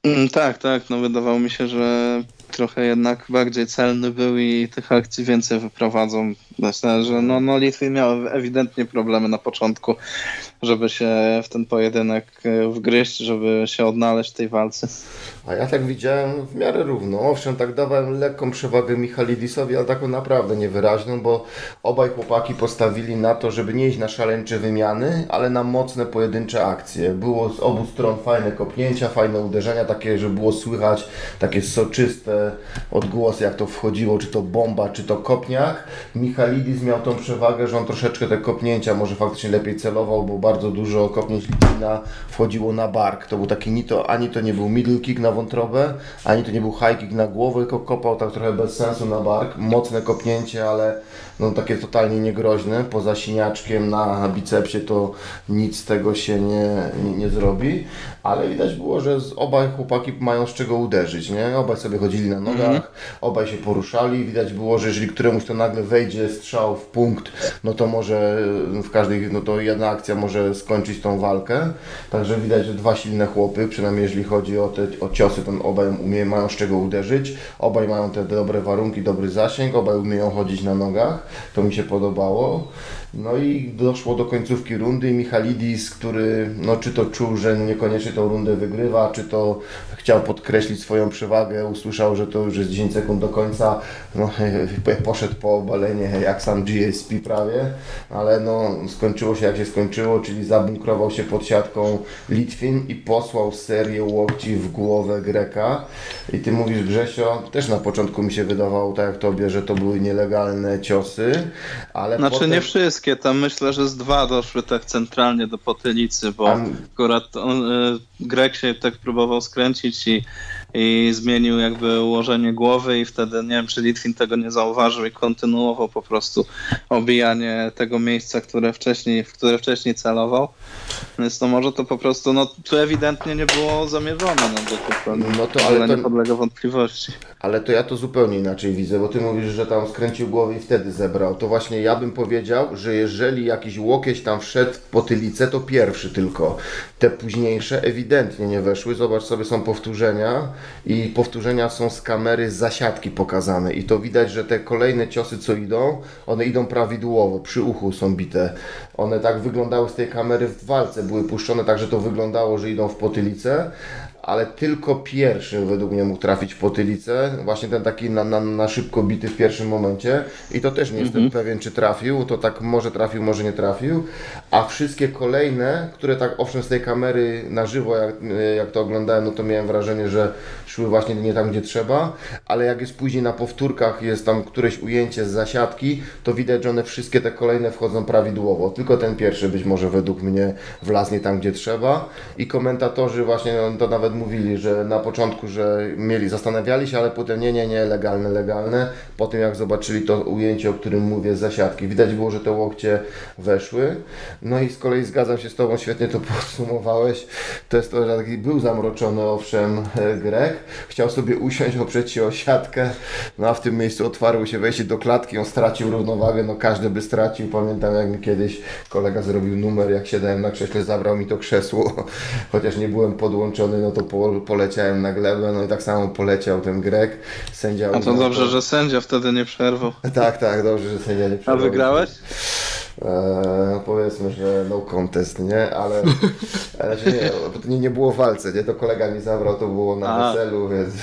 Mm, tak, tak, no wydawało mi się, że trochę jednak bardziej celny był i tych akcji więcej wyprowadzą. Myślę, że no, no Litwy miały ewidentnie problemy na początku, żeby się w ten pojedynek e, wgryźć, żeby się odnaleźć w tej walce. A ja tak widziałem w miarę równo. Owszem, tak dawałem lekką przewagę Michalidisowi, ale taką naprawdę niewyraźną, bo obaj chłopaki postawili na to, żeby nie iść na szaleńcze wymiany, ale na mocne pojedyncze akcje. Było z obu stron fajne kopnięcia, fajne uderzenia, takie, że było słychać takie soczyste odgłosy, jak to wchodziło, czy to bomba, czy to kopniak. Michalidis miał tą przewagę, że on troszeczkę te kopnięcia może faktycznie lepiej celował, bo bardzo dużo kopnięć Litvina wchodziło na bark. To był taki ni to, ani to nie był middle kick na wątrobę, ani to nie był high kick na głowę, tylko kopał tak trochę bez sensu na bark. Mocne kopnięcie, ale no takie totalnie niegroźne. Poza siniaczkiem na bicepsie to nic z tego się nie, nie, nie zrobi. Ale widać było, że obaj chłopaki mają z czego uderzyć, nie? Obaj sobie chodzili na nogach, mm -hmm. obaj się poruszali. Widać było, że jeżeli któremuś to nagle wejdzie strzał w punkt, no to może w każdej, no to jedna akcja może skończyć tą walkę. Także widać, że dwa silne chłopy, przynajmniej jeżeli chodzi o te o ciosy, to obaj umie, mają z czego uderzyć. Obaj mają te dobre warunki, dobry zasięg, obaj umieją chodzić na nogach. To mi się podobało. No i doszło do końcówki rundy Michalidis, który no, czy to czuł, że niekoniecznie tą rundę wygrywa, czy to chciał podkreślić swoją przewagę, usłyszał, że to już jest 10 sekund do końca, no, poszedł po obalenie jak sam GSP prawie, ale no, skończyło się jak się skończyło, czyli zabunkrował się pod siatką Litwin i posłał serię łokci w głowę Greka. I ty mówisz Grzesio, też na początku mi się wydawało, tak jak tobie, że to były nielegalne ciosy, ale Znaczy potem... nie wszystkie, tam myślę, że z dwa doszły tak centralnie do potylicy, bo akurat on, y, Grek się tak próbował skręcić i i zmienił jakby ułożenie głowy i wtedy nie wiem, czy Litwin tego nie zauważył i kontynuował po prostu obijanie tego miejsca, które wcześniej, w które wcześniej celował. Więc to może to po prostu, no tu ewidentnie nie było zamierzone, no bo to, no to, ale to nie podlega wątpliwości. Ale to ja to zupełnie inaczej widzę, bo ty mówisz, że tam skręcił głowę i wtedy zebrał. To właśnie ja bym powiedział, że jeżeli jakiś łokieć tam wszedł w potylicę, to pierwszy tylko. Te późniejsze ewidentnie nie weszły. Zobacz sobie, są powtórzenia i powtórzenia są z kamery z zasiadki pokazane. I to widać, że te kolejne ciosy co idą, one idą prawidłowo, przy uchu są bite. One tak wyglądały z tej kamery w walce, były puszczone tak, że to wyglądało, że idą w potylicę, ale tylko pierwszy według mnie mógł trafić w potylicę, właśnie ten taki na, na, na szybko bity w pierwszym momencie. I to też nie jestem mhm. pewien, czy trafił, to tak może trafił, może nie trafił, a wszystkie kolejne, które tak owszem z tej kamery na żywo, jak, jak to oglądałem, no to miałem wrażenie, że szły właśnie nie tam, gdzie trzeba, ale jak jest później na powtórkach, jest tam któreś ujęcie z zasiadki, to widać, że one wszystkie te kolejne wchodzą prawidłowo, tylko ten pierwszy być może według mnie wlaznie tam, gdzie trzeba. I komentatorzy właśnie, no, to nawet mówili, że na początku, że mieli, zastanawiali się, ale potem nie, nie, nie, legalne, legalne. Po tym jak zobaczyli to ujęcie, o którym mówię z zasiadki, widać było, że te łokcie weszły. No i z kolei zgadzam się z Tobą, świetnie to podsumowałeś. To jest to, że taki był zamroczony owszem e, Grek, chciał sobie usiąść, oprzeć się o siatkę, no a w tym miejscu otwarło się wejście do klatki, on stracił równowagę, no każdy by stracił. Pamiętam jak mi kiedyś kolega zrobił numer, jak siadałem na krześle, zabrał mi to krzesło, chociaż nie byłem podłączony, no to po, poleciałem na glebę, no i tak samo poleciał ten Grek. Sędzia A to dobrze, że sędzia wtedy nie przerwał. Tak, tak, dobrze, że sędzia nie przerwał. A wygrałeś? Eee, powiedzmy, że no contest, nie? Ale, ale nie, nie, nie było walce, nie? To kolega mi zabrał, to było na A. weselu, więc...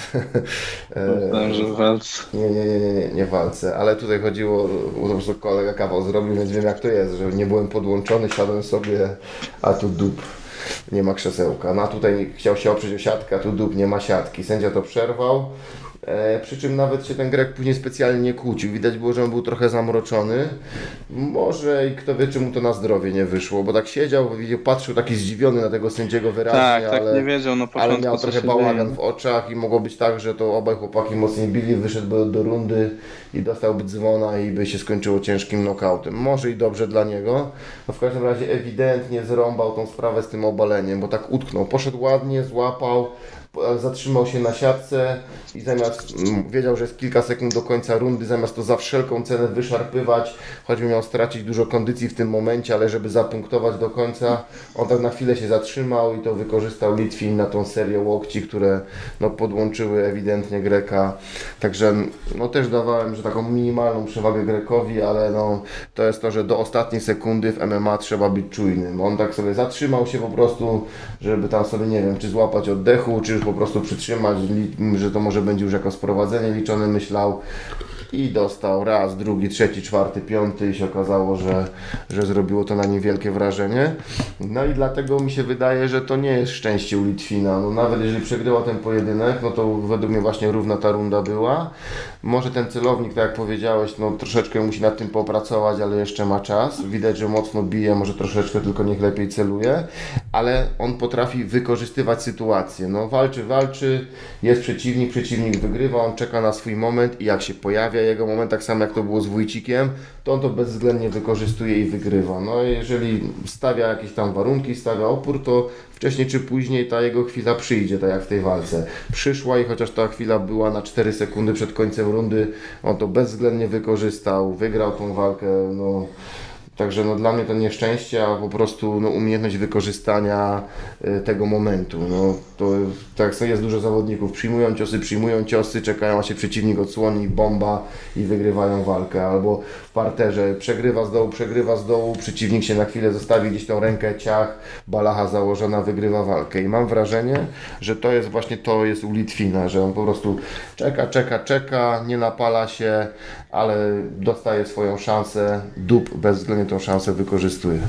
Eee, że walce. Nie, nie, nie, nie, nie, nie walce, ale tutaj chodziło, po prostu kolega kawał zrobił, więc wiem jak to jest, że nie byłem podłączony, siadłem sobie, a tu dup nie ma krzesełka. No a tutaj chciał się oprzeć o siatkę, a tu dup nie ma siatki. Sędzia to przerwał. E, przy czym nawet się ten Grek później specjalnie nie kłócił. Widać było, że on był trochę zamroczony. Może i kto wie, czy mu to na zdrowie nie wyszło, bo tak siedział, patrzył taki zdziwiony na tego sędziego wyraźnie, tak, tak, ale, nie wiedział na ale miał trochę bałagan w oczach i mogło być tak, że to obaj chłopaki mocniej bili, wyszedł do, rundy i dostałby dzwona i by się skończyło ciężkim knockoutem. Może i dobrze dla niego. No w każdym razie ewidentnie zrąbał tą sprawę z tym obaleniem, bo tak utknął. Poszedł ładnie, złapał, zatrzymał się na siatce i zamiast, mm, wiedział, że jest kilka sekund do końca rundy, zamiast to za wszelką cenę wyszarpywać, choćby miał stracić dużo kondycji w tym momencie, ale żeby zapunktować do końca, on tak na chwilę się zatrzymał i to wykorzystał Litwin na tą serię łokci, które no, podłączyły ewidentnie Greka. Także no, też dawałem, że taką minimalną przewagę Grekowi, ale no, to jest to, że do ostatniej sekundy w MMA trzeba być czujnym. On tak sobie zatrzymał się po prostu, żeby tam sobie, nie wiem, czy złapać oddechu, czy po prostu przytrzymać, że to może będzie już jako sprowadzenie liczone, myślał i dostał raz, drugi, trzeci, czwarty, piąty i się okazało, że, że zrobiło to na nim wielkie wrażenie. No i dlatego mi się wydaje, że to nie jest szczęście u Litwina. No nawet jeżeli przegrywał ten pojedynek, no to według mnie właśnie równa ta runda była. Może ten celownik, tak jak powiedziałeś, no troszeczkę musi nad tym popracować, ale jeszcze ma czas. Widać, że mocno bije, może troszeczkę tylko niech lepiej celuje, ale on potrafi wykorzystywać sytuację. No walczy, walczy, jest przeciwnik, przeciwnik wygrywa, on czeka na swój moment i jak się pojawia jego moment, tak samo jak to było z Wójcikiem, to on to bezwzględnie wykorzystuje i wygrywa. No jeżeli stawia jakieś tam warunki, stawia opór, to wcześniej czy później ta jego chwila przyjdzie, tak jak w tej walce. Przyszła i chociaż ta chwila była na 4 sekundy przed końcem rundy, on to bezwzględnie wykorzystał, wygrał tą walkę, no Także no, dla mnie to nieszczęście, a po prostu no, umiejętność wykorzystania y, tego momentu. No, to tak jest dużo zawodników. Przyjmują ciosy, przyjmują ciosy, czekają, a się przeciwnik odsłoni, bomba i wygrywają walkę. Albo w parterze przegrywa z dołu, przegrywa z dołu, przeciwnik się na chwilę zostawi gdzieś tą rękę, ciach, balacha założona, wygrywa walkę. I mam wrażenie, że to jest właśnie to jest u Litwina, że on po prostu czeka, czeka, czeka, nie napala się, ale dostaje swoją szansę, dup bezwzględnie tą szansę wykorzystuje.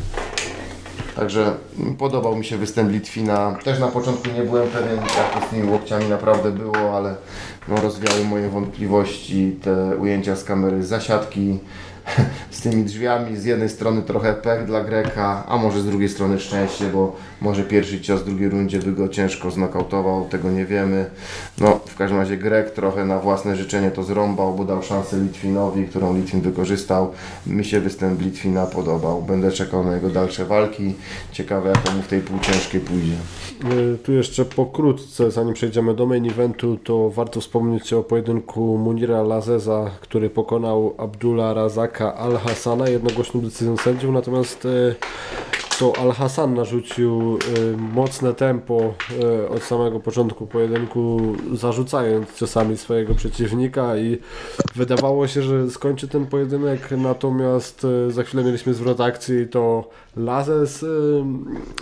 Także podobał mi się występ Litwina. Też na początku nie byłem pewien, jak to z tymi łokciami naprawdę było, ale no, rozwiały moje wątpliwości te ujęcia z kamery zasiadki, z tymi drzwiami. Z jednej strony trochę pech dla Greka, a może z drugiej strony szczęście, bo może pierwszy cios w drugiej rundzie by go ciężko znokautował, tego nie wiemy. No, w każdym razie Grek trochę na własne życzenie to zrąbał, bo dał szansę Litwinowi, którą Litwin wykorzystał. Mi się występ Litwina podobał. Będę czekał na jego dalsze walki. Ciekawe jak to mu w tej półciężkiej pójdzie. Y, tu jeszcze pokrótce, zanim przejdziemy do main eventu, to warto wspomnieć o pojedynku Munira Lazeza, który pokonał Abdullah Al-Hassana. Jednogłośną decyzją sędziów, natomiast y, to Al-Hassan narzucił y, mocne tempo y, od samego początku pojedynku, zarzucając ciosami swojego przeciwnika i wydawało się, że skończy ten pojedynek, natomiast za chwilę mieliśmy zwrot akcji i to Lazes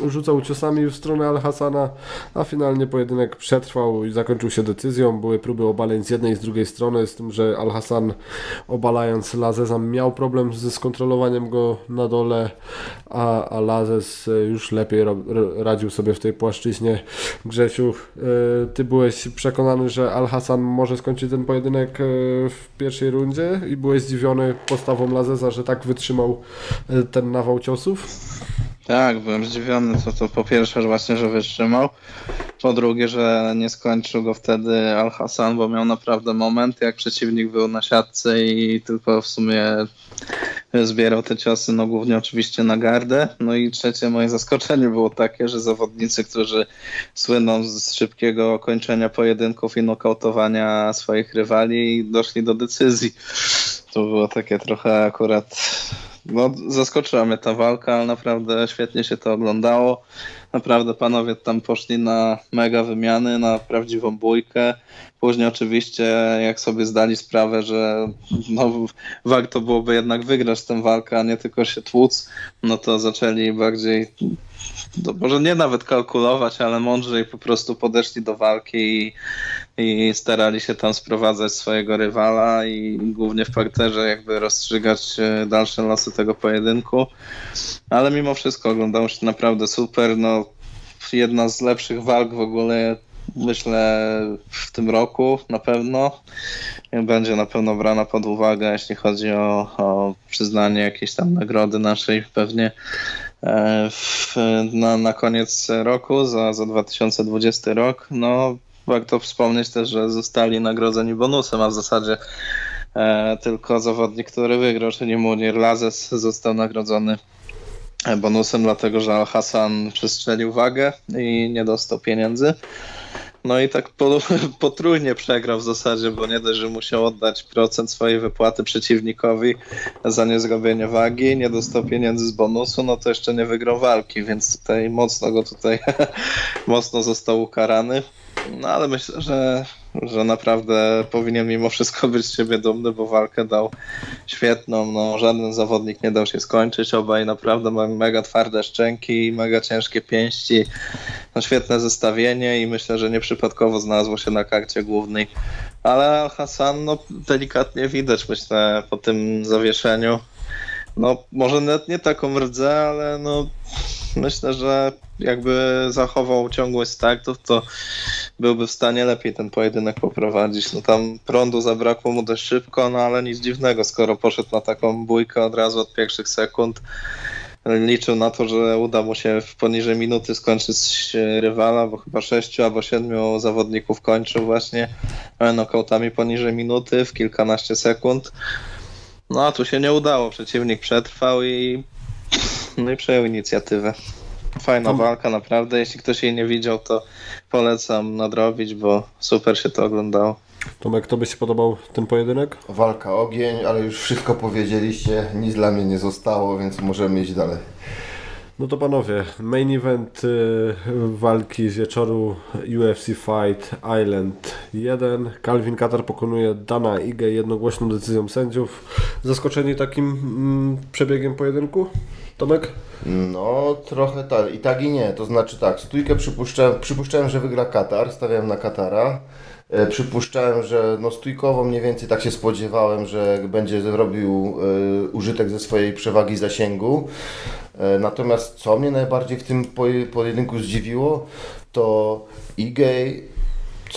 rzucał ciosami w stronę Al-Hassana, a finalnie pojedynek przetrwał i zakończył się decyzją. Były próby obaleń z jednej i z drugiej strony, z tym, że Al-Hassan obalając Lazesa miał problem ze skontrolowaniem go na dole, a, a Lazes już lepiej radził sobie w tej płaszczyźnie. Grzesiu, e, ty byłeś przekonany, że Al-Hassan może skończyć ten pojedynek e, w pierwszej rundzie i byłeś zdziwiony postawą Lazesa, że tak wytrzymał ten nawał ciosów? Tak, byłem zdziwiony, to, to po pierwsze właśnie, że wytrzymał, po drugie, że nie skończył go wtedy Al-Hassan, bo miał naprawdę moment, jak przeciwnik był na siatce i tylko w sumie zbierał te ciosy, no głównie oczywiście na gardę. No i trzecie moje zaskoczenie było takie, że zawodnicy, którzy słyną z szybkiego kończenia pojedynków i nokautowania swoich rywali, doszli do decyzji. To było takie trochę akurat no, zaskoczyła mnie ta walka, ale naprawdę świetnie się to oglądało. Naprawdę panowie tam poszli na mega wymiany, na prawdziwą bójkę. Później oczywiście, jak sobie zdali sprawę, że no, warto byłoby jednak wygrać tę walkę, a nie tylko się tłuc, no to zaczęli bardziej no, może nie nawet kalkulować, ale mądrzej po prostu podeszli do walki i, i starali się tam sprowadzać swojego rywala i głównie w parterze jakby rozstrzygać e, dalsze losy tego pojedynku. Ale mimo wszystko oglądało się naprawdę super. No, jedna z lepszych walk w ogóle myślę w tym roku na pewno będzie na pewno brana pod uwagę, jeśli chodzi o, o przyznanie jakiejś tam nagrody naszej pewnie w, na, na koniec roku za, za 2020 rok. No warto wspomnieć też, że zostali nagrodzeni bonusem, a w zasadzie e, tylko zawodnik, który wygrał, czyli Munir Lazes został nagrodzony bonusem, dlatego że Al-Hassan przestrzelił wagę i nie dostał pieniędzy. No i tak po, potrójnie przegrał w zasadzie, bo nie dość, że musiał oddać procent swojej wypłaty przeciwnikowi za niezrobienie wagi, nie dostał pieniędzy z bonusu, no to jeszcze nie wygrał walki, więc tutaj mocno go tutaj mocno został ukarany. No ale myślę, że, że naprawdę powinien mimo wszystko być z siebie dumny, bo walkę dał świetną. No, żaden zawodnik nie dał się skończyć. Obaj naprawdę mają mega twarde szczęki, mega ciężkie pięści. No, świetne zestawienie i myślę, że nieprzypadkowo znalazło się na karcie głównej. Ale Hasan, no delikatnie widać, myślę, po tym zawieszeniu. No, może nawet nie taką rdzę, ale no myślę, że jakby zachował ciągłość startów, to byłby w stanie lepiej ten pojedynek poprowadzić. No tam prądu zabrakło mu dość szybko, no ale nic dziwnego, skoro poszedł na taką bójkę od razu od pierwszych sekund. Liczył na to, że uda mu się w poniżej minuty skończyć rywala, bo chyba sześciu albo siedmiu zawodników kończył właśnie nokautami poniżej minuty w kilkanaście sekund. No a tu się nie udało, przeciwnik przetrwał i, no i przejął inicjatywę. Fajna walka, naprawdę. Jeśli ktoś jej nie widział, to polecam nadrobić, bo super się to oglądało. Tomek, to by się podobał ten pojedynek? Walka, ogień, ale już wszystko powiedzieliście, nic dla mnie nie zostało, więc możemy iść dalej. No to panowie, main event y, walki z wieczoru UFC Fight Island 1. Calvin Katar pokonuje Dana Ige jednogłośną decyzją sędziów. Zaskoczeni takim mm, przebiegiem pojedynku? Tomek? No, trochę tak. I tak i nie. To znaczy tak, stójkę przypuszczałem, przypuszczałem że wygra Katar, stawiałem na Katara. E, przypuszczałem, że no stójkowo mniej więcej tak się spodziewałem, że będzie robił e, użytek ze swojej przewagi zasięgu. E, natomiast co mnie najbardziej w tym pojedynku zdziwiło, to Igej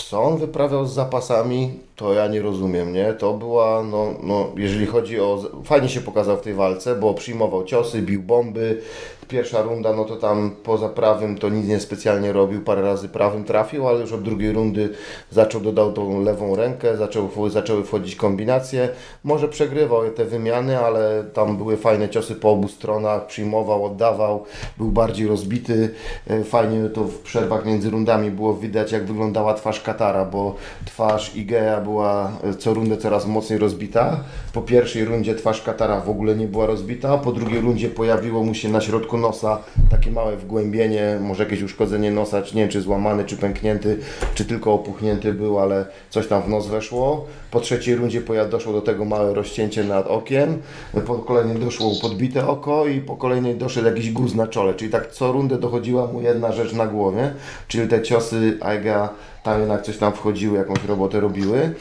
co on wyprawiał z zapasami, to ja nie rozumiem, nie? To była, no, no jeżeli chodzi o... Fajnie się pokazał w tej walce, bo przyjmował ciosy, bił bomby, Pierwsza runda, no to tam poza prawym to nic nie specjalnie robił, parę razy prawym trafił, ale już od drugiej rundy zaczął, dodał tą lewą rękę, zaczął, zaczęły wchodzić kombinacje. Może przegrywał te wymiany, ale tam były fajne ciosy po obu stronach, przyjmował, oddawał, był bardziej rozbity. E, fajnie to w przerwach między rundami było widać, jak wyglądała twarz Katara, bo twarz Igea była e, co rundę coraz mocniej rozbita. Po pierwszej rundzie twarz Katara w ogóle nie była rozbita, po drugiej rundzie pojawiło mu się na środku nosa, takie małe wgłębienie, może jakieś uszkodzenie nosa, czy nie wiem, czy złamany, czy pęknięty, czy tylko opuchnięty był, ale coś tam w nos weszło. Po trzeciej rundzie doszło do tego małe rozcięcie nad okiem, po kolejnej doszło podbite oko i po kolejnej doszedł jakiś guz na czole, czyli tak co rundę dochodziła mu jedna rzecz na głowie, czyli te ciosy Aiga tam jednak coś tam wchodziły, jakąś robotę robiły.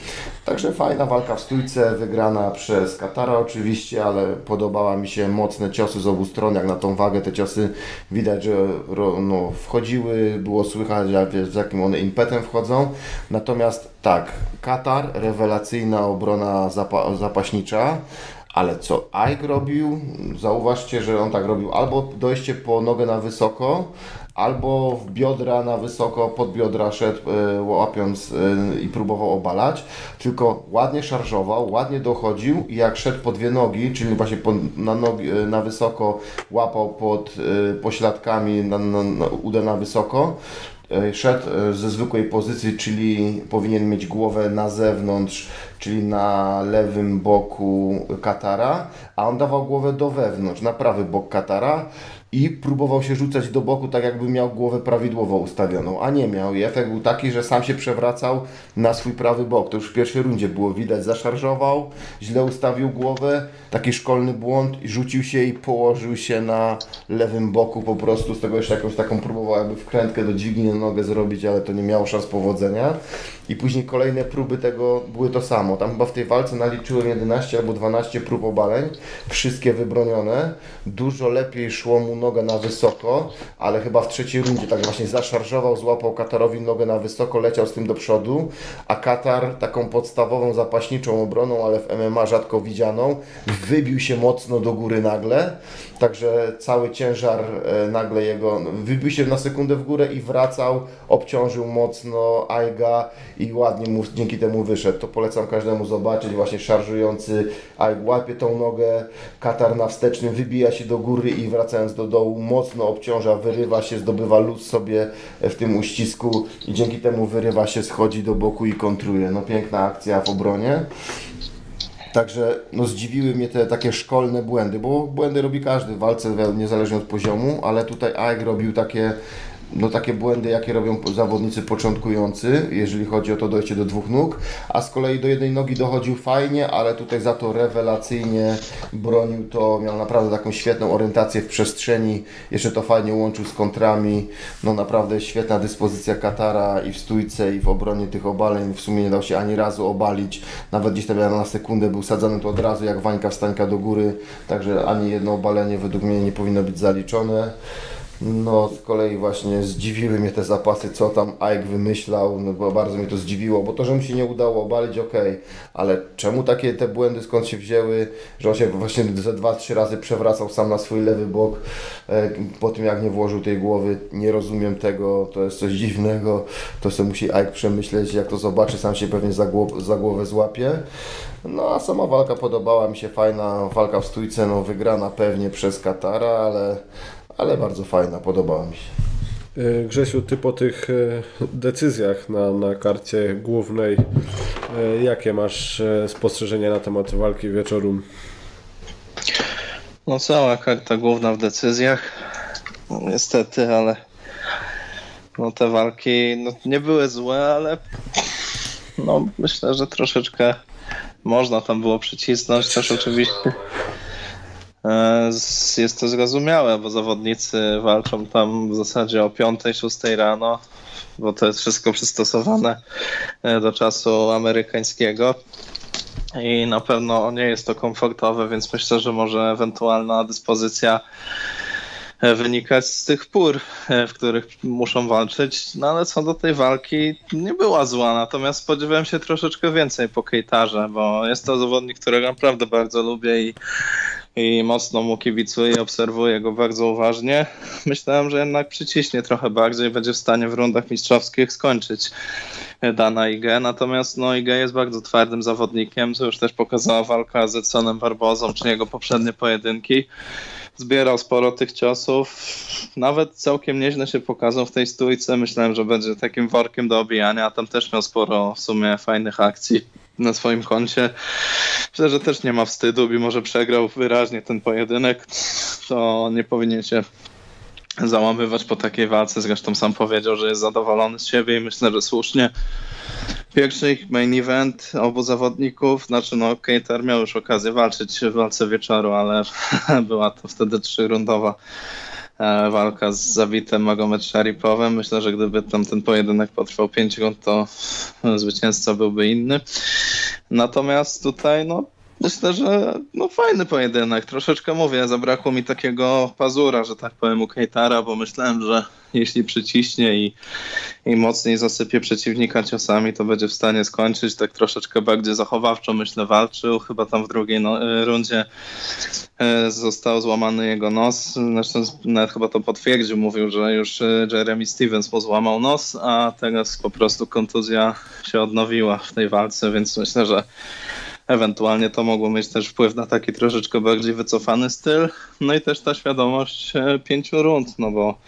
Także fajna walka w stójce, wygrana przez Katara oczywiście, ale podobała mi się mocne ciosy z obu stron, jak na tą wagę te ciosy widać, że no, wchodziły, było słychać z jakim one impetem wchodzą. Natomiast tak, Katar, rewelacyjna obrona zapa zapaśnicza, ale co Ike robił, zauważcie, że on tak robił albo dojście po nogę na wysoko, albo w biodra na wysoko, pod biodra szedł e, łapiąc e, i próbował obalać, tylko ładnie szarżował, ładnie dochodził i jak szedł po dwie nogi, czyli właśnie po, na, nogi, e, na wysoko łapał pod pośladkami, na, na, na, na wysoko, szedł ze zwykłej pozycji, czyli powinien mieć głowę na zewnątrz, czyli na lewym boku Katara, a on dawał głowę do wewnątrz, na prawy bok Katara i próbował się rzucać do boku, tak jakby miał głowę prawidłowo ustawioną, a nie miał. I efekt był taki, że sam się przewracał na swój prawy bok. To już w pierwszej rundzie było widać. Zaszarżował, źle ustawił głowę, taki szkolny błąd rzucił się i położył się na lewym boku po prostu. Z tego jeszcze jakąś taką próbował jakby wkrętkę do dźwigni na nogę zrobić, ale to nie miało szans powodzenia. I później kolejne próby tego były to samo. Tam chyba w tej walce naliczyłem 11 albo 12 prób obaleń, wszystkie wybronione. Dużo lepiej szło mu noga na wysoko, ale chyba w trzeciej rundzie tak właśnie zaszarżował, złapał Katarowi nogę na wysoko, leciał z tym do przodu, a Katar taką podstawową zapaśniczą obroną, ale w MMA rzadko widzianą, wybił się mocno do góry nagle, także cały ciężar e, nagle jego, wybił się na sekundę w górę i wracał, obciążył mocno Aiga i ładnie mu dzięki temu wyszedł. To polecam każdemu zobaczyć, właśnie szarżujący Aig łapie tą nogę, Katar na wstecznym wybija się do góry i wracając do dołu mocno obciąża, wyrywa się, zdobywa luz sobie w tym uścisku i dzięki temu wyrywa się, schodzi do boku i kontruje. No piękna akcja w obronie. Także no, zdziwiły mnie te takie szkolne błędy, bo błędy robi każdy w walce, niezależnie od poziomu, ale tutaj Aeg robił takie no takie błędy, jakie robią zawodnicy początkujący, jeżeli chodzi o to dojście do dwóch nóg, a z kolei do jednej nogi dochodził fajnie, ale tutaj za to rewelacyjnie bronił to, miał naprawdę taką świetną orientację w przestrzeni, jeszcze to fajnie łączył z kontrami, no naprawdę świetna dyspozycja Katara i w stójce i w obronie tych obaleń, w sumie nie dał się ani razu obalić, nawet gdzieś tam na sekundę był sadzany to od razu jak Wańka wstańka do góry, także ani jedno obalenie według mnie nie powinno być zaliczone. No, z kolei właśnie zdziwiły mnie te zapasy, co tam Ike wymyślał, no bo bardzo mnie to zdziwiło, bo to, że mu się nie udało obalić, ok, ale czemu takie te błędy skąd się wzięły, że on się właśnie ze dwa, trzy razy przewracał sam na swój lewy bok e, po tym, jak nie włożył tej głowy, nie rozumiem tego, to jest coś dziwnego, to sobie musi Ike przemyśleć, jak to zobaczy, sam się pewnie za, głow za głowę złapie. No, a sama walka podobała mi się, fajna. Walka w stójce, no wygrana pewnie przez Katara, ale ale bardzo fajna, podobała mi się. E, Grzesiu, ty po tych e, decyzjach na, na karcie głównej, e, jakie masz spostrzeżenia na temat walki wieczoru? No cała karta główna w decyzjach, no, niestety, ale no te walki no, nie były złe, ale no myślę, że troszeczkę można tam było przycisnąć też oczywiście jest to zrozumiałe, bo zawodnicy walczą tam w zasadzie o 5-6 rano, bo to jest wszystko przystosowane e, do czasu amerykańskiego. I na pewno nie jest to komfortowe, więc myślę, że może ewentualna dyspozycja e, wynikać z tych pór, w których muszą walczyć. No ale co do tej walki, nie była zła, natomiast spodziewałem się troszeczkę więcej po Kejtarze, bo jest to zawodnik, którego naprawdę bardzo lubię i i mocno mu kibicuję i obserwuję go bardzo uważnie. Myślałem, że jednak przyciśnie trochę bardziej, będzie w stanie w rundach mistrzowskich skończyć Dana IG, natomiast no IG jest bardzo twardym zawodnikiem, co już też pokazała walka z Edsonem Barbozą, czy jego poprzednie pojedynki. Zbierał sporo tych ciosów, nawet całkiem nieźle się pokazał w tej stójce. Myślałem, że będzie takim workiem do obijania, a tam też miał sporo w sumie fajnych akcji na swoim koncie. Myślę, że też nie ma wstydu, mimo że przegrał wyraźnie ten pojedynek, to nie powinien się załamywać po takiej walce. Zresztą sam powiedział, że jest zadowolony z siebie i myślę, że słusznie. Pierwszy main event obu zawodników, znaczy no Kejter miał już okazję walczyć w walce wieczoru, ale była to wtedy trzyrundowa walka z zawitem Magomed Sharipowem. Myślę, że gdyby tam ten pojedynek potrwał 5 rund, to zwycięzca byłby inny. Natomiast tutaj no, Myślę, że no fajny pojedynek. Troszeczkę mówię, zabrakło mi takiego pazura, że tak powiem, u Kejtara, bo myślałem, że jeśli przyciśnie i, i mocniej zasypie przeciwnika ciosami, to będzie w stanie skończyć. Tak troszeczkę bardziej zachowawczo, myślę, walczył. Chyba tam w drugiej no, e, rundzie e, został złamany jego nos. Zresztą nawet chyba to potwierdził. Mówił, że już e, Jeremy Stevens mu złamał nos, a teraz po prostu kontuzja się odnowiła w tej walce, więc myślę, że Ewentualnie to mogło mieć też wpływ na taki troszeczkę bardziej wycofany styl. No i też ta świadomość e, pięciu rund, no bo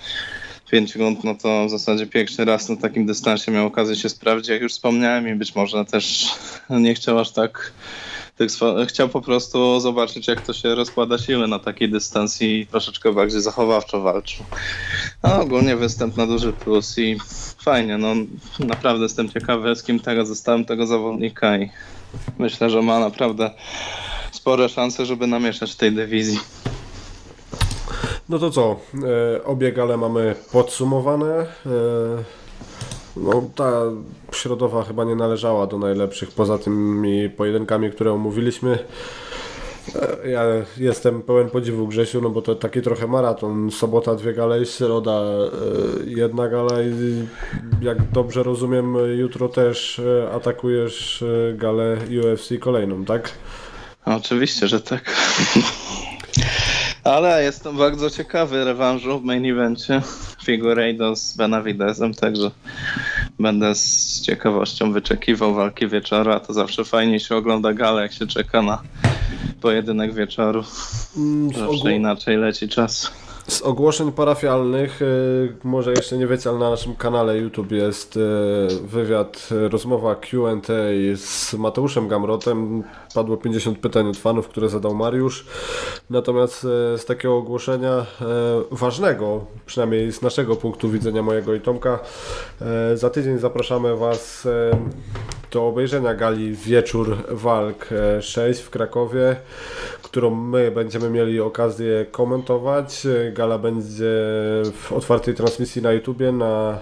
pięć rund, no to w zasadzie pierwszy raz na takim dystansie miał okazję się sprawdzić, jak już wspomniałem i być może też nie chciał aż tak chciał po prostu zobaczyć, jak to się rozkłada siły na taki dystans i troszeczkę bardziej zachowawczo walczył. No, ogólnie występ na duży plus i fajnie, no naprawdę jestem ciekawy, z kim teraz zostałem tego zawodnika i myślę, że ma naprawdę spore szanse, żeby namieszać tej dywizji. No to co, e, obie gale mamy podsumowane. No, ta środowa chyba nie należała do najlepszych, poza tymi pojedynkami, które omówiliśmy. E, ja jestem pełen podziwu Grzesiu, no bo to taki trochę maraton. Sobota dwie gale, środa e, jedna gala i jak dobrze rozumiem, jutro też e, atakujesz galę UFC kolejną, tak? Oczywiście, że tak. Ale jestem bardzo ciekawy rewanżu w main evencie Figueiredo z Benavidezem, także będę z ciekawością wyczekiwał walki wieczora. To zawsze fajnie się ogląda galę, jak się czeka na pojedynek wieczoru. Mm, zawsze inaczej leci czas. Z ogłoszeń parafialnych, y, może jeszcze nie wiecie, ale na naszym kanale YouTube jest y, wywiad, y, rozmowa Q&A z Mateuszem Gamrotem. Padło 50 pytań od fanów, które zadał Mariusz. Natomiast z takiego ogłoszenia ważnego, przynajmniej z naszego punktu widzenia mojego i Tomka, za tydzień zapraszamy Was do obejrzenia gali Wieczór Walk 6 w Krakowie, którą my będziemy mieli okazję komentować. Gala będzie w otwartej transmisji na YouTubie, na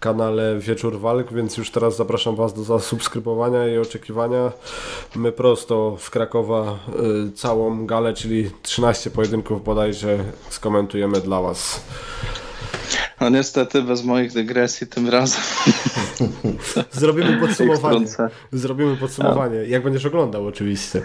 kanale Wieczór Walk, więc już teraz zapraszam Was do zasubskrybowania i oczekiwania. My prosto z Krakowa y, całą galę, czyli 13 pojedynków bodajże skomentujemy dla Was. No niestety bez moich dygresji tym razem. Zrobimy podsumowanie. Zrobimy podsumowanie. Jak będziesz oglądał oczywiście.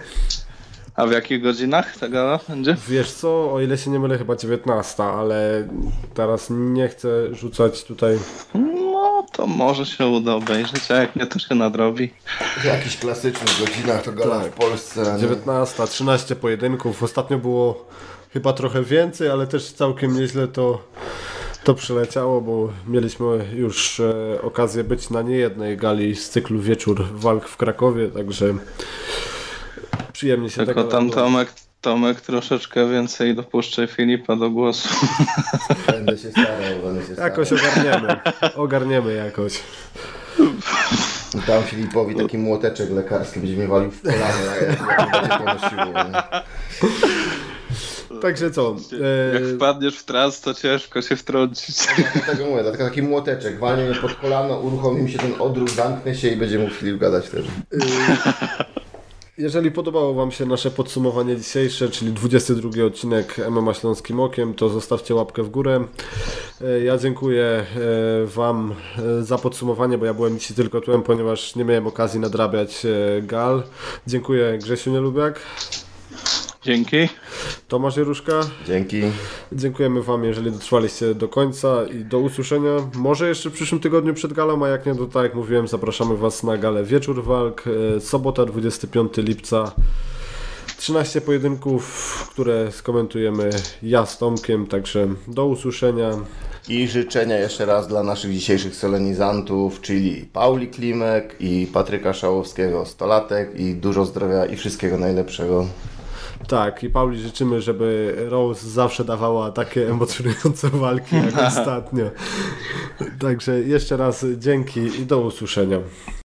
A w jakich godzinach ta gala będzie? Wiesz co, o ile się nie mylę chyba 19, ale teraz nie chcę rzucać tutaj... No to może się uda obejrzeć, a jak nie to się nadrobi. W jakichś klasycznych godzinach to gala tak. w Polsce. 19, 13 pojedynków. Ostatnio było chyba trochę więcej, ale też całkiem nieźle to to przyleciało, bo mieliśmy już e, okazję być na niejednej gali z cyklu Wieczór Walk w Krakowie, także przyjemnie się Tylko tam Tomek, Tomek troszeczkę więcej dopuszczaj Filipa do głosu. Będę się starał, będę się starał. Jakoś ogarniemy, ogarniemy jakoś. Tam Filipowi taki młoteczek lekarski będzie mnie walił w kolano, jak. Także co? E... Jak wpadniesz w trans, to ciężko się wtrącić. Dlatego mówię, dlatego taki młoteczek, walnie mnie pod kolano, uruchomi mi się ten odruch, zamknę się i będzie mógł Filip gadać też. E... Jeżeli podobało Wam się nasze podsumowanie dzisiejsze, czyli 22 odcinek MMA Śląskim Okiem, to zostawcie łapkę w górę. E, ja dziękuję e, Wam e, za podsumowanie, bo ja byłem dzisiaj tylko tłem, ponieważ nie miałem okazji nadrabiać gal. Dziękuję Grzesiu Nielubiak. Dzięki. Tomasz Jeruszka. Dzięki. Dziękujemy Wam, jeżeli dotrwaliście do końca i do usłyszenia. Może jeszcze w przyszłym tygodniu przed galą, a jak nie, to tak jak mówiłem, zapraszamy Was na galę Wieczór Walk. E, sobota, 25 lipca. 13 pojedynków, które skomentujemy ja z Tomkiem, także do usłyszenia. I życzenia jeszcze raz dla naszych dzisiejszych solenizantów, czyli Pauli Klimek i Patryka Szałowskiego, 100 latek i dużo zdrowia i wszystkiego najlepszego. Tak, i Pauli życzymy, żeby Rose zawsze dawała takie emocjonujące walki jak ostatnio. Także jeszcze raz dzięki i do usłyszenia.